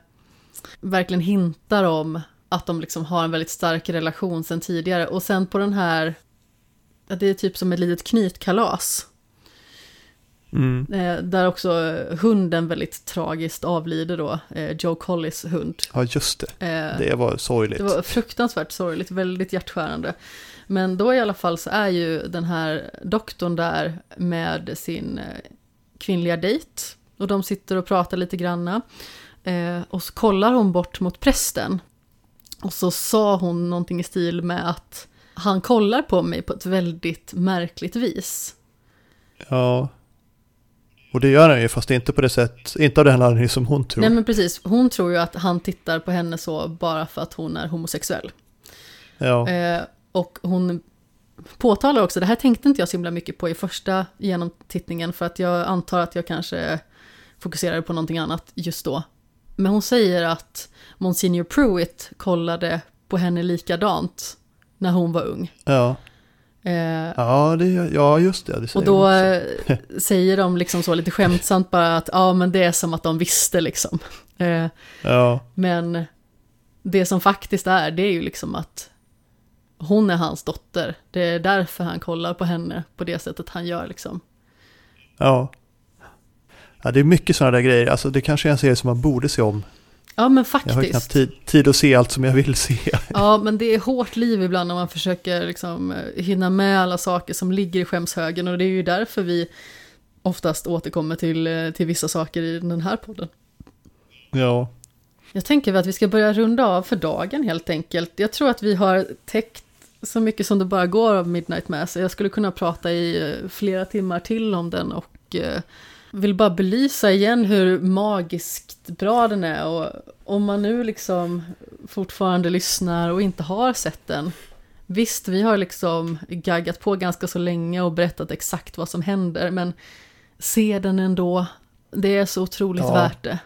verkligen hintar om att de liksom har en väldigt stark relation sen tidigare. Och sen på den här det är typ som ett litet knytkalas. Mm. Eh, där också hunden väldigt tragiskt avlider då, eh, Joe Collis hund. Ja, just det. Eh, det var sorgligt. Det var fruktansvärt sorgligt, väldigt hjärtskärande. Men då i alla fall så är ju den här doktorn där med sin kvinnliga dejt. Och de sitter och pratar lite granna. Och så kollar hon bort mot prästen. Och så sa hon någonting i stil med att han kollar på mig på ett väldigt märkligt vis. Ja. Och det gör han ju, fast inte på det sätt, inte av den anledningen som hon tror. Nej men precis, hon tror ju att han tittar på henne så bara för att hon är homosexuell. Ja. Eh, och hon påtalar också, det här tänkte inte jag så himla mycket på i första genomtittningen, för att jag antar att jag kanske fokuserade på någonting annat just då. Men hon säger att Monsignor Pruitt kollade på henne likadant när hon var ung. Ja. Eh, ja, det, ja, just det. det och då eh, säger de liksom så lite skämtsamt bara att ja, men det är som att de visste liksom. Eh, ja. Men det som faktiskt är, det är ju liksom att hon är hans dotter. Det är därför han kollar på henne på det sättet han gör liksom. Ja. Ja, det är mycket sådana där grejer. Alltså det kanske är en serie som man borde se om Ja, men faktiskt. Jag har knappt tid, tid att se allt som jag vill se. Ja, men det är hårt liv ibland när man försöker liksom eh, hinna med alla saker som ligger i skämshögen. Och det är ju därför vi oftast återkommer till, eh, till vissa saker i den här podden. Ja. Jag tänker att vi ska börja runda av för dagen helt enkelt. Jag tror att vi har täckt så mycket som det bara går av Midnight Mass. Jag skulle kunna prata i eh, flera timmar till om den och vill bara belysa igen hur magiskt bra den är. Och om man nu liksom fortfarande lyssnar och inte har sett den. Visst, vi har liksom gaggat på ganska så länge och berättat exakt vad som händer, men se den ändå. Det är så otroligt ja. värt det.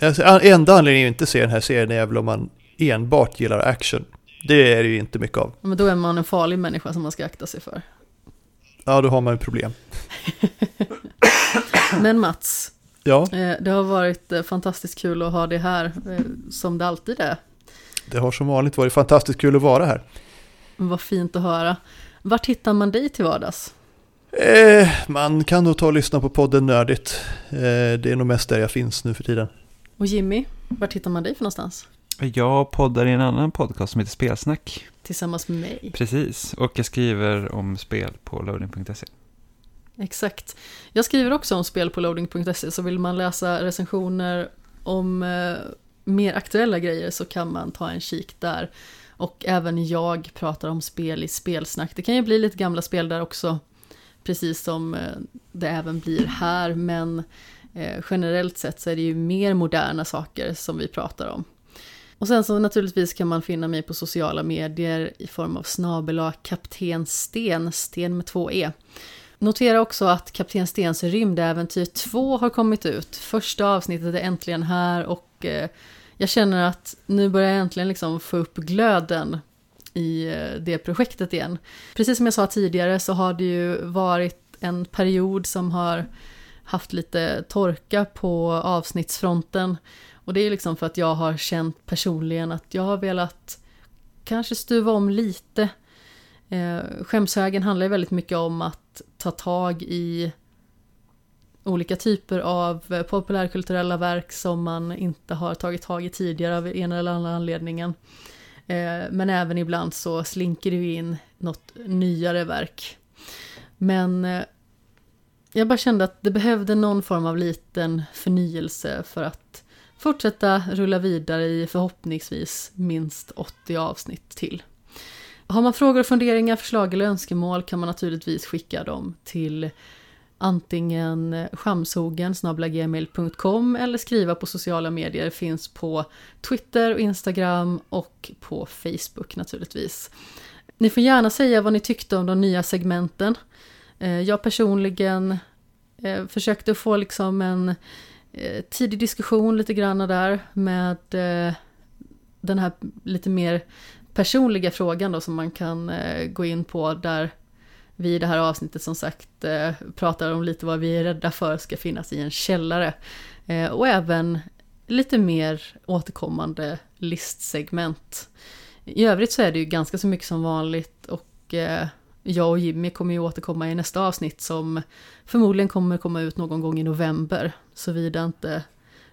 Alltså, enda anledningen att inte se den här serien är väl om man enbart gillar action. Det är det ju inte mycket av. Men då är man en farlig människa som man ska akta sig för. Ja, då har man ett problem. Men Mats, ja? Eh, det har varit eh, fantastiskt kul att ha det här, eh, som det alltid är. Det har som vanligt varit fantastiskt kul att vara här. Vad fint att höra. Vart hittar man dig till vardags? Eh, man kan nog ta och lyssna på podden Nördigt. Eh, det är nog mest där jag finns nu för tiden. Och Jimmy, vart hittar man dig för någonstans? Jag poddar i en annan podcast som heter Spelsnack. Tillsammans med mig. Precis, och jag skriver om spel på loading.se. Exakt. Jag skriver också om spel på loading.se så vill man läsa recensioner om eh, mer aktuella grejer så kan man ta en kik där. Och även jag pratar om spel i spelsnack. Det kan ju bli lite gamla spel där också, precis som eh, det även blir här, men eh, generellt sett så är det ju mer moderna saker som vi pratar om. Och sen så naturligtvis kan man finna mig på sociala medier i form av snabela kapten Sten, Sten med två E. Notera också att Kapten Stens rymdäventyr 2 har kommit ut. Första avsnittet är äntligen här och eh, jag känner att nu börjar jag äntligen liksom få upp glöden i eh, det projektet igen. Precis som jag sa tidigare så har det ju varit en period som har haft lite torka på avsnittsfronten. Och det är liksom för att jag har känt personligen att jag har velat kanske stuva om lite. Eh, skämshögen handlar ju väldigt mycket om att ta tag i olika typer av populärkulturella verk som man inte har tagit tag i tidigare av en eller annan anledningen. Eh, men även ibland så slinker det in något nyare verk. Men eh, jag bara kände att det behövde någon form av liten förnyelse för att fortsätta rulla vidare i förhoppningsvis minst 80 avsnitt till. Har man frågor och funderingar, förslag eller önskemål kan man naturligtvis skicka dem till antingen skamshogen gmail.com eller skriva på sociala medier. Finns på Twitter och Instagram och på Facebook naturligtvis. Ni får gärna säga vad ni tyckte om de nya segmenten. Eh, jag personligen eh, försökte få liksom en eh, tidig diskussion lite grann där med den här lite mer personliga frågan då som man kan eh, gå in på där vi i det här avsnittet som sagt eh, pratar om lite vad vi är rädda för ska finnas i en källare. Eh, och även lite mer återkommande listsegment. I övrigt så är det ju ganska så mycket som vanligt och eh, jag och Jimmy kommer ju återkomma i nästa avsnitt som förmodligen kommer komma ut någon gång i november. Såvida inte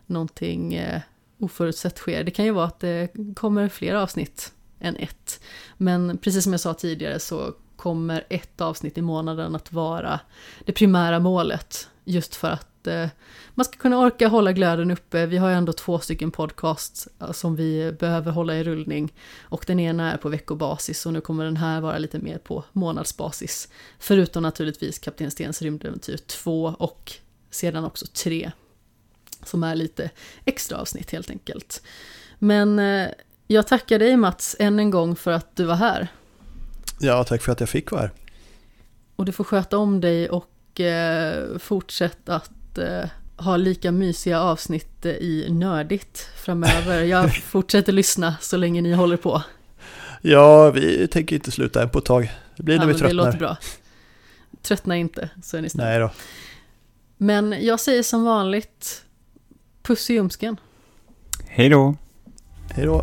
någonting eh, oförutsett sker. Det kan ju vara att det kommer fler avsnitt än ett. Men precis som jag sa tidigare så kommer ett avsnitt i månaden att vara det primära målet. Just för att eh, man ska kunna orka hålla glöden uppe. Vi har ju ändå två stycken podcasts eh, som vi behöver hålla i rullning. Och den ena är på veckobasis och nu kommer den här vara lite mer på månadsbasis. Förutom naturligtvis Kapten Stens rymdäventyr 2 och sedan också 3. Som är lite extra avsnitt helt enkelt. Men eh, jag tackar dig Mats än en gång för att du var här. Ja, tack för att jag fick vara här. Och du får sköta om dig och eh, fortsätt att eh, ha lika mysiga avsnitt i Nördigt framöver. Jag fortsätter lyssna så länge ni håller på. Ja, vi tänker inte sluta än på ett tag. Det blir ja, när vi tröttnar. Det låter bra. Tröttna inte, så är ni snälla. Nej då. Men jag säger som vanligt, puss i ljumsken. Hej då. Hej då!